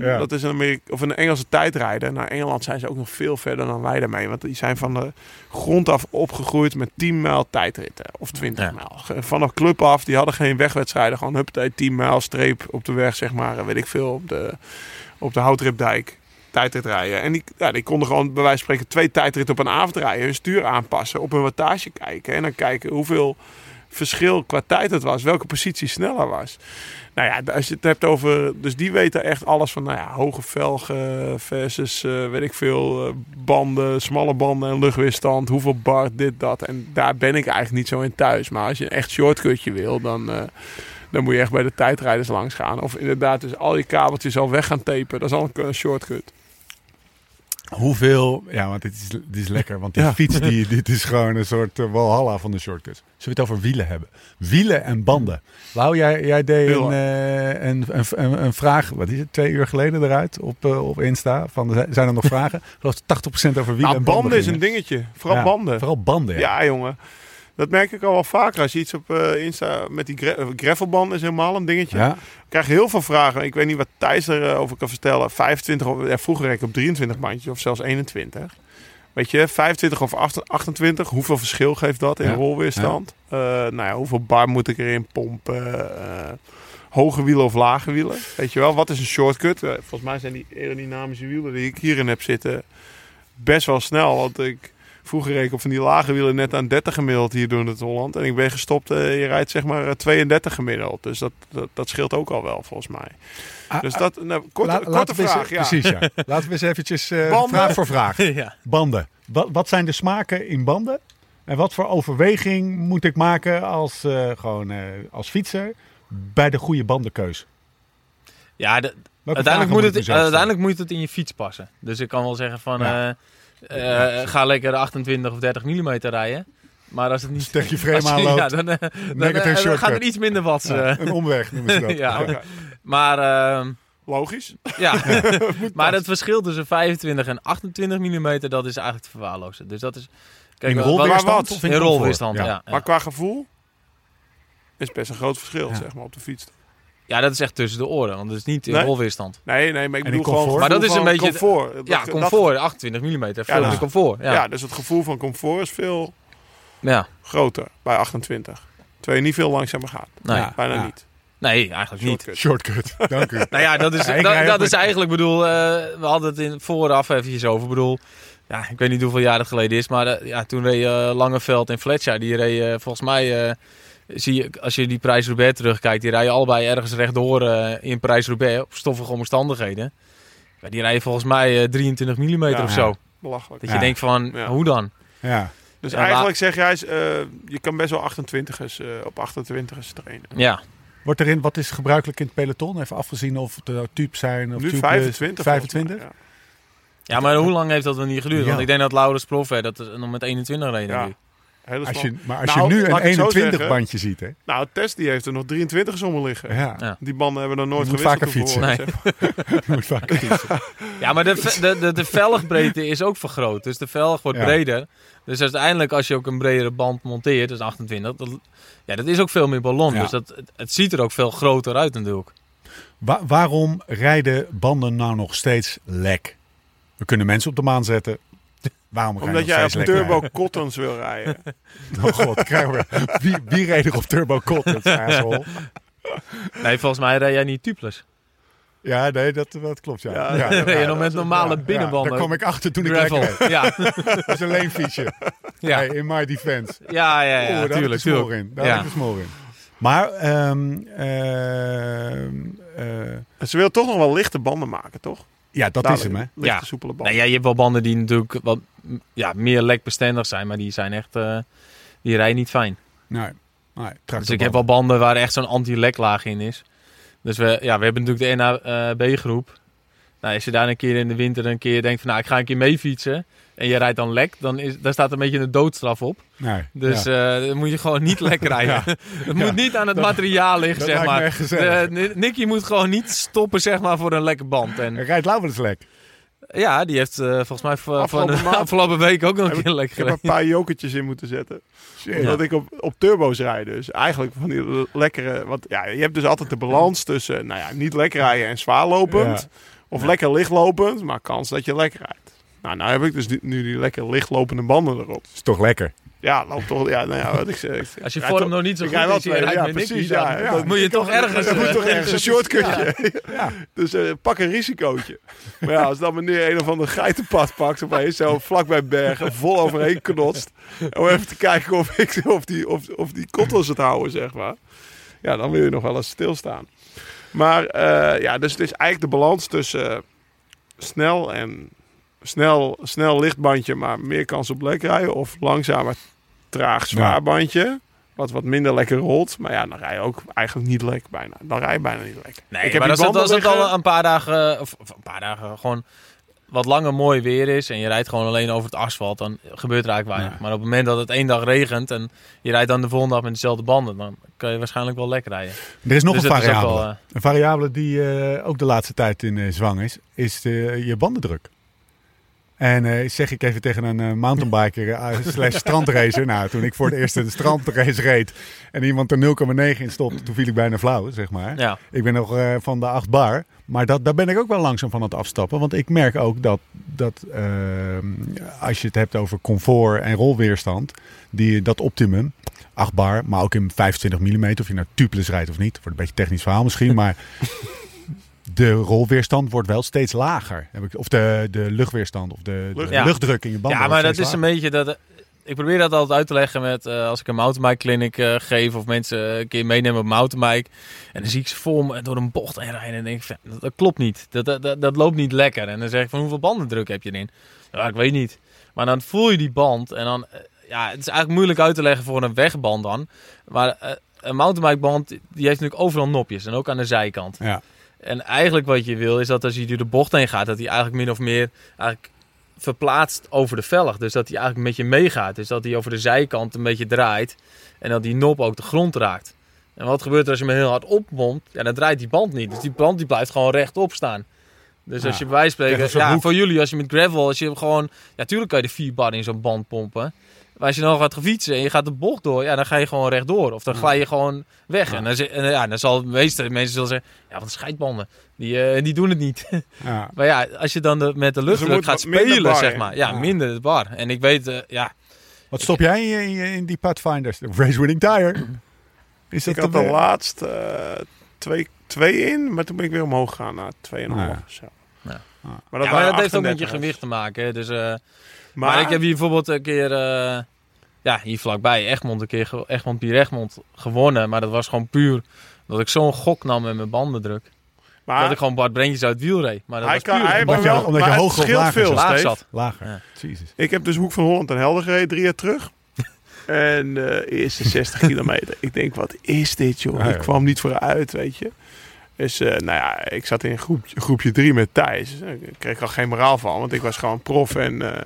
Ja. dat is een, Amerika of een Engelse tijdrijder. Naar Engeland zijn ze ook nog veel verder dan wij daarmee. Want die zijn van de grond af opgegroeid met 10 mijl tijdritten. Of 20 Ja. mijl. Vanaf club af, die hadden geen wegwedstrijden. Gewoon huppatee, 10 mijl streep op de weg, zeg maar. Weet ik veel, op de, op de Houtripdijk. Tijdrit rijden. En die, ja, die konden gewoon bij wijze van spreken twee tijdritten op een avond rijden. Hun stuur aanpassen, op een wattage kijken. En dan kijken hoeveel verschil qua tijd het was. Welke positie sneller was. Nou ja, als je het hebt over... Dus die weten echt alles van nou ja, hoge velgen versus, eh, weet ik veel, eh, banden, smalle banden en luchtweerstand. Hoeveel bar, dit, dat. En daar ben ik eigenlijk niet zo in thuis. Maar als je een echt shortcutje wil, dan, eh, dan moet je echt bij de tijdrijders langs gaan. Of inderdaad dus al je kabeltjes al weg gaan tapen. Dat is al een shortcut. Hoeveel... Ja, want dit is, dit is lekker. Want die Ja. fiets, die, dit is gewoon een soort uh, walhalla van de shortcuts. Zullen we het over wielen hebben? Wielen en banden. Lau, jij, jij deed een, eh, een, een, een, vraag, wat is het, twee uur geleden eruit op, eh, op Insta. Van, zijn er nog vragen? Ik geloof 80% over wielen Nou, en banden banden is een dingetje. Vooral Ja, banden. Vooral banden, ja. Ja, jongen. Dat merk ik al wel vaker. Als je iets op eh, Insta met die gra- is helemaal een dingetje. Ja. Ik krijg heel veel vragen. Ik weet niet wat Thijs erover kan vertellen. 25, of, ja, vroeger reed ik op 23 bandjes of zelfs 21. Weet je, 25 of 28, hoeveel verschil geeft dat in Ja. rolweerstand? Eh, nou ja, hoeveel bar moet ik erin pompen? Eh, hoge wielen of lage wielen? Weet je wel, wat is een shortcut? Volgens mij zijn die aerodynamische wielen die ik hierin heb zitten best wel snel. Want ik vroeger reed ik op van die lage wielen net aan 30 gemiddeld hier door het Holland. En ik ben gestopt, eh, je rijdt zeg maar eh, 32 gemiddeld. Dus dat, dat, dat scheelt ook al wel volgens mij. Ah, Dus ah, dat, nou, korte, la- korte laten we eens- vraag, ja. Precies, ja. Laten we eens eventjes eh, vraag voor vraag. ja. Banden. Wat, wat zijn de smaken in banden? En wat voor overweging moet ik maken als, eh, gewoon, eh, als fietser bij de goede bandenkeus? Ja, de- uiteindelijk, moet het, uiteindelijk moet het in je fiets passen. Dus ik kan wel zeggen van... Ja. eh, eh, ga lekker 28 of 30 mm rijden. Maar als het niet... Steek je frame aanloopt. Ja, dan, eh, dan, eh, dan gaat er iets minder wat. Ja, een omweg noemen ze dat. ja. Maar, ehm, Logisch. ja. maar het verschil tussen 25 en 28 mm, dat is eigenlijk te verwaarlozen. Dus dat is... Kijk, in wat- rolweerstand wat? of in in comfort? rolweerstand, ja. Ja. Ja, Maar qua gevoel is best een groot verschil, Ja. zeg maar, op de fiets. Ja, dat is echt tussen de oren, want het is niet in Nee? rolweerstand. Nee, nee, maar ik bedoel gewoon comfort? Maar dat is een beetje- comfort. Dat- Ja, dat- comfort, 28 mm, veel Ja, te comfort. Ja. Ja. dus het gevoel van comfort is veel Ja. groter bij 28. Terwijl je niet veel langzamer gaat. Nee. Ja. Bijna niet. nee, eigenlijk niet. Shortcut. Shortcut, dank u. Nou ja, dat is, Ja, ik dat, dat is eigenlijk, bedoel, eh, we hadden het in vooraf eventjes over. Ik bedoel, ja, ik weet niet hoeveel jaar het geleden is, maar eh, ja, toen reed eh, Langeveld en Fletcher, die reed volgens mij, eh, zie je, als je die Prijs-Roubaix terugkijkt, die rijden allebei ergens rechtdoor eh, in Prijs-Roubaix op stoffige omstandigheden. Ja, die rijden volgens mij eh, 23 mm Ja. of zo. Belachelijk. Dat Ja. je denkt van, Ja. hoe dan? Ja. Dus Ja, eigenlijk zeg jij, eh, je kan best wel 28ers eh, op 28ers trainen. Ja, Wordt erin, wat is gebruikelijk in het peloton? Even afgezien of het er tubes zijn of Nu tubeless. 25. 25? volgens ja maar hoe lang heeft dat dan niet geduurd? Ja. Want ik denk dat Laurens Profet dat er nog met 21 reed. Ja. Hele Als je, maar als Nou, je nu laat een ik het zo 21 zeggen. bandje ziet, hè? Nou, Tess die heeft er nog 23 sommen liggen. Ja, Ja. Die banden hebben er nooit gewisseld vaker fietsen. Nee. moet vaak fietsen. Ja, maar de, de, de, de velgbreedte is ook vergroot. Dus de velg wordt Ja. breder. Dus uiteindelijk als je ook een bredere band monteert, dus 28, dat, ja, dat is ook veel meer ballon. Ja. Dus dat, het, het ziet er ook veel groter uit natuurlijk. Wa- waarom rijden banden nou nog steeds lek? We kunnen mensen op de maan zetten. Waarom Omdat jij op turbo rijden? cottons wil rijden. Oh god, krijgen we. Wie, wie reed er op turbo cottons, asshole? Nee, volgens mij rij jij niet tubeless. Ja, nee, dat, dat klopt, ja. Ja, ja, ja, Rij je dat nog met normale ja, binnenbanden. Daar kom ik achter toen ik gravel. reed. Ja, Dat is een leenfietsje. ja. Hey, in my defense. ja, ja, ja, Oeh, daar heb ik tuurlijk, de smor tuurlijk. in. Daar Ja. heb ik de smor in. Maar, ehm, ehm, eh, En ze wil toch nog wel lichte banden maken, toch? Ja, dat is hem, hè. Lichte, Ja. soepele banden. Nee, ja, je hebt wel banden die natuurlijk wat ja, meer lekbestendig zijn, maar die zijn echt, eh, die rijden niet fijn. Nee, nee Dus ik heb wel banden waar echt zo'n anti-leklaag in is. Dus we, ja, we hebben natuurlijk de NAB-groep. Nou, als je daar een keer in de winter een keer denkt van, nou, ik ga een keer mee fietsen. En je rijdt dan lek, dan is, daar staat een beetje een doodstraf op. Nee, Dus ja. eh, dan moet je gewoon niet lek rijden. Het moet niet aan het materiaal liggen, dat zeg maar. De, Nicky moet gewoon niet stoppen, zeg maar, voor een lekke band. En Rijdt Lau wel eens lek? ja, die heeft eh, volgens mij van, de afgelopen week ook nog een keer lek Ik heb gereden. een paar jokertjes in moeten zetten. Shit. Omdat ik op, op turbo's rijd. Dus eigenlijk van die lekkere... Want ja, je hebt dus altijd de balans tussen nou ja, niet lekker rijden en zwaar lopend. Of lekker lichtlopend, maar kans dat je lekker rijdt. Nou, nou heb ik dus die- nu die lekker lichtlopende banden erop. Is toch lekker? Ja, loopt toch... Ja, nou ja, wat ik zeg. Als je vorm toch- nog niet zo ik goed is, je ja, precies, dan ja, ja. dan moet je toch ergens... Er moet eh, toch ergens een shortcutje. Ja. Dus eh, pak een risicootje. Maar ja, als dan meneer een of ander geitenpad pakt opeens, zo vlak bij bergen, vol overheen knotst. Om even te kijken of, ik, of die, of, of die kottels het houden, zeg maar. Ja, dan wil je nog wel eens stilstaan. Maar eh, ja, dus het is eigenlijk de balans tussen snel en snel, snel lichtbandje, maar meer kans op lek rijden. Of langzamer, traag, zwaar Ja. bandje. Wat wat minder lekker rolt. Maar ja, dan rij je ook eigenlijk niet lekker bijna. Dan rij je bijna niet lekker. Nee, Ik heb maar als het, als al een paar dagen, of, of een paar dagen, gewoon wat langer mooi weer is en je rijdt gewoon alleen over het asfalt, dan gebeurt er eigenlijk weinig. Ja. Maar op het moment dat het één dag regent en je rijdt dan de volgende dag met dezelfde banden, dan kan je waarschijnlijk wel lekker rijden. Er is nog Dus een variabele. wel, eh, Een variabele die eh, ook de laatste tijd in eh, zwang is, is de, je bandendruk. En eh, zeg ik even tegen een eh, mountainbiker eh, slash strandracer. Nou, toen ik voor het eerst een strandrace reed en iemand er 0,9 in stopte, toen viel ik bijna flauw, zeg maar. Ja, Ik ben nog van de 8 bar. Maar dat, daar ben ik ook wel langzaam van aan het afstappen. Want ik merk ook dat, dat eh, als je het hebt over comfort en rolweerstand, die, dat optimum, 8 bar, maar ook in 25 mm, of je nou tubeless rijdt of niet. Wordt een beetje technisch verhaal misschien, maar de rolweerstand wordt wel steeds lager. Heb ik- Of de, de luchtweerstand of de, de Ja. luchtdruk in je banden. ja maar dat is een beetje dat. Ik probeer dat altijd uit te leggen met eh, als ik een mountainbike clinic eh, geef of mensen een keer meenemen op mountainbike. En dan zie ik ze voor me door een bocht heen rijden en dan denk ik, van, dat, dat klopt niet. Dat, dat, dat, dat loopt niet lekker. En dan zeg ik van hoeveel bandendruk heb je erin? Ja, ik weet niet. Maar dan voel je die band en dan, eh, ja, het is eigenlijk moeilijk uit te leggen voor een wegband dan. Maar eh, een mountainbikeband, die heeft natuurlijk overal nopjes. En ook aan de zijkant. Ja. En eigenlijk wat je wil, is dat als je door de bocht heen gaat, dat hij eigenlijk min of meer eigenlijk verplaatst over de velg. Dus dat hij eigenlijk met je meegaat. Dus dat hij over de zijkant een beetje draait. En dat die nop ook de grond raakt. En wat gebeurt er als je hem heel hard oppompt? Ja, dan draait die band niet. Dus die band die blijft gewoon rechtop staan. Dus als je bij wijze van spreken... Ja, voor jullie, als je met gravel, als je hem gewoon... Ja, tuurlijk kan je de vier bar in zo'n band pompen. Maar als je dan gaat fietsen en je gaat de bocht door, ja, dan ga je gewoon rechtdoor. Of dan glij je gewoon weg. En, dan, en ja, dan zal de meeste mensen zullen zeggen, ja, wat scheidbanden. Die, eh, die doen het niet. Ja. maar ja, als je dan de, met de luchtdruk moet gaat spelen, bar zeg maar. Ja, Ja. minder de bar. En ik weet, eh, ja, Wat stop jij in, in, die Pathfinders? De Race Winning Tire. Is dat Ik had de- de laatst eh, twee, twee in, maar toen ben ik weer omhoog gegaan naar 2,5 Ja. of zo. Ja. Maar dat, ja, maar waren dat heeft ook met je 38. gewicht te maken. Hè. Dus, eh, maar, Maar, ik heb hier bijvoorbeeld een keer, eh, ja, hier vlakbij Egmond, een keer Egmond Pier Egmond gewonnen. Maar dat was gewoon puur dat ik zo'n gok nam met mijn bandendruk. maar dat ik gewoon Bart Brentjes uit het wiel reed. Maar dat hij was kan, puur hij omdat wel, omdat je hoger of scheelt lager veel, zat. laag zat. Lager. Ja. Jezus. Ik heb dus Hoek van Holland en Helder gereden, drie jaar terug. En de eerste 60 kilometer. Ik denk, wat is dit, joh? Ja. Ik kwam niet vooruit, weet je. Dus, eh, nou ja, ik zat in een groepje, drie met Thijs. Daar kreeg ik al geen moraal van, want ik was gewoon prof. En, eh,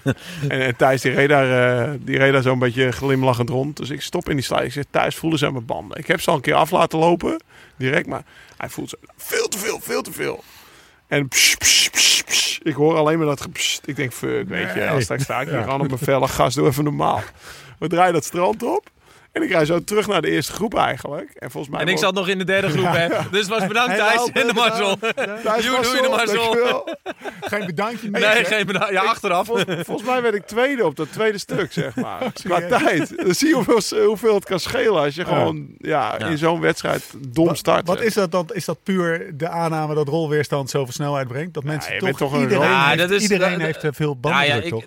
en, en Thijs, die reed daar, eh, die reed daar zo'n beetje glimlachend rond. Dus ik stop in die slide. Ik zeg, Thijs, voelen ze aan mijn banden. Ik heb ze al een keer af laten lopen, direct. Maar hij voelt ze veel te veel, veel te veel. En pss, pss, pss, pss. ik hoor alleen maar dat. Ik denk, fuck, weet je. Als straks sta ik hier gewoon op mijn velle gas, doe even normaal. We draaien dat strand op. En ik rij zo terug naar de eerste groep eigenlijk. En volgens mij... En ik zat nog in de derde groep, hè. Dus was bedankt Thijs en de Marcel. Thijs Joe, Marcel, doe je de Marcel. Geen bedankje meer. Nee, geen bedankt. Ja, achteraf. Vol- volgens mij werd ik tweede op dat tweede stuk, zeg maar. Qua tijd. Dan zie je hoeveel, hoeveel het kan schelen als je gewoon ja, Ja. in zo'n wedstrijd dom start. wat is dat dan? Is dat puur de aanname dat rolweerstand zoveel snelheid brengt? Dat mensen toch, iedereen, heeft, dat is- iedereen dat- heeft veel Ja, ja, bandendruk, ik, toch?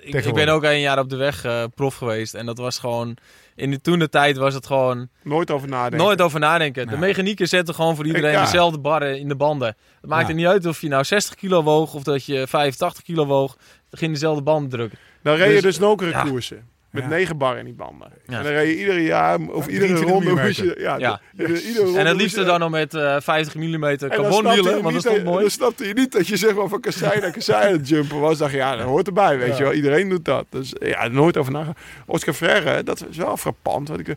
Ik, ben ook een jaar op de weg eh, prof geweest. En dat was gewoon... In de toen de tijd was het gewoon Nooit over nadenken. nooit over nadenken. De mechanieken zetten gewoon voor iedereen ja. dezelfde barren in de banden. Het maakt er niet uit of je nou 60 kilo woog of dat je 85 kilo woog. Ging dezelfde banden drukken. Dan reed je Dus- dus nokere koersen. Met Ja. negen bar in die banden. Ja. En dan reed je ieder jaar, of iedere 23 ronde moest je... Ja, Ja. de- iedere- iedere ronde En het liefste dan nog met eh 50 mm carbonwielen, want dat mooi. Dan snapte je niet dat je zeg maar van kassei naar kassei aan het jumpen was. dacht je, ja, dat hoort erbij, weet Ja. je wel. Iedereen doet dat. Dus ja, nooit over nagedacht. Oscar Freire, dat is wel frappant. Ik,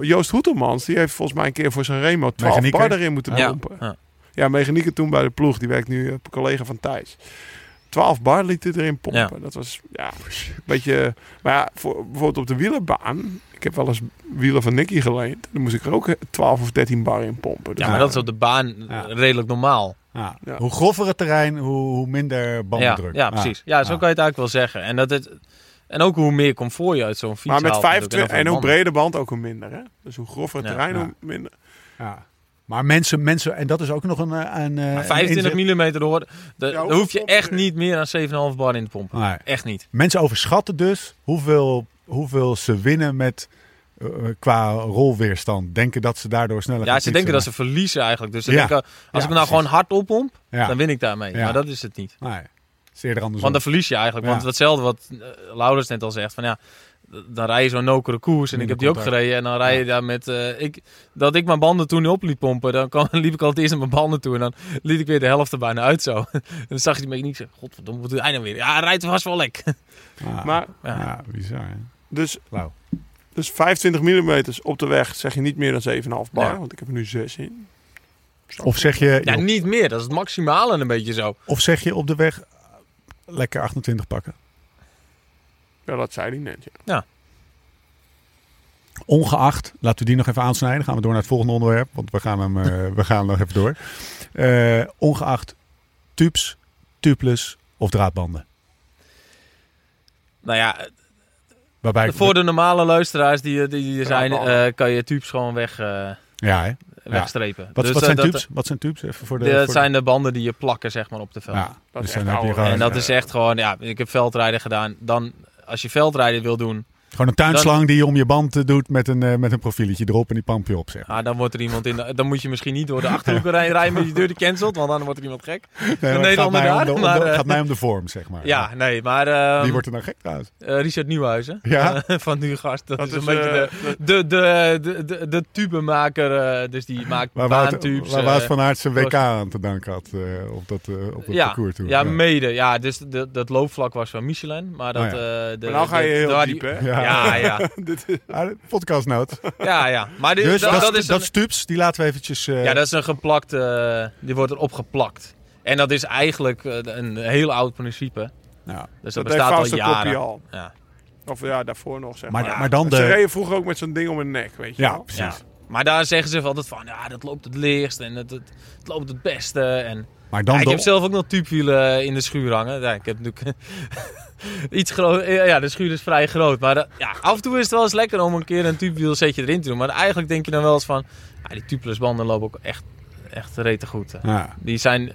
Joost Hoetelmans, die heeft volgens mij een keer voor zijn Remo 12 Mechanieker. bar erin moeten pompen. Ja. Ja, mechanieker toen bij de ploeg. Die werkt nu, een collega van Thijs. 12 bar liet hij erin pompen. Ja. Dat was ja, een beetje... Maar ja, voor, bijvoorbeeld op de wielerbaan... Ik heb wel eens wielen van Nicky geleend. Dan moest ik er ook 12 of 13 bar in pompen. Dus Ja, maar dat is op de baan Ja. redelijk normaal. Ja. Ja. Hoe grover het terrein, hoe, hoe minder Ja, bandendruk. ja, precies. Ja, zo kan je het eigenlijk wel zeggen. En, dat het, en ook hoe meer comfort je uit zo'n fiets Maar met haalt 25 natuurlijk, en hoe breder band ook hoe minder. Hè? Dus hoe grover het Ja. terrein, Ja. hoe minder. Ja. Maar mensen, mensen, en dat is ook nog een... eh, een, eh, een 25 inzet. mm hoor, Ja, daar hoef je echt niet meer dan 7,5 bar in te pompen. Nee. Echt niet. Mensen overschatten dus hoeveel, hoeveel ze winnen met, eh, qua rolweerstand. Denken dat ze daardoor sneller Ja, ze denken dat ze verliezen eigenlijk. Dus ze Ja. denken, als Ja, ik hem nou precies. gewoon hard oppomp, Ja. dan win ik daarmee. Ja. Maar dat is het niet. Nee, zeer andersom. Want dan verlies je eigenlijk. Ja. Want hetzelfde wat uh, Laurens net al zegt. Van ja, dan rij je zo'n nokere koers. En ik heb die ook gereden. En dan rij je daar met... eh, ik, dat ik mijn banden toen op liet pompen. Dan kwam, liep ik al het eerst naar mijn banden toe. En dan liet ik weer de helft er bijna uit zo. en dan zag je die mechaniek zeggen... Godverdomme, wat doet hij nou weer? Ja, hij rijdt vast wel lek. Ah, Maar Ja. ja, bizar. hè? dus, dus 25 mm op de weg zeg je niet meer dan 7,5 bar. Ja. Want ik heb er nu 6 in. Of zeg je, Ja, niet meer. Dat is het maximale een beetje zo. of zeg je op de weg eh, lekker 28 pakken. Ja, dat zei hij net. Ja. Ongeacht, laten we die nog even aansnijden. Gaan we door naar het volgende onderwerp, want we gaan, hem, eh, we gaan nog even door. Eh, ongeacht tubes, tubeless of draadbanden. Nou ja, Waarbij ik- voor de normale luisteraars die, die, die er zijn... Eh, kan je tubes gewoon weg, eh, Ja, hè? wegstrepen. Wat, Dus, wat eh, zijn dat- tubes? Wat zijn tubes? Even voor de, Dat voor de- zijn de banden die je plakken zeg maar, op de veld. Ja, Dat dus is dan echt heb je oude. gewoon... En dat eh, is echt gewoon, ja, ik heb veldrijden gedaan. Dan, als je veldrijden wil doen, Gewoon een tuinslang die je om je band eh, doet met een, eh, met een profieletje erop en die pamp je op, zeg. Ah, dan wordt er iemand in. de- dan moet je misschien niet door de achterhoek rijden, rijden met die deur die cancelt, want dan wordt er iemand gek. Nee, de maar het gaat Nederlander mij om daar, de, om maar, de- eh, gaat mij om de vorm, zeg maar. Ja, nee, maar. ehm, Wie wordt er nou gek trouwens? eh, Richard Nieuwhuizen. Ja? Van Nu Gast. Dat, Dat is een beetje de, de, de, de, de, de tubemaker. eh, dus die maakt Waar baantubes. waar Wout van Aert zijn WK aan te danken had eh, op dat, op dat ja, parcours toen. ja, mede. Ja, dus de, dat loopvlak was van Michelin. Maar dat, Oh ja. eh, de, Maar nou ga je de- heel diep, die- hè? Ja. Ja, ja, Dit is- de podcastnoot. ja, ja. Maar dit, Dus dat, dat, dat is dat een, stups, die laten we eventjes... eh, ja, dat is een geplakt. eh, die wordt erop geplakt. En dat is eigenlijk eh, een heel oud principe. ja. Dus dat, Dat bestaat al jaren. al. Ja. Of ja, daarvoor nog, zeg maar. Maar, maar dan Ze de... reden vroeger ook met zo'n ding om hun nek, weet je Ja, wel. precies. Ja. Maar daar zeggen ze altijd van, ja, dat loopt het lichtst en het, het, het loopt het beste. En Maar dan Ja, ik de- heb zelf ook nog tuubwielen in de schuur hangen. Ja, ik heb natuurlijk iets groot. Ja, de schuur is vrij groot. Maar dat- ja, af en toe is het wel eens lekker om een keer een tuubwielsetje erin te doen. Maar eigenlijk denk je dan wel eens van... Ja, die tubeless banden lopen ook echt, echt rete goed. Ja. Die zijn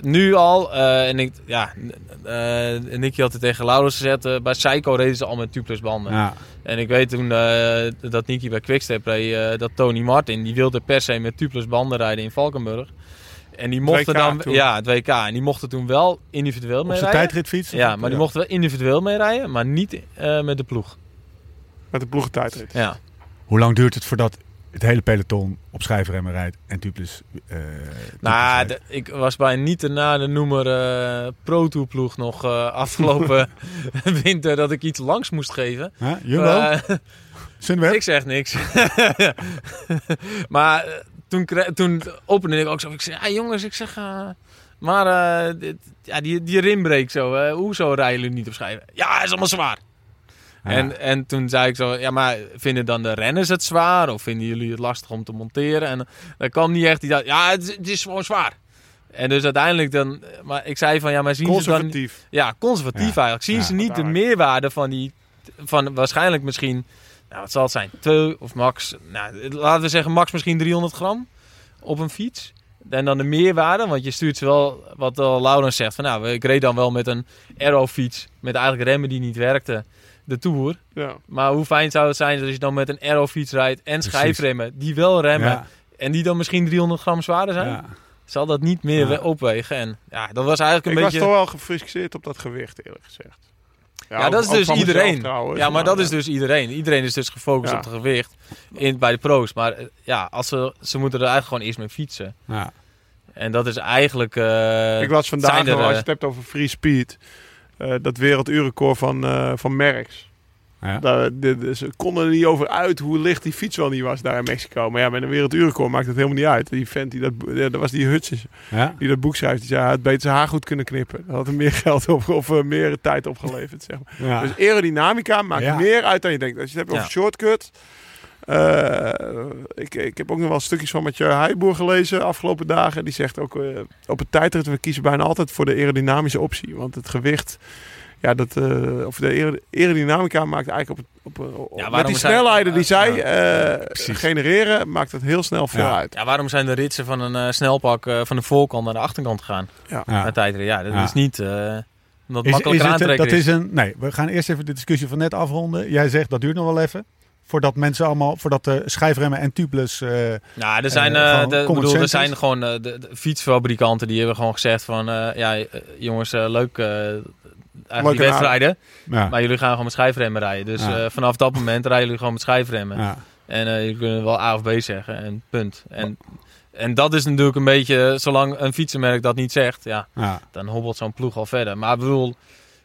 nu al... eh, en ik, ja, eh Nicky had het tegen Laurens gezet. eh, bij Seiko reden ze al met tubeless banden. Ja. En ik weet toen eh, dat Nicky bij Quickstep reed, eh, dat Tony Martin, die wilde per se met tubeless banden rijden in Valkenburg. En die mochten dan, toen. ja, het WK. En die mochten toen wel individueel Op mee zijn rijden. tijdritfiets? Ja, maar die mochten wel individueel mee rijden, maar niet eh, met de ploeg. Met de ploegentijdrit. Ja. Hoe lang duurt het voordat het hele peloton op schijfremmen rijdt en tubeless... eh, Nou, de- ik was bij niet te na de noemer eh Pro Tour ploeg nog eh, afgelopen winter dat ik iets langs moest geven. Huh? Jumbo? Ik zeg niks. maar eh, toen, toen opende ik ook zo. Ik zei, ja jongens, ik zeg... eh, maar eh, dit- ja, die, die rimbreak zo, eh, hoezo rijden jullie niet op schijven? Ja, is allemaal zwaar. Ja. En, en toen zei ik zo, ja maar vinden dan de renners het zwaar? Of vinden jullie het lastig om te monteren? En dan kwam niet echt die dat, ja het, is- het is gewoon zwaar. En dus uiteindelijk dan, maar ik zei van ja, maar zien ze dan... Conservatief. Ja, conservatief Ja. eigenlijk. Zien Ja, ze niet de meerwaarde van die... Van waarschijnlijk misschien... Nou, wat zal het zijn? Twee of max... Nou, laten we zeggen max misschien 300 gram op een fiets. En dan de meerwaarde, want je stuurt ze wel... Wat al Laurens zegt, van nou, ik reed dan wel met een aero-fiets... Met eigenlijk remmen die niet werkten, de Tour. Ja. Maar hoe fijn zou het zijn als je dan met een aero-fiets rijdt... En Precies. schijfremmen, die wel remmen... Ja. En die dan misschien 300 gram zwaarder zijn? Ja. Zal dat niet meer opwegen? En ja, dat was eigenlijk Ik een was beetje... toch wel gefixeerd op dat gewicht, eerlijk gezegd. Ja, dat is dus mezelf iedereen. trouwens, Ja, maar dat is ja. dus iedereen. Iedereen is dus gefocust Ja. op het gewicht in, bij de pro's. Maar eh, ja, als ze, ze moeten er eigenlijk gewoon eerst mee fietsen. Ja. En dat is eigenlijk... eh, Ik las vandaag er, als je eh, het hebt over free speed, eh, dat werelduurrecord van, eh van Merckx. Ja. Daar, de, de- ze konden er niet over uit hoe licht die fiets wel niet was daar in Mexico. Maar ja, met een werelduurrecord maakt het helemaal niet uit. Die vent, die dat, ja, dat was die Hutchins, Ja. die dat boek schrijft. Die zei, hij had beter zijn haar goed kunnen knippen. Dat had hem meer geld op, of eh, meer tijd opgeleverd, zeg maar. Ja. Dus aerodynamica maakt Ja. meer uit dan je denkt. Als je het hebt over Ja. shortcut. eh, ik, ik heb ook nog wel stukjes van Mathieu Heijboer gelezen afgelopen dagen. Die zegt ook eh, op het tijdrit, we kiezen bijna altijd voor de aerodynamische optie. Want het gewicht, ja, dat, eh, of de aero- aerodynamica maakt eigenlijk op, op, op Ja, met die zijn- snelheden die zij Ja, eh, genereren, maakt het heel snel veel Ja. uit. ja, waarom zijn de ritsen van een eh, snelpak eh, van de voorkant naar de achterkant gegaan? Ja. Tijdrit? Ja, dat Ja. is niet... eh omdat Is, is het, dat is. is een, nee, we gaan eerst even de discussie van net afronden. Jij zegt dat duurt nog wel even. Voordat mensen allemaal, voordat de schijfremmen en tubeless... eh, Nou, er zijn, Eh, eh, gewoon de, bedoel, er zijn gewoon eh, de, de fietsfabrikanten die hebben gewoon gezegd van... eh, ja, eh, jongens, eh, leuk eh, eigenlijk die aardig. wedstrijden. ja. Maar jullie gaan gewoon met schijfremmen rijden. Dus Ja. eh, vanaf dat moment rijden jullie gewoon met schijfremmen. ja. En eh jullie kunnen wel A of B zeggen en punt. En, en dat is natuurlijk een beetje, zolang een fietsenmerk dat niet zegt, ja, Ja. dan hobbelt zo'n ploeg al verder. Maar ik bedoel,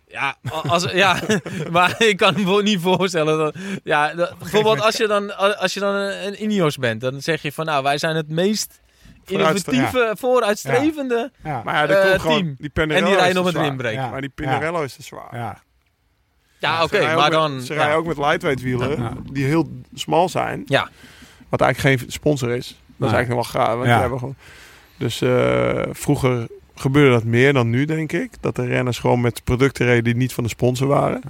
ja, als, ja maar ik kan me niet voorstellen dat, ja, dat- bijvoorbeeld als je dan, als je dan een, een Ineos bent, dan zeg je van, nou, wij zijn het meest Innovatieve, vooruitstrevende. Ja. Maar ja, komt gewoon team. die Pinarello En die rijden met een. Ja. Maar die Pinarello is te zwaar. Ja. Oké, rijden maar ook met- dan... Ze ja. rijden ook met lightweight wielen, Ja. die heel smal zijn. Ja. Wat eigenlijk geen sponsor is. Dat Nee. is eigenlijk nog wel gaaf. want Ja. die hebben gewoon... Dus eh, vroeger gebeurde dat meer dan nu, denk ik. Dat de renners gewoon met producten reden die niet van de sponsor waren.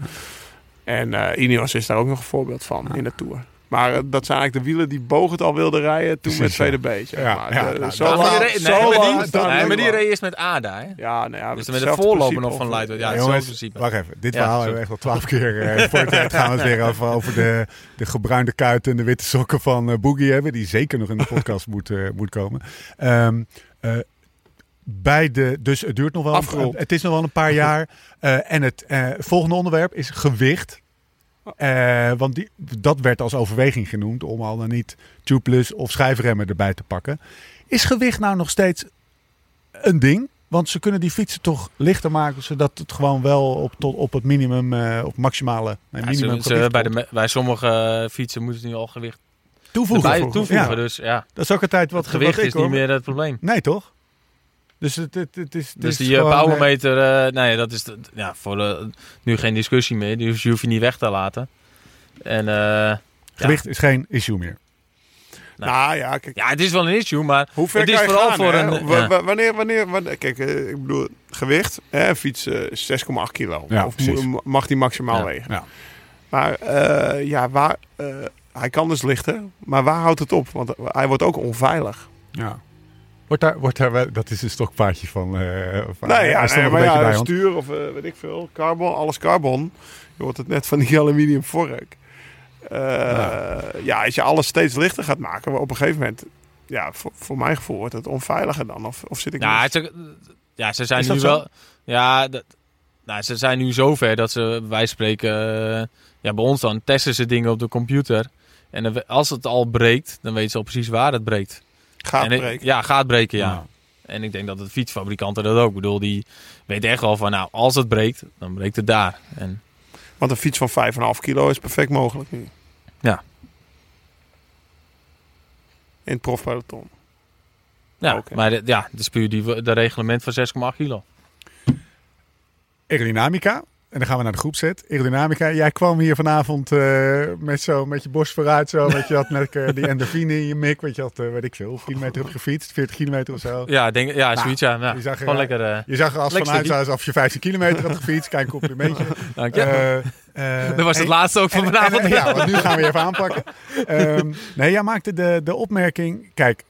En eh Ineos is daar ook nog een voorbeeld van in de Tour. Maar eh, dat zijn eigenlijk de wielen die Bogert al wilde rijden toen Precies, met. Zeg Ja, maar. ja, De- nou, zo Ja, maar die lang- re- zo nee, maar die, lang- dat nee, lukt maar die wel. race is met ADA. Hè? Ja, nou ja, Dus met de voorloper nog van Lightweight. Ja, Ja, jongens, principe. wacht even. Dit Ja, verhaal hebben we echt al twaalf keer. eh, voor tijd gaan we het weer over, over de, de gebruinde kuiten en de witte sokken van eh, Boogie hebben. Die zeker nog in de podcast moet, moet komen. Ehm, eh, bij de, dus het duurt nog wel. Afgerond. het is nog wel een paar jaar. Eh, en het eh, volgende onderwerp is gewicht. Eh, want die, dat werd als overweging genoemd om al dan niet tubeless of schijfremmen erbij te pakken. Is gewicht nou nog steeds een ding? Want ze kunnen die fietsen toch lichter maken, zodat het gewoon wel op, tot, op het minimum, eh, op maximale nee, Ja, minimum ze- bij, de, bij sommige eh, fietsen moeten ze nu al gewicht toevoegen. erbij toevoegen. Ja, Dus ja, dat is ook altijd wat het gewicht wat ik is niet hoor. meer het probleem. Nee, toch? Dus het, het, het is. het Dus is die eh, eh, powermeter, eh, nee, dat is de- ja, voor de, nu geen discussie meer. Dus je hoeft je niet weg te laten. En eh, gewicht is geen issue meer. Nou. Nou ja, kijk. ja, het is wel een issue, maar Hoe ver het is kan je vooral gaan, voor hè? een... Ja. wanneer, wanneer, wanneer, kijk, ik bedoel, gewicht, hè, een fiets eh, is 6,8 kilo. Ja, of mag die maximaal Ja. wegen. Ja. Maar eh, ja, waar, eh, hij kan dus lichten, maar waar houdt het op? Want hij wordt ook onveilig. Ja. Wordt daar, wordt daar wel, dat is een stokpaardje van. eh van nee, hij ja, nee, maar ja, stuur of eh, weet ik veel, carbon, alles carbon. Je wordt het net van die aluminium vork. Eh, ja. als je alles steeds lichter gaat maken, op een gegeven moment, ja, voor, voor mijn gevoel wordt het onveiliger dan. Of, of zit ik Ja, het, ja, ze zijn nu zo? wel. Ja, dat, nou, ze zijn nu zover dat ze, wij spreken, eh, ja, bij ons dan testen ze dingen op de computer. En als het al breekt, dan weten ze al precies waar het breekt. Gaat ik- breken. Ja, gaat breken, ja. Ja. En ik denk dat de fietsfabrikanten dat ook. Ik bedoel, die weten echt wel van, nou, als het breekt, dan breekt het daar. En Want een fiets van 5,5 kilo is perfect mogelijk nu. Ja. In het profpeloton. ja, Oké. maar de, ja, het is puur die, de reglement van 6,8 kilo. Aerodynamica. En dan gaan we naar de groepset. Aerodynamica. Jij kwam hier vanavond eh, met, zo, met je borst vooruit. Zo, want je had net eh, die endorfine in je mik. Want je had, eh, weet ik veel, kilometer op gefietst. 40 kilometer of zo. Ja, denk, ja Nou, zoiets, ja. je zag er, Gewoon lekker, Je zag er als vanuit alsof je 15 kilometer had gefietst. Kijk, complimentje. dank je. Dat was het laatste ook van en- vanavond. en- ja, want nu gaan we even aanpakken. Ehm, nee, jij maakte de, de opmerking. Kijk,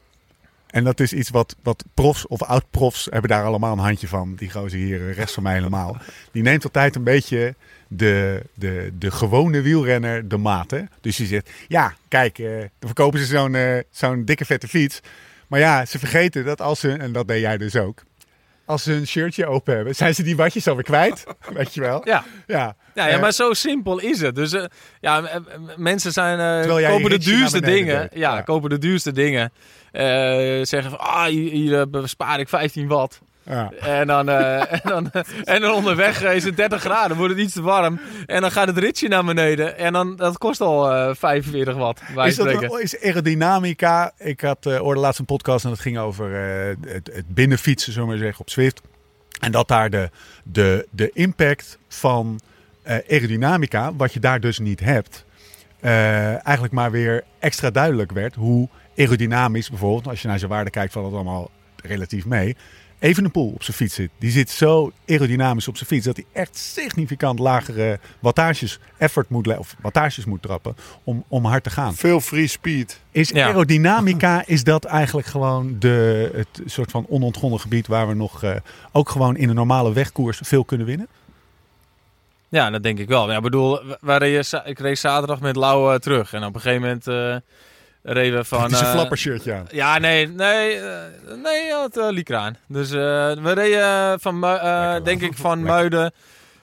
en dat is iets wat, wat profs of oud-profs hebben daar allemaal een handje van. Die gozer hier, rechts van mij helemaal. Die neemt altijd een beetje de, de, de gewone wielrenner de maat. Hè? Dus je zegt, ja, kijk, eh, dan verkopen ze zo'n eh, zo'n dikke vette fiets. Maar ja, ze vergeten dat als ze, en dat deed jij dus ook. Als ze een shirtje open hebben, zijn ze die watjes alweer kwijt. Weet je wel? Ja. Ja, Ja, ja, Eh, maar zo simpel is het. Dus ja, mensen zijn, kopen de duurste dingen. Ja. kopen de duurste dingen. Eh, zeggen van, ah, hier, eh, bespaar ik 15 watt. ja. En dan, eh, en, dan, en dan onderweg is het 30 graden, wordt het iets te warm. En dan gaat het ritje naar beneden. En dan, dat kost al eh 45 watt, Is, dat een- is aerodynamica? Ik had uh, hoorde laatst een podcast en dat ging over het, het binnenfietsen, zullen maar zeggen, op Zwift. En dat daar de, de, de impact van aerodynamica, wat je daar dus niet hebt, eigenlijk maar weer extra duidelijk werd. Hoe aerodynamisch bijvoorbeeld, als je naar zijn waarde kijkt, valt het allemaal relatief mee. Evenepoel op zijn fiets zit. Die zit zo aerodynamisch op zijn fiets dat hij echt significant lagere wattages, effort moet, of wattages moet trappen om, om hard te gaan. Veel free speed. Is Ja. aerodynamica, is dat eigenlijk gewoon de, het soort van onontgonnen gebied waar we nog eh, ook gewoon in een normale wegkoers veel kunnen winnen? Ja, dat denk ik wel. Ja, ik bedoel, ik reed zaterdag met Lau eh, terug. En op een gegeven moment eh reden van... Het is een eh, flappershirtje aan. Ja, nee, nee, eh, nee, hij had uh, Likraan. Dus eh, we reden van, eh, denk ik, van Lekker. Muiden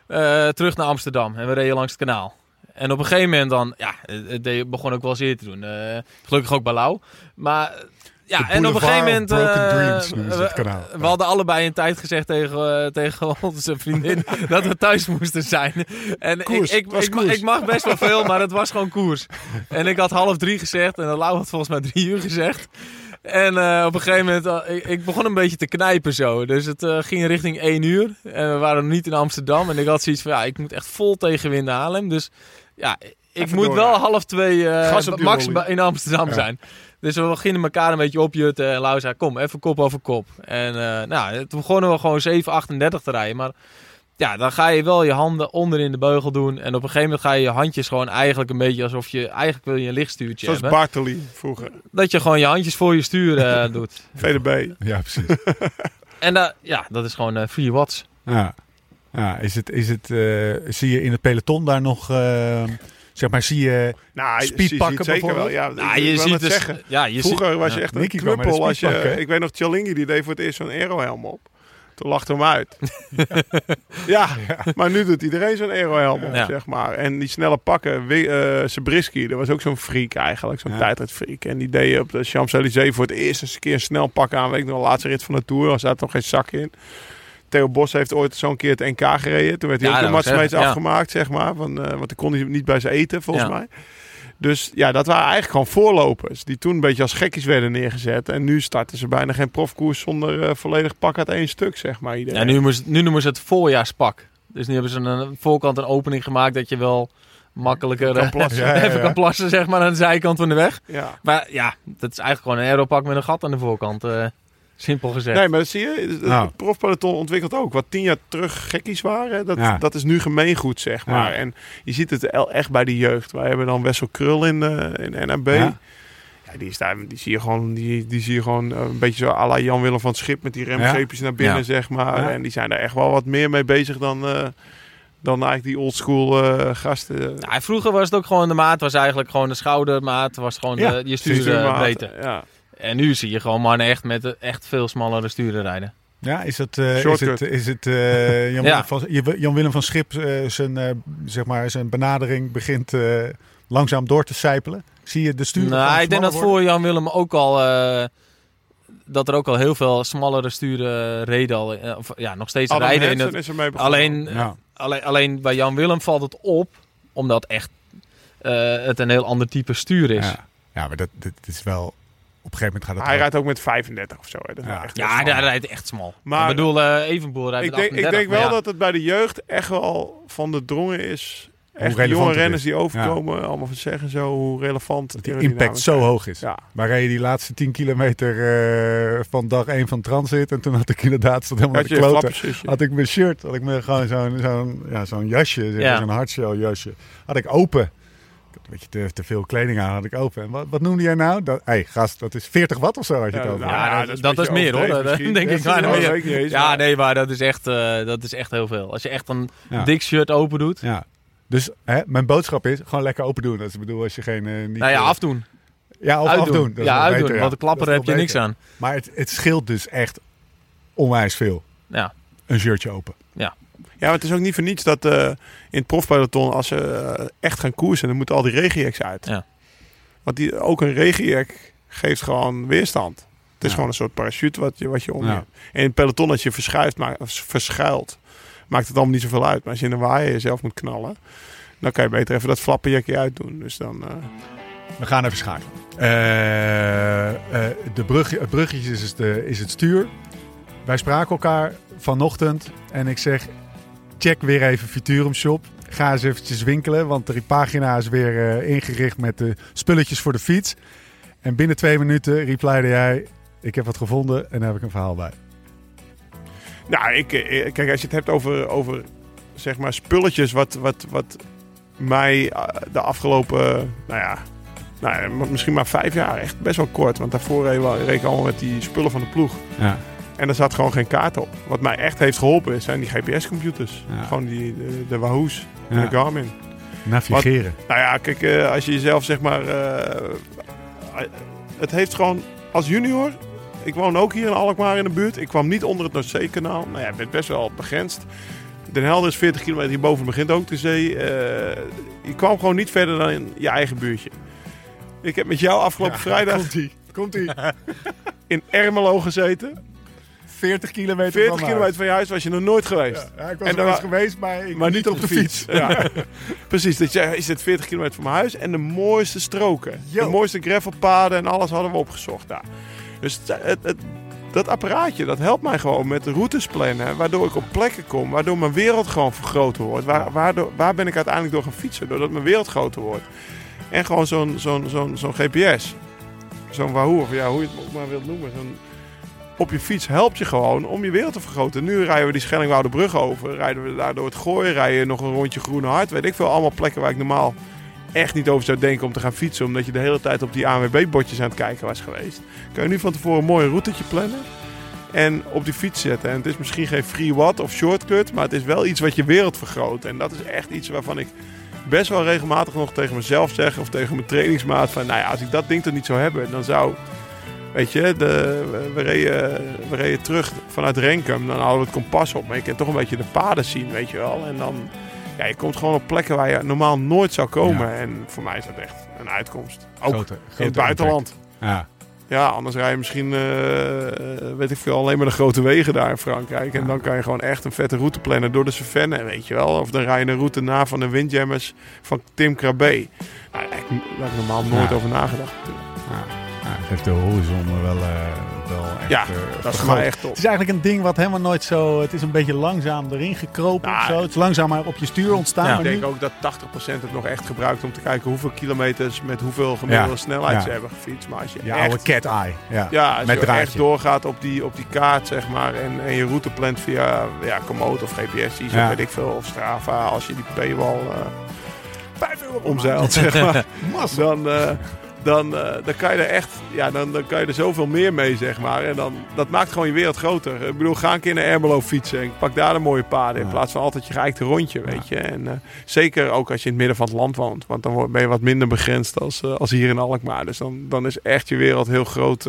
eh, terug naar Amsterdam. En we reden langs het kanaal. En op een gegeven moment dan, ja, het, begon ook wel zeer te doen. Eh, gelukkig ook bij Lau. Maar eh, ja, en op een gegeven moment... het we- hadden allebei een tijd gezegd tegen, eh, tegen onze vriendin dat we thuis moesten zijn. En Koers, ik, ik, ik, mag best wel veel, maar het was gewoon koers. En ik had half drie gezegd en Lau had volgens mij drie uur gezegd. En eh, op een gegeven moment, ik, ik begon een beetje te knijpen zo. Dus het ging richting één uur. En we waren nog niet in Amsterdam. En ik had zoiets van, ja, ik moet echt vol tegenwind halen. Dus ja, ik moet wel half twee eh, op die max in Amsterdam Ja. zijn. Dus we beginnen elkaar een beetje opjutten. En Lau zei, kom, even kop over kop. En eh, nou, toen begonnen we gewoon 7,38 te rijden. Maar ja, dan ga je wel je handen onder in de beugel doen. En op een gegeven moment ga je je handjes gewoon eigenlijk een beetje alsof je eigenlijk wil je een lichtstuurtje Zoals hebben. Bartoli vroeger. Dat je gewoon je handjes voor je stuur eh, doet. VDB. Ja, precies. En ja, dat is gewoon eh 4 watts. ja. Ja, is het, is het, eh, zie je in het peloton daar nog, eh, zeg maar, zie je... Nou, je- Speed je ziet pakken zeker wel. bijvoorbeeld? Ja, Nou, je ziet dus, zeggen. ja, je Vroeger was je echt een Nicky knuppel. Als je, ik weet nog, Chalingi die deed voor het eerst zo'n aerohelm op. Toen lachte hem uit. ja, maar nu doet iedereen zo'n aerohelm op, Ja. zeg maar. En die snelle pakken, Wi- eh Sabrisky, dat was ook zo'n freak eigenlijk. Zo'n Ja. tijdritfreak. En die deed op de Champs-Élysées voor het eerst eens een keer een snel pak aan. Weet ik nog, de laatste rit van de Tour. Er zat nog geen zak in. Theo Bos heeft ooit zo'n keer het NK gereden. Toen werd hij Ja, ook ja. afgemaakt, zeg maar. Van, eh, want dan kon hij niet bij ze eten, volgens mij. Dus ja, dat waren eigenlijk gewoon voorlopers. Die toen een beetje als gekkies werden neergezet. En nu starten ze bijna geen profkoers zonder eh, volledig pak uit één stuk, zeg maar. Iedereen. Ja, nu, moest, nu noemen ze het voorjaarspak. Dus nu hebben ze een voorkant een opening gemaakt dat je wel makkelijker Kan eh, plassen. Ja, ja, even kan plassen zeg maar, aan de zijkant van de weg. Ja. Maar ja, dat is eigenlijk gewoon een aeropak met een gat aan de voorkant. Simpel gezegd. Nee, maar dat zie je. Het Nou. profpeloton ontwikkelt ook. Wat tien jaar terug gekkies waren, dat, Ja. dat is nu gemeengoed, zeg maar. Ja. En je ziet het echt bij de jeugd. Wij hebben dan Wessel Krul in, eh in NAB. Ja. Ja. die, is daar, die zie je gewoon, die, die zie je gewoon eh, een beetje zo à la Jan-Willem van het Schip met die remgreepjes naar binnen, Ja. zeg maar. Ja. En die zijn daar echt wel wat meer mee bezig dan, eh, dan eigenlijk die oldschool eh gasten. Nou, vroeger was het ook gewoon de maat, was eigenlijk gewoon de schoudermaat, was gewoon Ja, de, je Stuurmaat, stuurbreedte. Ja. En nu zie je gewoon mannen echt met echt veel smallere sturen rijden. Ja, is het, eh, is het, is het eh, Jan, Ja. Van, Jan Willem van Schip eh, zijn, eh, zeg maar, zijn benadering begint eh, langzaam door te sijpelen? Zie je de sturen Nou, ik denk dat worden? voor Jan Willem ook al. eh, dat er ook al heel veel smallere sturen reden al. Of, ja, nog steeds Adam rijden in het. is ermee begonnen. Alleen, Ja. alleen, alleen bij Jan Willem valt het op, omdat echt eh, het een heel ander type stuur is. Ja, Ja. ja, maar dat, dat is wel... Op een gegeven moment gaat het Hij rijdt ook met 35 of zo. Hè. Dat is Ja. echt hij heel rijdt echt smal. Maar- ik bedoel, eh Evenboer rijdt ik met denk, ik 38, denk wel maar ja. dat het bij de jeugd echt wel van de drongen is. Echt jonge het renners is. die overkomen, allemaal van zeggen zo, hoe relevant dat die aerodynamica impact zo hoog is. Ja. Waar reed je die laatste 10 kilometer eh, van dag 1 van transit. En toen had ik inderdaad, stond helemaal Had de kloten. ik mijn shirt, had ik me gewoon zo'n zo'n ja, zo'n jasje, zeg maar, Ja. zo'n hardshell jasje. Had ik open. Ik had een beetje te, te veel kleding aan, had ik open. En wat, wat noemde jij nou? Dat, hey, gast, dat is 40 watt of zo had je het Ja, over. nou, Ja, ja, dat, is meer hoor. Dat denk Ja, ik dat meer. weet ik niet eens, Ja, maar- nee, maar dat is, echt, eh, dat is echt heel veel. Als je echt een Ja. dik shirt open doet. Ja. Dus hè, mijn boodschap is gewoon lekker open doen. Dat is, bedoel, als je geen... eh, niet, Nou ja, eh, afdoen. ja, of uitdoen. afdoen. Dat ja, uitdoen. beter, ja. Want de klapper heb je niks aan. Maar het, het scheelt dus echt onwijs veel. Ja. Een shirtje open. Ja, maar het is ook niet voor niets dat eh, in het profpeloton, als ze eh, echt gaan koersen, dan moeten al die regiejacks uit. Ja. Want die, ook een regijack geeft gewoon weerstand. Het is Ja. gewoon een soort parachute wat je, wat je om Ja. je... En in het peloton, als je verschuift, maar, verschuilt, maakt het allemaal niet zoveel uit. Maar als je in een waaier jezelf moet knallen, dan kan je beter even dat flappenjakje uitdoen. Dus dan... eh, We gaan even schakelen. Eh, eh, de brug, het bruggetje is, eh, is het stuur. Wij spraken elkaar vanochtend en ik zeg... Check weer even Futurum Shop. Ga eens eventjes winkelen, want die pagina is weer eh, ingericht met de spulletjes voor de fiets. En binnen twee minuten replyde jij... Ik heb wat gevonden en daar heb ik een verhaal bij. Nou, ik, eh, kijk, als je het hebt over, over zeg maar spulletjes wat, wat, wat mij eh, de afgelopen, nou ja, nou ja, misschien maar vijf jaar, echt best wel kort. Want daarvoor reed ik allemaal met die spullen van de ploeg. Ja. En er zat gewoon geen kaart op. Wat mij echt heeft geholpen zijn die GPS-computers. Ja. Gewoon die, de, de Wahoo's en Ja. de Garmin. Navigeren. Nou ja, kijk, eh, als je jezelf zeg maar... eh, het heeft gewoon als junior... Ik woon ook hier in Alkmaar in de buurt. Ik kwam niet onder het Noordzee-kanaal. Nou ja, ik ben best wel begrensd. Den Helder is 40 kilometer hierboven begint ook de zee. Eh, je kwam gewoon niet verder dan in je eigen buurtje. Ik heb met jou afgelopen vrijdag Komt-ie. Komt-ie. in Ermelo gezeten. 40 kilometer 40 van van je huis was je nog nooit geweest. Ja, ik was En er geweest, maar, ik Maar niet op de fiets. Ja. Precies, dat je, is het 40 kilometer van mijn huis en de mooiste stroken. Yo. De mooiste gravelpaden en alles hadden we opgezocht daar. Dus het, het, het- dat apparaatje, dat helpt mij gewoon met de routes plannen. Waardoor ik op plekken kom, waardoor mijn wereld gewoon vergroter wordt. Waar, waardoor, waar ben ik uiteindelijk door gaan fietsen? Doordat mijn wereld groter wordt. En gewoon zo'n zo'n zo'n zo'n GPS. Zo'n Wahoo, of ja, hoe je het ook maar wilt noemen. Zo'n op je fiets helpt je gewoon om je wereld te vergroten. Nu rijden we die Schellingwoude over, rijden we daar door het gooien, rijden nog een rondje Groene Hart. Weet ik veel, allemaal plekken waar ik normaal echt niet over zou denken om te gaan fietsen. Omdat je de hele tijd op die ANWB-bordjes aan het kijken was geweest. Kan je nu van tevoren een mooi routetje plannen en op die fiets zetten. En het is misschien geen free what of shortcut, maar het is wel iets wat je wereld vergroot. En dat is echt iets waarvan ik best wel regelmatig nog tegen mezelf zeg of tegen mijn trainingsmaat van, nou ja, als ik dat ding toch niet zou hebben, dan zou, weet je, de, we, reden, we reden terug vanuit Renkum, dan houden we het kompas op, maar je kunt toch een beetje de paden zien, weet je wel. En dan, ja, je komt gewoon op plekken waar je normaal nooit zou komen. Ja. En voor mij is dat echt een uitkomst. Ook Grote- in het buitenland. Ja. Ja, anders rij je misschien, eh, weet ik veel, alleen maar de grote wegen daar in Frankrijk. En dan kan je gewoon echt een vette route plannen door de Cevennes, weet je wel. Of dan rij je een route na van de Windjammers van Tim Krabbe. Nou, daar heb ik normaal nooit over nagedacht. natuurlijk. Ja. Ja, het heeft de horizon wel, eh, wel echt Ja, eh, Dat is voor vergroot. mij echt top. Het is eigenlijk een ding wat helemaal nooit zo... Het is een beetje langzaam erin gekropen. Nou, of zo. Het is langzamer op je stuur ontstaan. Ja. maar Ik nu- denk ook dat 80% het nog echt gebruikt om te kijken hoeveel kilometers met hoeveel gemiddelde Ja. snelheid Ja. ze hebben gefietst. Maar als je Je echt oude cat eye. Ja. Ja, als Met je draadje. echt doorgaat op die, op die kaart, zeg maar, en, en je route plant via ja, Komoot of GPS, die Ja. weet ik veel, of Strava, als je die paywall eh omzeilt, zeg maar, dan, eh, dan, eh, dan kan je er echt, ja, dan, dan kan je er zoveel meer mee, zeg maar. En dan, dat maakt gewoon je wereld groter. Ik bedoel, ga een keer naar Ermelo fietsen en pak daar de mooie paden, in plaats van altijd je geëikte rondje, weet je. En eh, zeker ook als je in het midden van het land woont, want dan ben je wat minder begrensd als, eh, als hier in Alkmaar. Dus dan, dan is echt je wereld heel groot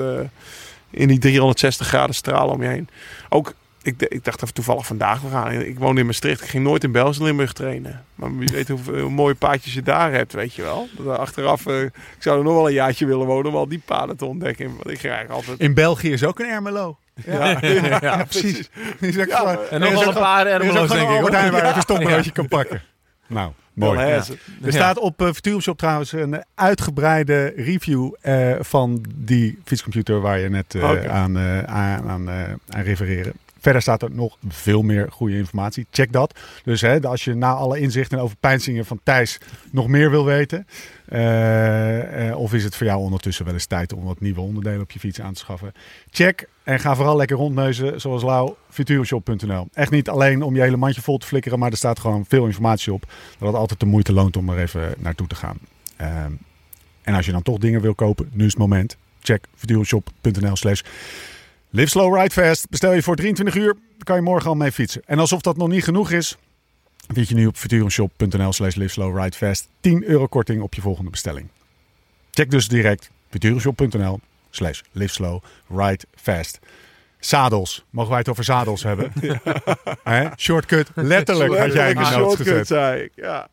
in die 360 graden stralen om je heen. Ook, ik, ik dacht even toevallig vandaag we gaan. Ik woon in Maastricht. Ik ging nooit in België Limburg trainen. Maar wie weet hoeveel hoe mooie paadjes je daar hebt, weet je wel. Dat er achteraf, eh, ik zou er nog wel een jaartje willen wonen om al die paden te ontdekken. Want ik ging eigenlijk altijd... In België is ook een Ermelo. Ja, Ja, precies. Die is ook Ja, En er is nog wel ook een paar er is Ermelo's, denk een ik. Hoor. Waar je een stokbroodje kan pakken. Nou, mooi. Er staat op uh, Futurumshop trouwens een uitgebreide review eh, van die fietscomputer waar je net eh, Oké. aan, eh, aan, aan, eh, aan refereerde. Verder staat er nog veel meer goede informatie. Check dat. Dus hè, als je na alle inzichten over pijnzingen van Thijs nog meer wil weten. eh, eh, of is het voor jou ondertussen wel eens tijd om wat nieuwe onderdelen op je fiets aan te schaffen. Check en ga vooral lekker rondneuzen zoals Lau. Futurumshop.nl. Echt niet alleen om je hele mandje vol te flikkeren. Maar er staat gewoon veel informatie op. Dat het altijd de moeite loont om er even naartoe te gaan. Ehm, en als je dan toch dingen wil kopen, nu is het moment. Check futurumshop.nl slash Live slow, ride fast. Bestel je voor 23 uur, dan kan je morgen al mee fietsen. En alsof dat nog niet genoeg is, vind je nu op futurumshop.nl slash live slow, ride fast 10 euro korting op je volgende bestelling. Check dus direct futurumshop.nl slash live slow, ride fast. Zadels. Mogen wij het over zadels hebben? Shortcut, letterlijk had jij in de notes shortcut, gezet. zei ik. Ja.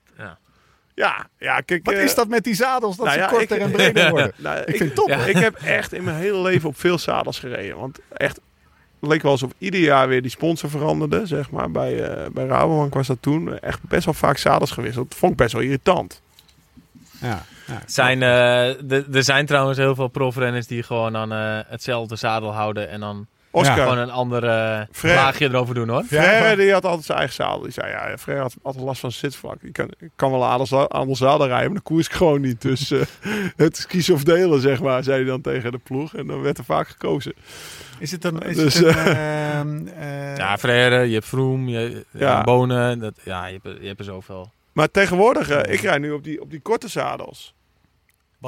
Ja. Ja, kijk. Wat eh, is dat met die zadels? Dat nou ze ja, korter ik- en breder worden. Nou, Ik vind het top. Ik heb echt in mijn hele leven op veel zadels gereden. Want echt, het leek wel alsof ieder jaar weer die sponsor veranderde. Zeg maar. Bij, eh bij Rabobank was dat toen. Echt best wel vaak zadels gewisseld. Dat vond ik best wel irritant. Ja, ja. Zijn, eh, de- er zijn trouwens heel veel profrenners die gewoon aan eh, hetzelfde zadel houden en dan Oscar. gewoon een ander eh, Fred. laagje erover doen hoor. Frère, die had altijd zijn eigen zadel. Die zei, ja, Frère had altijd last van zijn zitvlak. Ik kan, ik kan wel aan de aan de zadel rijden, maar de koers ik gewoon niet. Dus eh, het is kiezen of delen, zeg maar, zei hij dan tegen de ploeg. En dan werd er vaak gekozen. Is het een... Is Dus, het een ehm, eh, Ja, Frère, je hebt Vroom, je, Ja. Bonen, dat, ja, je hebt, er- je hebt er zoveel. Maar tegenwoordig, eh, ik rijd nu op die, op die korte zadels.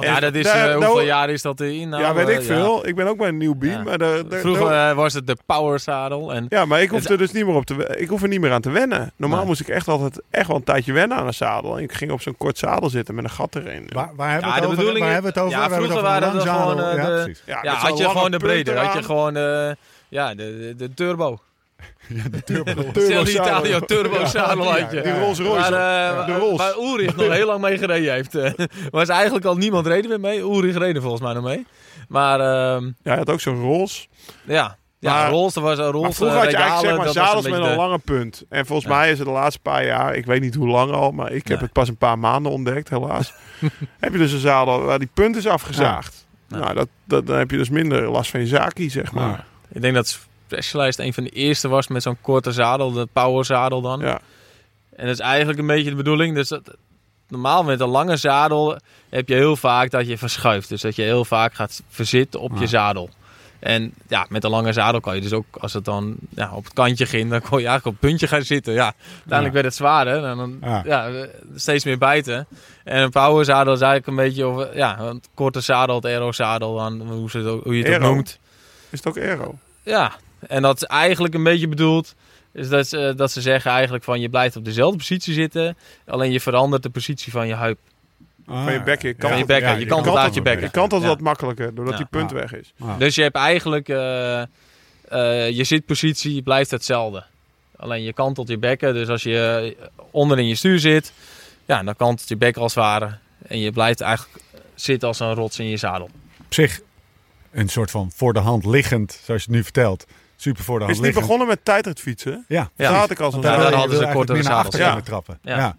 Ja, dat is, daar- eh, hoeveel jaar is dat in? Nou, ja, weet ik eh, veel. Ik ben ook bij een nieuw beam. Ja. Maar Vroeger eh, was het de power zadel en ja, maar ik hoef er dus niet meer op te Ik hoef er niet meer aan te wennen. Normaal Nee. moest ik echt altijd echt wel een tijdje wennen aan een zadel. En ik ging op zo'n kort zadel zitten met een gat erin. Waar, waar hebben Ja, we de het over? bedoeling Waar is- hebben we het over? ja, vroeger waren langzadel. gewoon, ja, had je gewoon de punt brede, had je gewoon de, ja, de, de, de turbo. De turbo. Italio je. Die Rolls Royce. Waar, eh, de Rolls. waar Ulrich nog heel lang mee gereden heeft. eh, was eigenlijk al niemand reden meer mee. Ulrich reden volgens mij nog mee. Maar ehm, Ja, hij had ook zo'n Rolls. ja, ja Maar- Rolls, was een Rolls. Maar vroeger eh, had je eigenlijk zeg maar zadels met een de- lange punt. En volgens Ja. mij is het de laatste paar jaar, ik weet niet hoe lang al, maar ik heb het pas een paar maanden ontdekt, helaas. heb je dus een zadel waar die punt is afgezaagd. Ja. Nou, dat, dat, dan heb je dus minder last van je zaki, zeg maar. Ja. Ik denk dat Specialized een van de eerste was met zo'n korte zadel, de power zadel dan. Ja. En dat is eigenlijk een beetje de bedoeling. Dus dat, normaal met een lange zadel heb je heel vaak dat je verschuift. Dus dat je heel vaak gaat verzitten op Ja. je zadel. En ja, met een lange zadel kan je dus ook, als het dan ja, op het kantje ging, dan kon je eigenlijk op het puntje gaan zitten. Ja, uiteindelijk Ja. werd het zwaarder en dan Ja. ja. steeds meer bijten. En een power zadel is eigenlijk een beetje, of, ja, een korte zadel, het aero zadel, dan, hoe, ze het ook, hoe je het ook noemt. Is het ook aero? Ja, en dat is eigenlijk een beetje bedoeld. Is dat, ze, dat ze zeggen eigenlijk van je blijft op dezelfde positie zitten. Alleen je verandert de positie van je heup. Van je bekken. Je kan je het- bekken. ja, je je kan kan het uit het je wel Je bekken. kan het Ja. wat makkelijker, doordat Ja. die punt Ja. weg is. Ah. Dus je hebt eigenlijk eh, eh, je zitpositie blijft hetzelfde. Alleen je kantelt je bekken. Dus als je onder in je stuur zit, ja, dan kantelt je bekken als het ware. En je blijft eigenlijk zitten als een rots in je zadel. Op zich een soort van voor de hand liggend, zoals je het nu vertelt. Super voor de Is hand het niet liggend. begonnen met tijdritfietsen? Ja, Ja. Daar had ik al zo'n Ja, Daar dan hadden ze eigenlijk kortere zadels. kunnen trappen. Ja. Ja.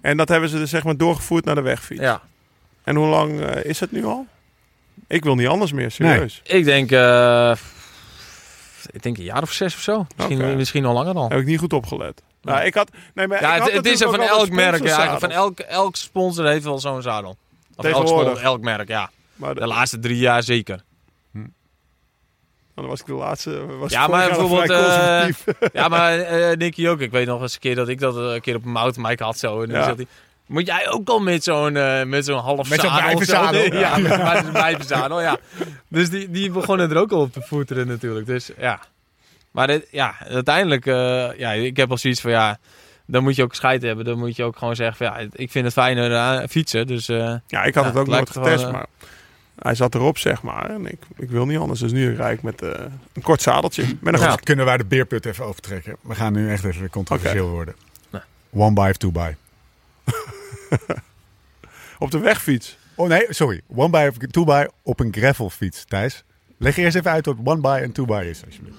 En dat hebben ze dus zeg maar doorgevoerd naar de wegfiets. Ja, En hoe lang eh, is het nu al? Ik wil niet anders meer, serieus. ik denk, eh, ik denk een jaar of zes of zo. Misschien, misschien al langer al. Heb ik niet goed opgelet. Nou, ik had, nee, maar Ja, ik had het, het is er van elk merk. Ja, van elk, elk sponsor heeft wel zo'n zadel. Of elk, elk merk, ja. Maar de- De laatste drie jaar zeker. Dan was ik de laatste. Was Ja, maar bijvoorbeeld, eh. Ja, maar eh Nicky ook. Ik weet nog eens een keer dat ik dat een keer op een mountainbike had zo. En dan zegt hij, moet jij ook al met zo'n met zo'n half Met zo'n zadel? zo?" wijvenzadel. ja, ja. Dus die, die begonnen er ook al op te voeteren natuurlijk. Dus ja. Maar dit, ja, uiteindelijk, eh, ja, ik heb al zoiets van, ja, dan moet je ook scheid hebben. Dan moet je ook gewoon zeggen van, ja, ik vind het fijner fietsen. Dus eh, Ja, ik had Ja, het ook nooit getest, gewoon, maar hij zat erop, zeg maar. En ik, ik wil niet anders. Dus nu rijd ik met eh, een kort zadeltje. Met een Ja. goed- Kunnen wij de beerput even overtrekken? We gaan nu echt even controversieel worden. Nee. One by of two by? Op de wegfiets. Oh nee, sorry. One by of two by op een gravelfiets, Thijs. Leg eerst even uit wat one by en two by is, alsjeblieft.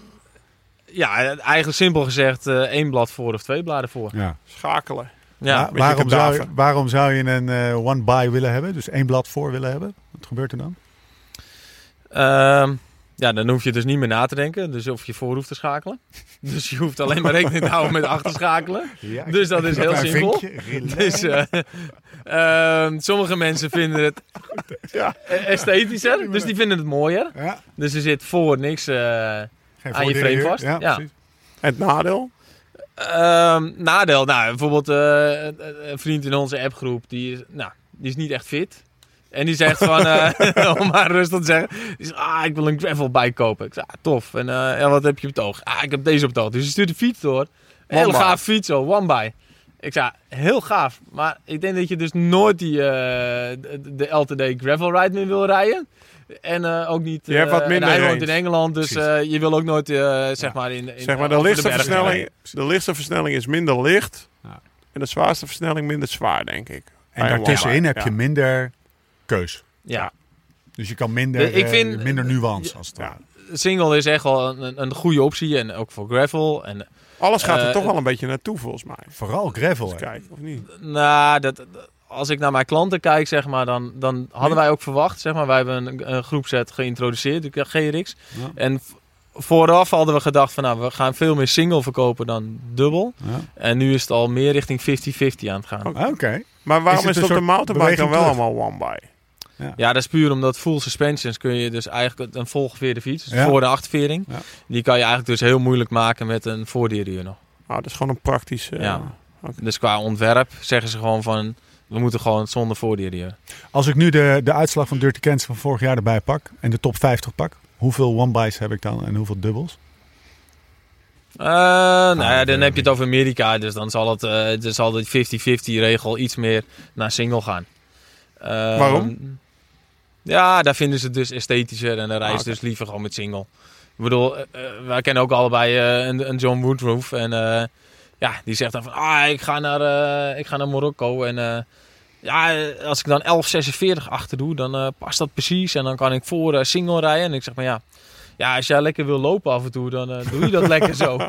ja, eigenlijk simpel gezegd eh, één blad voor of twee bladen voor. Ja. Schakelen. Ja, Maar waarom, zou je, waarom zou je een eh, one by willen hebben? Dus één blad voor willen hebben? Wat gebeurt er dan? Ehm, ja, dan hoef je dus niet meer na te denken. Dus of je voor hoeft te schakelen. Dus je hoeft alleen maar rekening te houden met achterschakelen. Ja, Dus dat is heel simpel. Dus eh, ehm, sommige mensen vinden het Ja. esthetischer. Dus die vinden het mooier. ja, Dus er zit voor niks. eh, Aan je frame vast? Ja, Ja. precies. En het nadeel? Ehm, nadeel, nou, bijvoorbeeld eh, een- een vriend in onze appgroep, die is, nou, die is niet echt fit. En die zegt van, eh, om maar rustig te zeggen, die zegt, ah, ik wil een gravelbike kopen. Ik zeg, ah, tof. En eh, ja, wat heb je op het oog? Ah, ik heb deze op het oog. Dus hij stuurt de fiets door. By. gaaf fiets, zo, one by. Ik zei, heel gaaf. Maar ik denk dat je dus nooit die, eh, de, de LTD gravel ride meer wil rijden. En eh, ook niet... Je hebt wat eh, minder hij woont in Engeland, dus eh, je wil ook nooit, eh, zeg maar, in, in Zeg maar, de lichtste, versnelling, de lichtste versnelling is minder licht. Ja. En de zwaarste versnelling minder zwaar, denk ik. En daartussenin heb je ja. minder keus. Ja. Dus je kan minder, De- ik eh, vind- minder nuance als het Ja. ware. single is echt wel een, een goede optie. En ook voor gravel. En, Alles gaat er toch wel een beetje naartoe, volgens mij. Vooral gravel. Kijken, of niet? nou, dat, als ik naar mijn klanten kijk, zeg maar, dan, dan hadden wij ook verwacht. Zeg maar, wij hebben een, een groepset geïntroduceerd, de GRX. Ja. En vooraf hadden we gedacht van, nou, we gaan veel meer single verkopen dan dubbel. Ja. En nu is het al meer richting 50-50 aan het gaan. Oké. Oké. Maar waarom is, het op de mountainbike dan wel allemaal one-by? Ja, dat is puur omdat full suspensions kun je dus eigenlijk een volgeveerde fiets, dus Ja. voor de achtervering, Ja. die kan je eigenlijk dus heel moeilijk maken met een voordierhuur nog. Nou, dat is gewoon een praktisch... eh, Ja. Dus qua ontwerp zeggen ze gewoon van, we moeten gewoon zonder voordierhuur. Als ik nu de, de uitslag van Dirty Cans van vorig jaar erbij pak en de top 50 pak, hoeveel one-bys heb ik dan en hoeveel dubbels? Eh, nou ja, dat dan weet heb je het over Amerika, dus dan zal het, eh dan zal de 50-50 regel iets meer naar single gaan. Eh, Waarom? Ja, daar vinden ze het dus esthetischer en dan rijden Ah, ze dus liever gewoon met single. Ik bedoel, eh, eh, wij kennen ook allebei eh, een, een John Woodruff en eh, ja, die zegt dan van, ah, ik ga naar, eh, ik ga naar Marokko en eh, ja, als ik dan 11.46 achter doe, dan eh, past dat precies en dan kan ik voor single rijden. En ik zeg maar ja, ja, als jij lekker wil lopen af en toe, dan doe je dat lekker zo.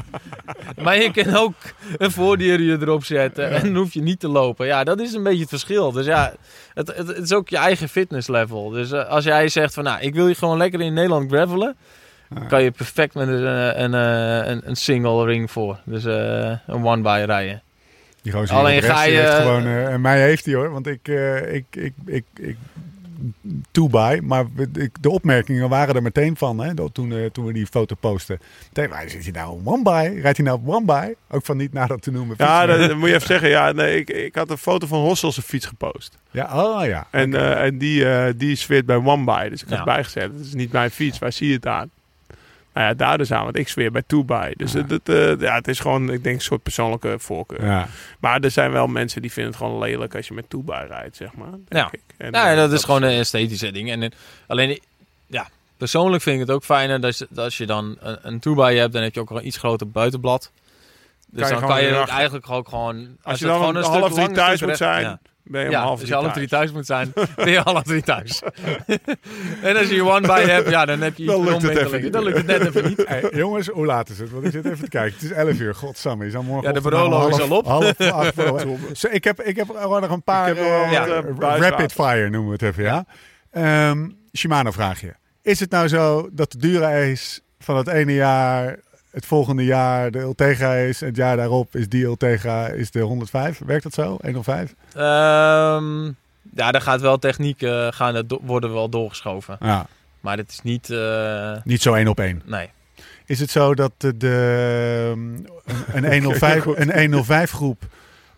Maar je kan ook een voordierje erop zetten en dan hoef je niet te lopen. Ja, dat is een beetje het verschil. Dus ja, het, het, het is ook je eigen fitnesslevel. Dus als jij zegt van, nou, ik wil je gewoon lekker in Nederland gravelen, kan je perfect met een, eh, een, eh, een, een single ring voor. Dus eh, een one-by rijden. Die gozer Alleen ga je- heeft gewoon, eh, en mij heeft hij hoor, want ik, eh, ik, ik, ik, ik two-by. Maar we- ik- de opmerkingen waren er meteen van hè, dat toen, eh, toen we die foto posten. Meteen, waar zit hij nou one-by? Rijdt hij nou one-by? Ook van niet nader te noemen. Ja, dat, dat moet je even zeggen. Ja, nee, ik, ik had een foto van Hossel zijn fiets gepost. ja, oh ja. En, eh, en die, eh, die zweert bij One By. Dus ik Ja. bijgezet. Het is niet mijn fiets. Waar zie je het aan? Nou ja, daar dus aan. Want ik zweer bij By. Dus eh, ja, het is gewoon, ik denk, een soort persoonlijke voorkeur. ja. Maar er zijn wel mensen die vinden het gewoon lelijk als je met By rijdt, zeg maar. Denk Ja. ik. En, ja, eh, dat is gewoon een esthetische ding. En, eh, alleen, ja, persoonlijk vind ik het ook fijner dat, je- dat als je dan een, een toerbij hebt, dan heb je ook een iets groter buitenblad. Dus je dan kan je eigenlijk ook gewoon... Als je het dan gewoon stuk half thuis moet recht- zijn. Ben je om Ja, half als drie je alle thuis. drie thuis moet zijn, ben je alle drie thuis. en als je je one-by hebt, ja, dan heb je Dan lukt het even. Dan lukt het net even niet. Hey, jongens, hoe laat is het? Want ik zit even te kijken. Het is 11 uur. Godsamme. Je zou morgen Ja, de Barolo is al op. Half Zo, ik, heb, ik heb nog een paar Ik heb wel eh, eh, eh, rapid fire noemen we het even, ja. Ehm, Shimano vraag je. Is het nou zo dat de dure is van het ene jaar, het volgende jaar de Ultegra is, het jaar daarop is die Ultegra is de 105? Werkt dat zo? 105? Ehm, ja, daar gaat wel techniek, eh, gaan er worden wel doorgeschoven. Ja, Maar het is niet, eh, niet zo één op één. nee. Is het zo dat de, de, een, een, 105, een 105 groep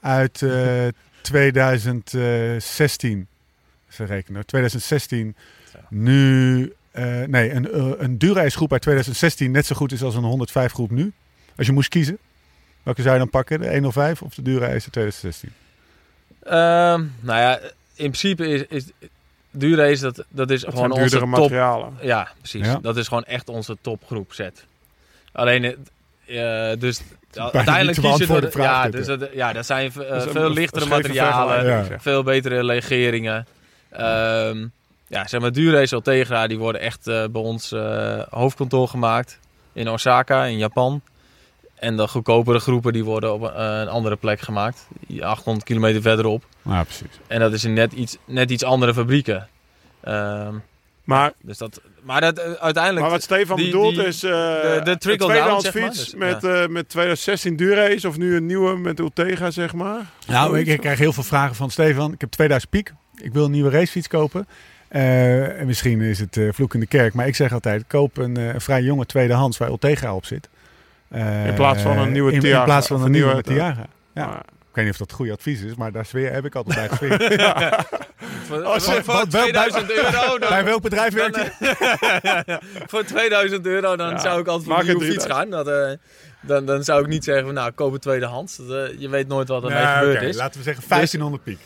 uit eh 2016, ze rekenen, 2016, nu, eh, nee, een, eh, een Dura-Ace groep uit 2016 net zo goed is als een 105 groep nu? Als je moest kiezen, welke zou je dan pakken? De 105 of de Dura-Ace uit 2016? Ehm, nou ja, in principe is, is duur is dat, dat is Dat gewoon zijn onze duurdere top. materialen. Ja, precies. Ja. Dat is gewoon echt onze topgroep set. Alleen, eh, dus uiteindelijk je beantwoorden door, ja, vraag, dus dat, ja, dat zijn veel lichtere materialen, Ja. veel betere legeringen. Ehm, ja, zeg maar, Durace Ultegra, die worden echt eh, bij ons eh, hoofdkantoor gemaakt in Osaka, in Japan. En de goedkopere groepen die worden op een, een andere plek gemaakt, 800 kilometer verderop. Ja, precies. En dat is in net iets, net iets andere fabrieken. Ehm, Maar, dus dat, maar dat, eh, uiteindelijk... maar wat Stefan die- bedoelt die- is... eh de een trickle tweedehands down, zeg maar. Dus, met, eh, met 2016 Durace of nu een nieuwe met Ultegra, zeg maar. Nou, ik, ik krijg heel veel vragen van Stefan. Ik heb 2000 piek. Ik wil een nieuwe racefiets kopen. Eh, en misschien is het eh, vloek in de kerk. Maar ik zeg altijd, koop een, eh, een vrij jonge tweedehands waar Ultegra op zit. Eh, In plaats van een nieuwe in, in plaats van een een nieuwe nieuwe- Tiaga. Ja. Ik weet niet of dat goede advies is, maar daar zweer, heb ik altijd bij gesweerd. voor, Als je- voor, voor wat- wel- 2000 euro... Dan, bij welk bedrijf werk dan, je? voor 2000 euro dan Ja, zou ik altijd voor een nieuwe fiets 3000. gaan. Dat, eh, dan, dan zou ik niet zeggen, van, nou, koop een tweedehands. Dat, eh, je weet nooit wat ermee Nou, gebeurd oké, is. Laten we zeggen 1500 piek.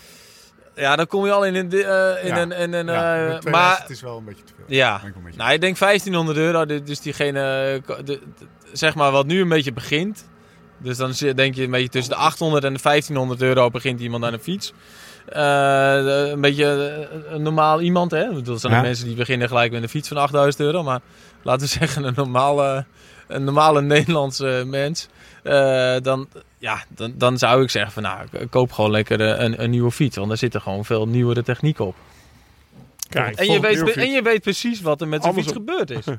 Ja, dan kom je al in een... eh, in Ja. een, in een Ja, eh, met 2000 maar het is wel een beetje te veel. Ja, ik wel met je. nou, ik denk 1500 euro. Dus diegene, eh, de, de- zeg maar, wat nu een beetje begint. Dus dan denk je een beetje tussen de 800 en de 1500 euro begint iemand aan een fiets. Een beetje een normaal iemand, hè? Dat zijn Ja. de mensen die beginnen gelijk met een fiets van 8000 euro. Maar laten we zeggen, een normale, een normale Nederlandse mens. dan, ja, dan, dan zou ik zeggen van, nou, koop gewoon lekker eh, een, een nieuwe fiets. Want daar zit er gewoon veel nieuwere techniek op. Kijk, En je, weet, en je weet precies wat er met de fiets gebeurd is.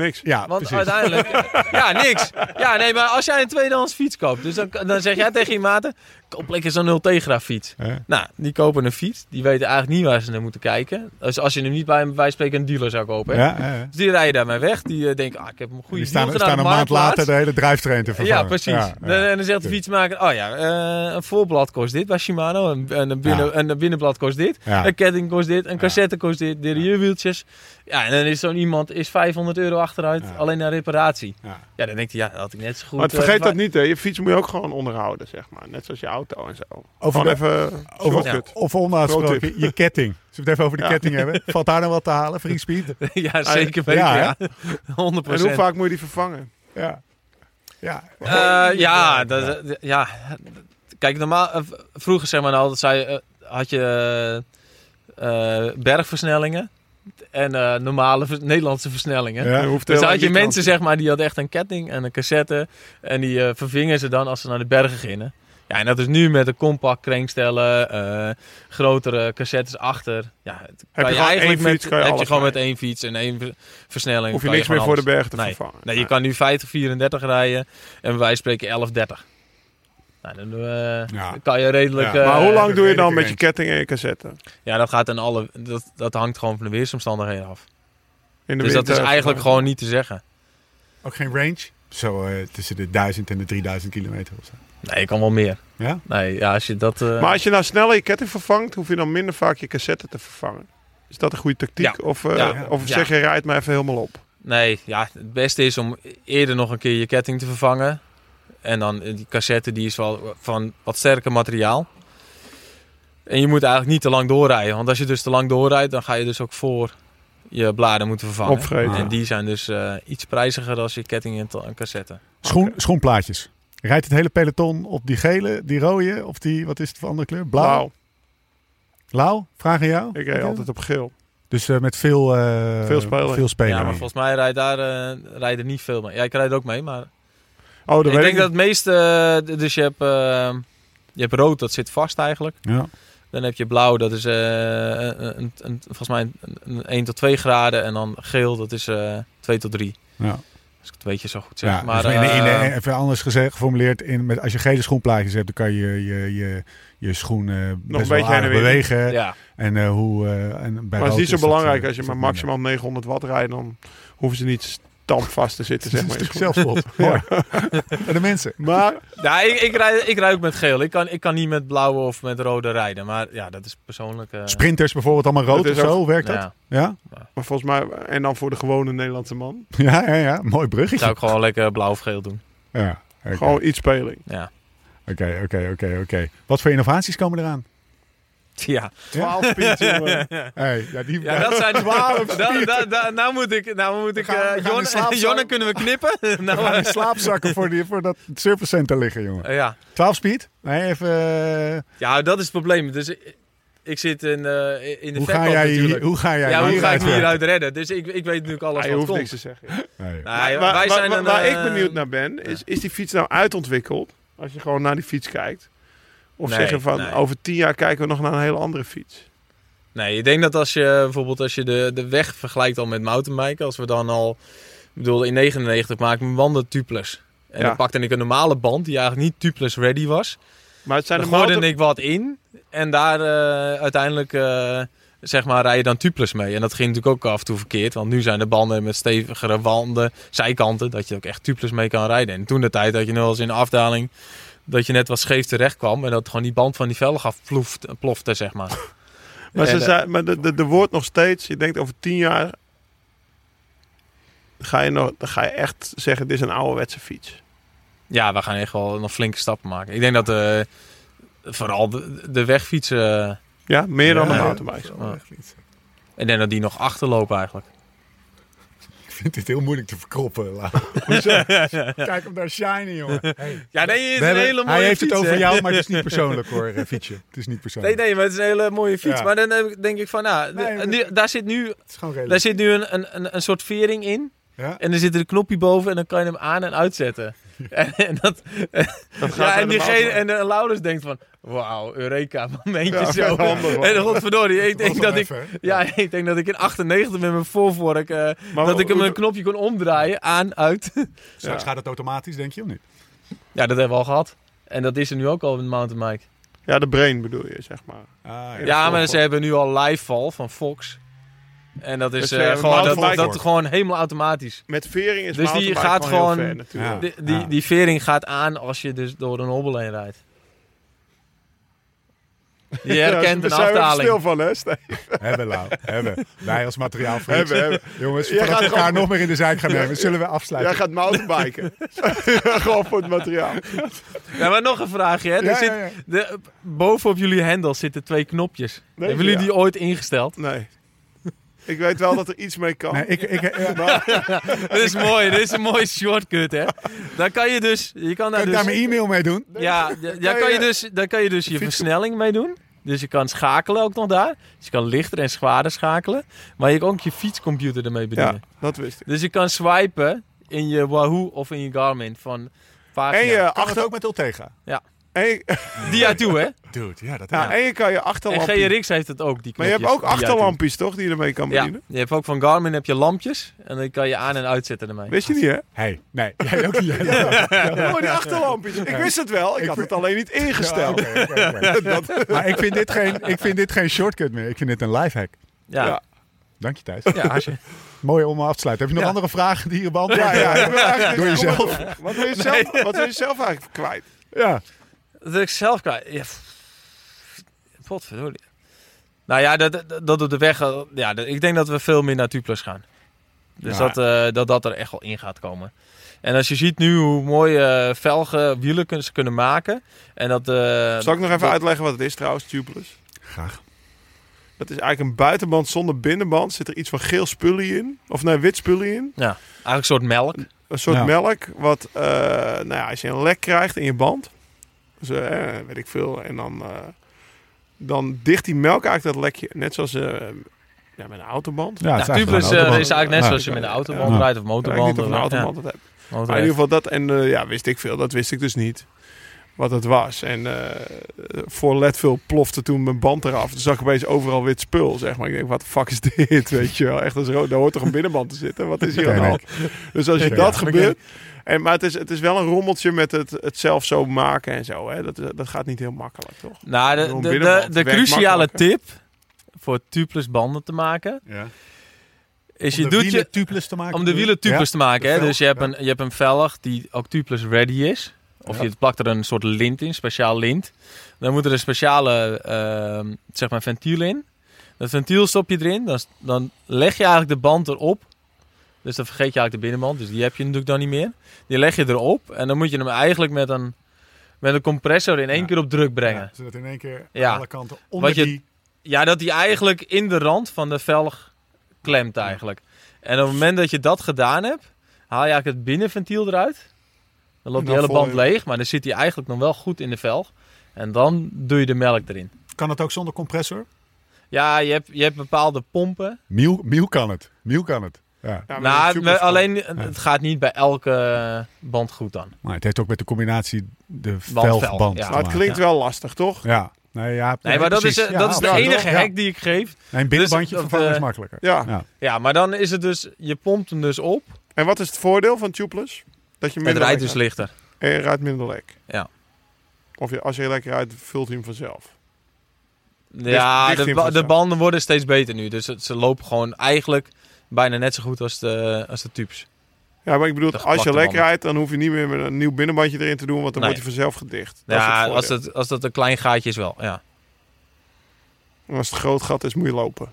Niks. Ja, Want precies. uiteindelijk... ja, niks. Ja, nee, maar als jij een tweedehands fiets koopt... Dus dan, dan zeg jij tegen je maten... Koop lekker zo'n Ultegra fiets. Hè? Nou, die kopen een fiets. Die weten eigenlijk niet waar ze naar moeten kijken. Dus als je hem niet bij, van spreken een dealer zou kopen. hè. Ja. Dus die rijden daarmee weg. Die eh, denken, ah, ik heb een goede Die staan, deal staan gedaan een maand later de hele drijftrain te vervangen. Ja, precies. Ja, Dan- ja. En dan zegt de fietsmaker, oh ja, eh, een voorblad kost dit bij Shimano. En, en, een, binnen, een binnenblad kost dit. Ja. Een ketting kost dit. Een cassette kost dit. De rierwieltjes. Ja, en dan is zo'n iemand is 500 euro achteruit. Ja. Alleen naar reparatie. Ja. Ja, dan denkt hij, ja, dat had ik net zo goed. Maar het eh, vergeet dat niet, hè. Je fiets moet je ook gewoon onderhouden, zeg maar. Net zoals je auto en zo. Over Gewoon de- even Over, shortcut. Of onderhoud Pro gesproken, je ketting. Zullen we het even over de Ja. ketting hebben? Valt daar nou wat te halen, Free Speed? ja, zeker weten, Ja, hè? ja. 100 En hoe vaak moet je die vervangen? Ja. Ja. Eh, ja, dat, dat- ja, kijk, normaal, eh, vroeger zeg maar altijd zei, eh, had je eh, eh, bergversnellingen en eh, normale vers- Nederlandse versnellingen. Ja. Dus had je mensen zeg maar die hadden echt een ketting en een cassette en die eh, vervingen ze dan als ze naar de bergen gingen. Ja, en dat is nu met een compact krenkstellen, eh, grotere cassettes achter. Ja, het kan je eigenlijk één met, fiets, kan je heb gewoon met één fiets en één ver- versnelling. Hoef je niks meer voor de berg te Nee. vervangen. Nee, je kan nu 50, 34 rijden en wij spreken 11, 30. Nou, dan eh, Ja. kan je redelijk... Ja. eh, maar hoe lang doe je dan ik met je ketting en je cassette? Ja, dat gaat dan alle... Dat, dat hangt gewoon van de weersomstandigheden af. In de Dus dat is eigenlijk gewoon niet te zeggen. Ook geen range? Zo eh, tussen de 1000 en de 3000 kilometer of zo. Nee, je kan wel meer. Ja? Nee, ja, als je dat... eh, Maar als je nou sneller je ketting vervangt, hoef je dan minder vaak je cassette te vervangen. Is dat een goede tactiek? Ja. Of, eh, Ja. of zeg je, rijd maar even helemaal op? Nee, ja, het beste is om eerder nog een keer je ketting te vervangen. En dan eh, die cassette, die is wel van wat sterker materiaal. En je moet eigenlijk niet te lang doorrijden. Want als je dus te lang doorrijdt, dan ga je dus ook voor je bladen moeten vervangen. Opvreten. En die zijn dus eh, iets prijziger dan je ketting en cassette. Schoen, Schoenplaatjes. Rijdt het hele peloton op die gele, die rode of die, wat is het voor andere kleur? Blauw? Blauw. Lau, vraag aan jou. Ik reed altijd op geel. Dus eh, met veel, eh Veel speling. Ja, maar volgens mij rijdt daar rijden niet veel mee. Ja, ik rijd er ook mee, maar Oh, dat ik weet denk ik dat het meeste... eh, dus je hebt, eh, je hebt rood, dat zit vast eigenlijk. Ja. Dan heb je blauw, dat is eh, een, een, een- volgens mij een, een 1 tot 2 graden. En dan geel, dat is eh 2 tot 3. Ja. Als ik het weet je zo goed zeg. Ja, maar, dus in in even anders gezegd, geformuleerd, in, met, als je gele schoenplaatjes hebt, dan kan je je, je, je schoen eh, best wel beetje bewegen. ja. En eh, hoe... eh, en bij Maar het is niet zo belangrijk als je maar maximaal 900 watt rijdt. Dan hoeven ze niet stampvast te zitten, zeg Het maar. een stuk zelfspot. En de mensen. Maar ja, ik, ik, rijd, ik rijd ook met geel. Ik kan, ik kan niet met blauwe of met rode rijden. Maar ja, dat is persoonlijk... eh, Sprinters bijvoorbeeld allemaal rood Dat of zo, ook- werkt dat? ja, Ja? Maar volgens mij, en dan voor de gewone Nederlandse man, Ja, ja, ja. Mooi ik bruggetje. zou ik gewoon lekker blauw of geel doen. Ja. Gewoon iets speling. Ja. oké, oké, oké, oké. Wat voor innovaties komen eraan? Ja, 12 speed, jongen. Hey, ja, die, ja dat zijn... Da, da, da, nou moet ik... Nou moet ik gaan- we eh, gaan in Jonne, kunnen we knippen? We nou, gaan in eh, slaapzakken voor, die, voor dat servicecenter liggen, jongen. eh, ja. 12 speed? Nee, even... eh, ja, dat is het probleem. Dus ik, ik zit in, eh, in de hoe, ga jij natuurlijk. hier, hoe ga jij ja, hoe hieruit ga ik me hieruit redden? Dus ik, ik weet natuurlijk alles Ah, je wat hoeft komt. niks te zeggen. Nee. Nee, Maar- wij maar- zijn een, waar ik benieuwd naar ben, is, is die fiets nou uitontwikkeld? Als je gewoon naar die fiets kijkt. Of Nee, zeg je van, nee. over tien jaar kijken we nog naar een hele andere fiets. Nee, ik denk dat als je bijvoorbeeld als je de, de weg vergelijkt al met mountainbiken, als we dan al, ik bedoel in 99 maakte ik mijn banden tubeless. En Ja. dan pakte ik een normale band die eigenlijk niet tubeless ready was. Maar het zijn Dan de gooide motor- ik wat in en daar eh, uiteindelijk eh, zeg maar rij je dan tubeless mee. En dat ging natuurlijk ook af en toe verkeerd, want nu zijn de banden met stevigere wanden, zijkanten, dat je ook echt tubeless mee kan rijden. En toen de tijd dat je nog eens in de afdaling dat je net wat scheef terecht kwam en dat gewoon die band van die velg af plofte, zeg maar. Maar, ze En, eh, zei, maar de, de, de wordt nog steeds, je denkt over tien jaar, ga je, nog, dan ga je echt zeggen, dit is een ouderwetse fiets. Ja, we gaan echt wel nog flinke stappen maken. Ik denk dat eh, vooral de, de wegfietsen, eh, Ja, meer dan Ja, een ja. mountainbike. Zo, echt niet. ik denk dat die nog achterlopen eigenlijk. Ik vind dit heel moeilijk te verkroppen. Kijk hem daar shiny, jongen. Hey. Ja, nee, het is een hele mooie hij heeft fiets, het over jou, maar het is niet persoonlijk hoor, eh, fietsje. Het is niet Nee, persoonlijk. nee, maar het is een hele mooie fiets. Ja. Maar dan eh, denk ik van, nou, Nee, maar- nu- daar zit nu, daar zit nu een, een, een, een soort vering in. Ja? En er zit er een knopje boven en dan kan je hem aan en uitzetten. En, en dat, Dat ja, en de diegene, en de Laurens denkt van, wauw, Eureka, momentje Ja, zo. handig, en godverdorie, ik denk dat ik, even, hè? ja, ik denk dat ik in 98 met mijn voorvork, eh, Maar dat ik hem een knopje kon omdraaien, aan, uit. Straks Ja. gaat het automatisch, denk je of niet? Ja, dat hebben we al gehad. En dat is er nu ook al met mountainbike. Ja, de brain bedoel je, zeg maar. Ah, Ja, maar Fox. ze hebben nu al live val van Fox. En dat is Dus, eh, eh, gewoon, dat, dat gewoon helemaal automatisch. Met vering is Dus die gaat gewoon, gewoon- heel ver, natuurlijk. Ja. Die, die, Ja. die vering gaat aan als je dus door een hobbel heen rijdt. Je herkent daar een zijn we afdaling. stil van, hè? Hebben, Lau. Hebben. Wij als materiaalvriend. Hebben, hebben. Jongens, Jij we gaat elkaar gewoon- nog meer in de zijk gaan nemen, zullen we afsluiten. Jij gaat mountainbiken. Gewoon voor het materiaal. Ja, maar nog een vraagje. Hè. Er Ja, zit, ja, ja. De, boven op jullie hendel zitten twee knopjes. Nee, Hebben jullie ja. die ooit ingesteld? Nee. Ik weet wel dat er iets mee kan. Nee, ik, ik, ja, Dat is mooi. Dit is een mooie shortcut, hè. Dan kan je dus... Je kan daar kan ik dus daar mijn e-mail mee doen? Ja, ja, ja, kan je dus, daar kan je dus je versnelling mee doen. Dus je kan schakelen ook nog daar. Dus je kan lichter en zwaarder schakelen. Maar je kan ook je fietscomputer ermee ja, bedienen. dat wist ik. Dus je kan swipen in je Wahoo of in je Garmin van pagina. En je Kan het achter... ook met Ultegra? Ja. En je, Die jij toe, hè? Dude, ja, dat ja, en je kan je En achterlampje... GRX heeft het ook, die Maar je hebt ook achterlampjes, toch? Die je ermee kan toe. Ja, bedienen? je hebt ook van Garmin heb je lampjes. En dan kan je aan- en uitzetten ermee. Wist je niet, hè? Hey, nee, jij ook niet. Oh, die achterlampjes. Ik wist het wel. Ik had het alleen niet ingesteld. Oké, oké, oké. Maar ik vind, dit geen, ik vind dit geen shortcut meer. Ik vind dit een lifehack. Ja, Ja. ja. Dank je, Thijs. als je... Mooi om af te sluiten. Heb je nog Ja. andere vragen die je beantwoord? Ja, ja. Door jezelf. Wat wil je zelf, wat wil je zelf eigenlijk kwijt? Ja. Dat ik zelf kwijt. Ja. Potverdorie. Nou ja, dat, dat, dat op de weg... Ja, dat- ik denk dat we veel meer naar Tuplus gaan. Dus Ja. dat, eh, dat dat er echt wel in gaat komen. En als je ziet nu hoe mooie eh, velgen wielen kunnen, ze kunnen maken. En dat... eh, Zal ik nog even dat- uitleggen wat het is trouwens, Tubeless? Graag. Dat is eigenlijk een buitenband zonder binnenband. Zit er iets van geel spullie in. Of nee, wit spullie in. Ja, eigenlijk een soort melk. Een soort Ja. melk. Wat, eh, nou ja, als je een lek krijgt in je band. Dus, eh, weet ik veel. En dan, eh, dan dicht die melk eigenlijk dat lekje. Net zoals eh, ja, met een autoband. Ja, Ja, is Tubeless eigenlijk eh, een is eigenlijk net zoals je met een autoband Ja. rijdt of Ja, ik weet motorband. of een autoband het hebt. Maar in ieder geval dat. En eh, ja, wist ik veel. Dat wist ik dus niet. Wat het was. En eh, voor Leadville plofte toen mijn band eraf. Toen zag ik opeens overal wit spul, zeg maar. Ik denk, wat de fuck is dit? Weet je wel. Echt als rood. Daar hoort toch een binnenband te zitten? Wat is hier aan de hand? Dus als je Ja, dat ja. gebeurt... En, maar het is, het is wel een rommeltje met het, het zelf zo maken en zo. Hè? Dat, dat gaat niet heel makkelijk, toch? Nou, de, de, de, cruciale tip voor tubeless banden te maken... Ja. is Om je de doet wielen je... tubeless te maken. Om de wielen tubeless te maken. Hè? velg, Dus je hebt, ja. een, je hebt een velg die ook tubeless ready is. Of Ja. je plakt er een soort lint in, speciaal lint. Dan moet er een speciale ehm, zeg maar ventiel in. Dat ventiel stop je erin. Dan, dan leg je eigenlijk de band erop. Dus dan vergeet je eigenlijk de binnenband. Dus die heb je natuurlijk dan niet meer. Die leg je erop. En dan moet je hem eigenlijk met een, met een compressor in één Ja. keer op druk brengen. Ja, zodat in één keer Ja. alle kanten onder Wat je- die... Ja, dat die eigenlijk in de rand van de velg klemt eigenlijk. En op het moment dat je dat gedaan hebt, haal je eigenlijk het binnenventiel eruit. Dan loopt die dan hele band leeg, maar dan zit hij eigenlijk nog wel goed in de velg. En dan doe je de melk erin. Kan het ook zonder compressor? Ja, je hebt, je hebt bepaalde pompen. Miel, Miel kan het. Miel kan het. Ja. Nou, alleen het gaat niet bij elke band goed dan. Maar het heeft ook met de combinatie de velg, velgband ja. Maar het klinkt wel lastig, toch? Ja. Nee, ja, Nee, maar dat is, precies. eh, dat Ja, is de enige ja. hack die ik geef. Nee, een binnenbandje Dus dat, vervangen is eh, makkelijker. Ja. Ja. Ja, maar dan is het dus, je pompt hem dus op. En wat is het voordeel van Tubeless? Dat je Het minder rijdt lek dus hebt. lichter. En je rijdt minder lek. Ja. Of je, als je lekker rijdt, vult hij hem vanzelf. Ja, dicht de, vanzelf. de banden worden steeds beter nu. Dus het- ze lopen gewoon eigenlijk bijna net zo goed als de, als de tubes. Ja, maar ik bedoel, als je geplakte lek banden. rijdt, dan hoef je niet meer met een nieuw binnenbandje erin te doen, want dan Nee. wordt hij vanzelf gedicht. Dat Ja, het als het, als dat een klein gaatje is wel, ja. En als het een groot gat is, moet je lopen.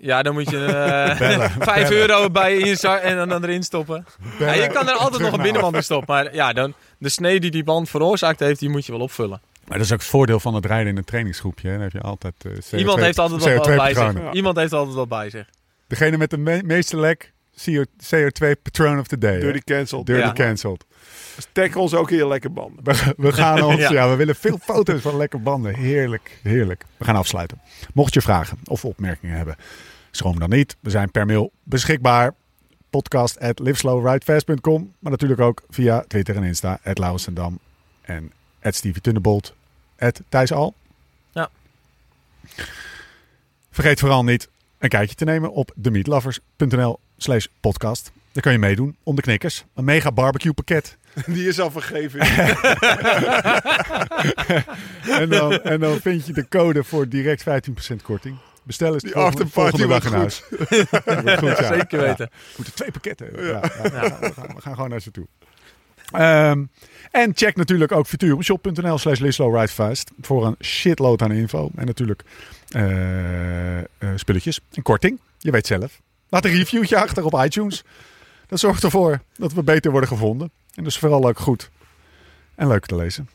Ja, dan moet je eh Bellen, 5 bellen. euro bij in je zak en dan, erin stoppen. Ja, je kan er altijd nog een binnenband in stoppen. Maar ja, dan, de snee die die band veroorzaakt heeft, die moet je wel opvullen. Maar dat is ook het voordeel van het rijden in een trainingsgroepje. hè. Dan heb je altijd eh, CO2 Iemand heeft altijd wel wat bij zich. CO2-patronen. Ja. Iemand heeft altijd wel bij zich. Degene met de me- meeste lek, CO- CO2-patroon of the day. hè. Dirty cancelled. Dirty Ja. cancelled. Dus tag ons ook in je lekke banden. We, we gaan ons, ja. Ja. we willen veel foto's van lekker banden. Heerlijk, heerlijk. We gaan afsluiten. Mocht je vragen of opmerkingen hebben, schroom dan niet. We zijn per mail beschikbaar. Podcast at liveslowridefast.com. Maar natuurlijk ook via Twitter en Insta. At en at Stevie Tunnebolt. At Thijs Al. Ja. Vergeet vooral niet een kijkje te nemen op themeatlovers.nl slash podcast. Daar kan je meedoen om de knikkers. Een mega barbecue pakket. Die is al vergeven. En dan, en dan vind je de code voor direct 15% korting. Bestel eens Die volgende, volgende dag in huis. Goed, ja. Zeker Ja. weten. We moeten twee pakketten. Ja. Ja, We, gaan, we gaan gewoon naar ze toe. Ehm, en check natuurlijk ook futuroshop.nl slash voor een shitload aan info. En natuurlijk spulletjes. En korting. Je weet zelf. Laat een reviewtje achter op iTunes. Dat zorgt ervoor dat we beter worden gevonden. En dus vooral ook goed. En leuk te lezen.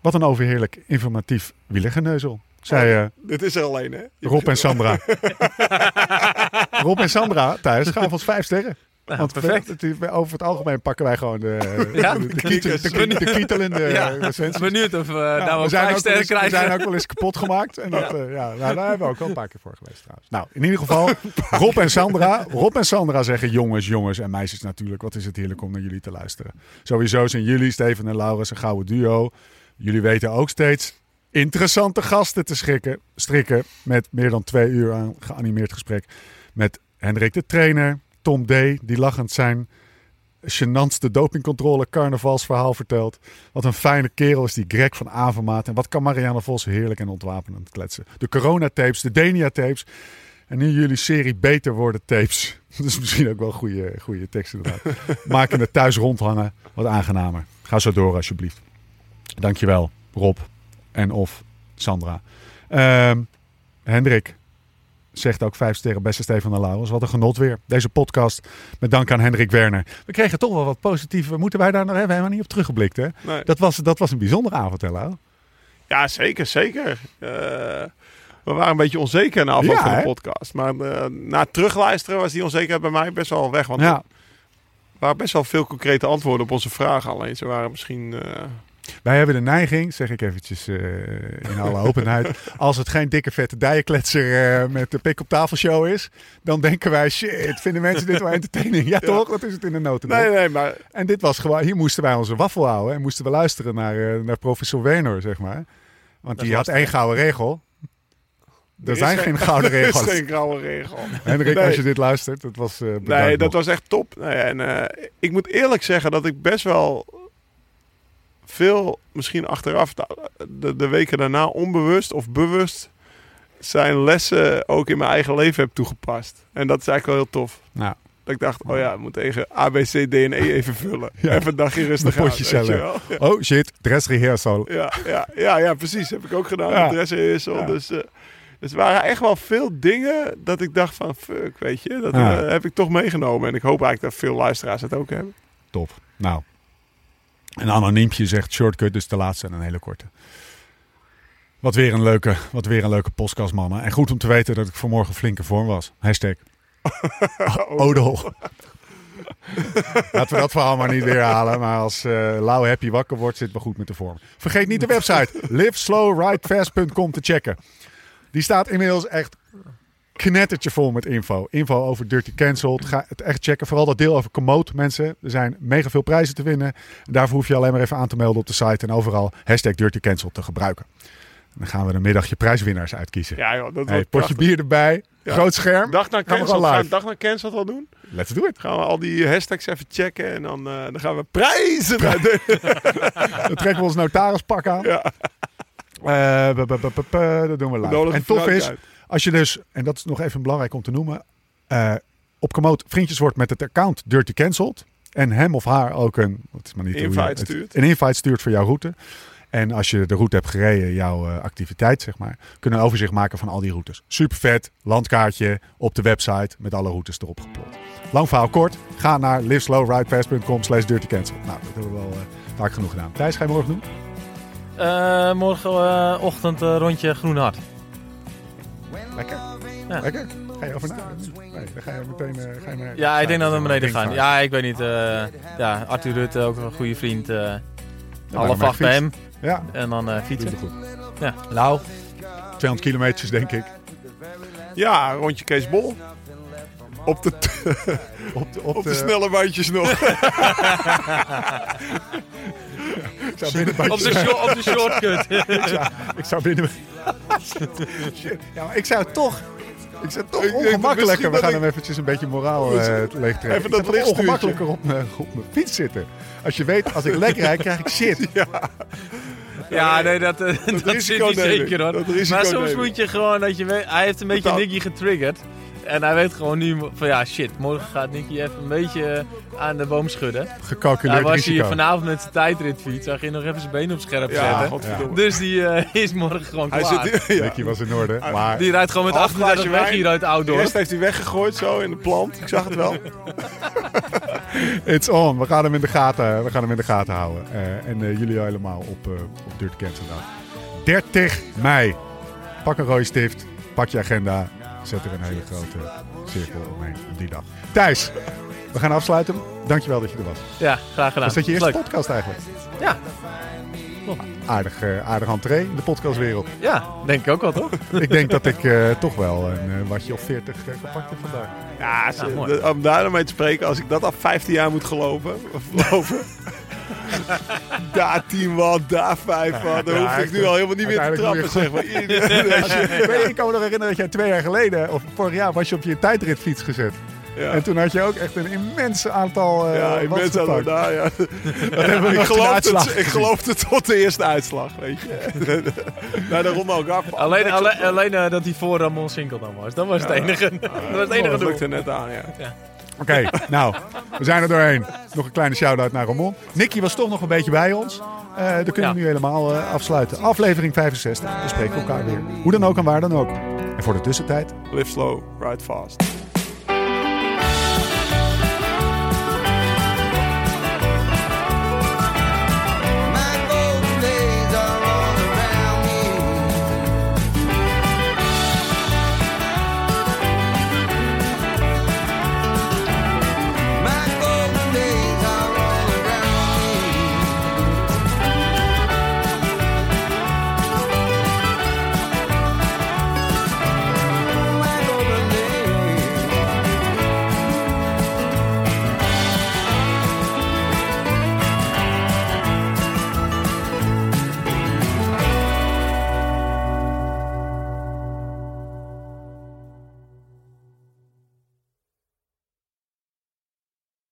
Wat een overheerlijk informatief wielergeneuzel. Zei eh, Dit is er alleen, hè? Je- Rob en Sandra. Rob en Sandra thuis gaven ons vijf sterren. Nou, Want perfect. over het algemeen pakken wij gewoon de, Ja, de, de, de, de, de kietelende Ja. Benieuwd of we Ja, nou we, ook zijn vijf ook wel sterren eens, we zijn krijgen. ook wel eens kapot gemaakt. En dat, ja. ja, nou, daar hebben we ook wel een paar keer voor geweest trouwens. Nou, in ieder geval, Rob en Sandra. Rob en Sandra zeggen jongens, jongens en meisjes natuurlijk. Wat is het heerlijk om naar jullie te luisteren. Sowieso zijn jullie, Steven en Laurens, een gouden duo. Jullie weten ook steeds interessante gasten te schikken, strikken. Met meer dan twee uur aan geanimeerd gesprek. Met Hendrik de trainer, Tom D. Die lachend zijn gênantste dopingcontrole carnavalsverhaal vertelt. Wat een fijne kerel is die Greg van Avermaat. En wat kan Marianne Vos heerlijk en ontwapenend kletsen. De coronatapes, de Denia-tapes. En nu jullie serie Beter Worden tapes. Dat is misschien ook wel een goede, goede tekst inderdaad. Maken het thuis rondhangen wat aangenamer. Ga zo door alsjeblieft. Dankjewel Rob en of Sandra. Ehm, Hendrik zegt ook vijf sterren beste Stefan de Lauwers. Wat een genot weer. Deze podcast met dank aan Hendrik Werner. We kregen toch wel wat positieve... Moeten wij daar nog hebben helemaal niet op teruggeblikt hè? Nee. Dat was, dat was een bijzondere avond hè Lau? Ja, zeker, zeker. Eh, we waren een beetje onzeker na afloop Ja, van de hè? podcast. Maar eh, na terugluisteren was die onzekerheid bij mij best wel weg. Want Ja. er waren best wel veel concrete antwoorden op onze vragen. Alleen ze waren misschien... eh, Wij hebben de neiging, zeg ik eventjes eh, in alle openheid. als het geen dikke vette dijenkletser eh, met de pik op tafel show is. Dan denken wij, shit, vinden mensen dit wel entertaining? Ja, toch? Dat is het in de notendop. Nee, nee, maar En dit was gewoon, hier moesten wij onze waffel houden. En moesten we luisteren naar, eh, naar professor Werner, zeg maar. Want die had één gouden regel. Er zijn geen gouden er is regels. geen gouden regel. Hendrik, Nee. als je dit luistert, dat was Nee, dat nog. was echt top. Nee, en ik moet eerlijk zeggen dat ik best wel veel, misschien achteraf, de, de weken daarna onbewust of bewust zijn lessen ook in mijn eigen leven heb toegepast. En dat is eigenlijk wel heel tof. Nou, Dat ik dacht, oh ja, ik moet tegen A, B, C, D en E even vullen. Ja. Even een dagje rustig aan, oh shit, dress rehearsal. Ja, ja, ja, ja, precies. Heb ik ook gedaan. Ja. Dressenheersel. Ja. Dus, eh, dus er waren echt wel veel dingen dat ik dacht van, fuck, weet je. Dat eh, heb ik toch meegenomen. En ik hoop eigenlijk dat veel luisteraars het ook hebben. Top. Nou. Een anoniempje zegt shortcut, dus de laatste en een hele korte. Wat weer een leuke, wat weer een leuke podcast, mannen. En goed om te weten dat ik vanmorgen flinke vorm was. Hashtag Odol. Laten we dat verhaal maar niet weer halen. Maar als eh Lau happy wakker wordt, zit we goed met de vorm. Vergeet niet de website liveslowridefast.com te checken. Die staat inmiddels echt knettertje vol met info. Info over Dirty Cancelled. Ga het echt checken. Vooral dat deel over Komoot, mensen. Er zijn mega veel prijzen te winnen. En daarvoor hoef je alleen maar even aan te melden op de site. En overal hashtag Dirty Cancelled te gebruiken. En dan gaan we een middagje prijswinnaars uitkiezen. Ja joh, dat Hey, wordt potje bier erbij. Ja. Groot scherm. Dag naar Gaan cancel. Gaan we dag naar cancel al doen? Let's do it. Gaan we al die hashtags even checken. En dan, eh, dan gaan we prijzen. Dan trekken we ons notarispak aan. Ja. Eh, dat doen we live. Nodig En tof is, uit. Als je dus, en dat is nog even belangrijk om te noemen, eh, op Komoot vriendjes wordt met het account Dirty Cancelled. En hem of haar ook een, wat is maar niet hoe je Invite het- stuurt. Een invite stuurt voor jouw route. En als je de route hebt gereden, jouw eh, activiteit, zeg maar, kunnen een overzicht maken van al die routes. Super vet, landkaartje op de website met alle routes erop geplot. Lang verhaal kort, ga naar liveslowridefast.com slash dirtycancel. Nou, dat hebben we wel eh, vaak genoeg gedaan. Thijs, ga je morgen doen? Eh, morgenochtend rondje Groen Hart. Lekker. Ja. Lekker. Ga je over na? Nee, dan ga je meteen eh, ga je naar... Ja, ik denk dat we naar beneden gaan. Ja, ik weet niet. eh, ja, Arthur Rutte, ook een goede vriend. eh daarom half acht bij hem. Ja, En dan eh, doe fietsen. het goed. Ja, Lau. 200 kilometers, denk ik. Ja, rondje Kees Bol. Op de, Op de, op op de snelle bandjes nog. Ik zou binnen, Op de, shor- op de shortcut. ik zou binnen... Shit. Ja, maar ik zou toch... Ik zou toch Ik ongemakkelijker... We gaan dat hem eventjes een beetje moraal eh leegtrekken. Even Ik dat lichtstuurtje. ongemakkelijker op mijn, op mijn fiets zitten. Als je weet, als ik lek rijd, krijg ik shit. Ja, nee, dat, eh, dat, zit risico niet ik. zeker hoor. Dat maar soms ik. moet je gewoon dat je weet, hij heeft een beetje. Nicky getriggerd. En hij weet gewoon nu van ja shit, morgen gaat Nicky even een beetje aan de boom schudden. Hij Gecalculeerd was risico. hier vanavond met zijn tijdritfiets, zag je nog even zijn benen op scherp Ja, zetten. godverdomme. Dus die eh, is morgen gewoon Hij klaar. zit ja. Nicky was in orde. Maar Die rijdt gewoon met Half 38 glaasje weg hier uit De Outdoor. rest heeft hij weggegooid zo in de plant. Ik zag het wel. it's on. We gaan hem in de gaten, we gaan hem in de gaten houden. Eh, en eh, jullie helemaal op, op Dirty Cancel. 30 mei. Pak een rode stift. Pak je agenda. Zet er een hele grote cirkel omheen op die dag. Thijs, we gaan afsluiten. Dankjewel dat je er was. Ja, graag gedaan. Was dat je eerste Leuk. podcast eigenlijk? Ja, Aardig, eh, aardig entree in de podcastwereld. ja, denk ik ook wel, toch? ik denk dat ik eh, toch wel een eh, watje of 40 eh, gepakt heb vandaag. Ja, ze- Ja, mooi. de- om daar dan mee te spreken, als ik dat al 15 jaar moet geloven, geloven. daar 10 watt, daar 5 watt. Dan Ja, hoef ik nu al helemaal niet meer te trappen, zeg maar. Ik kan me nog herinneren dat jij twee jaar geleden, of vorig jaar, was je op je tijdritfiets gezet. Ja. En toen had je ook echt een immense aantal uh, Ja, ik ben zo gepakt. daar, ja. ik, uitslag het, ik geloofde het tot de eerste uitslag, weet je. Naar de ronde ook af. Alleen, alleen, alleen eh, dat hij voor Ramon Sinkel dan was. Dat was het enige, dat was het enige dat lukte net aan, ja. Oké, nou, we zijn er doorheen. Nog een kleine shout-out naar Ramon. Nicky was toch nog een beetje bij ons. Eh dan kunnen we nu helemaal eh, afsluiten. Aflevering 65. We spreken elkaar weer. Hoe dan ook en waar dan ook. En voor de tussentijd, Live slow, ride fast.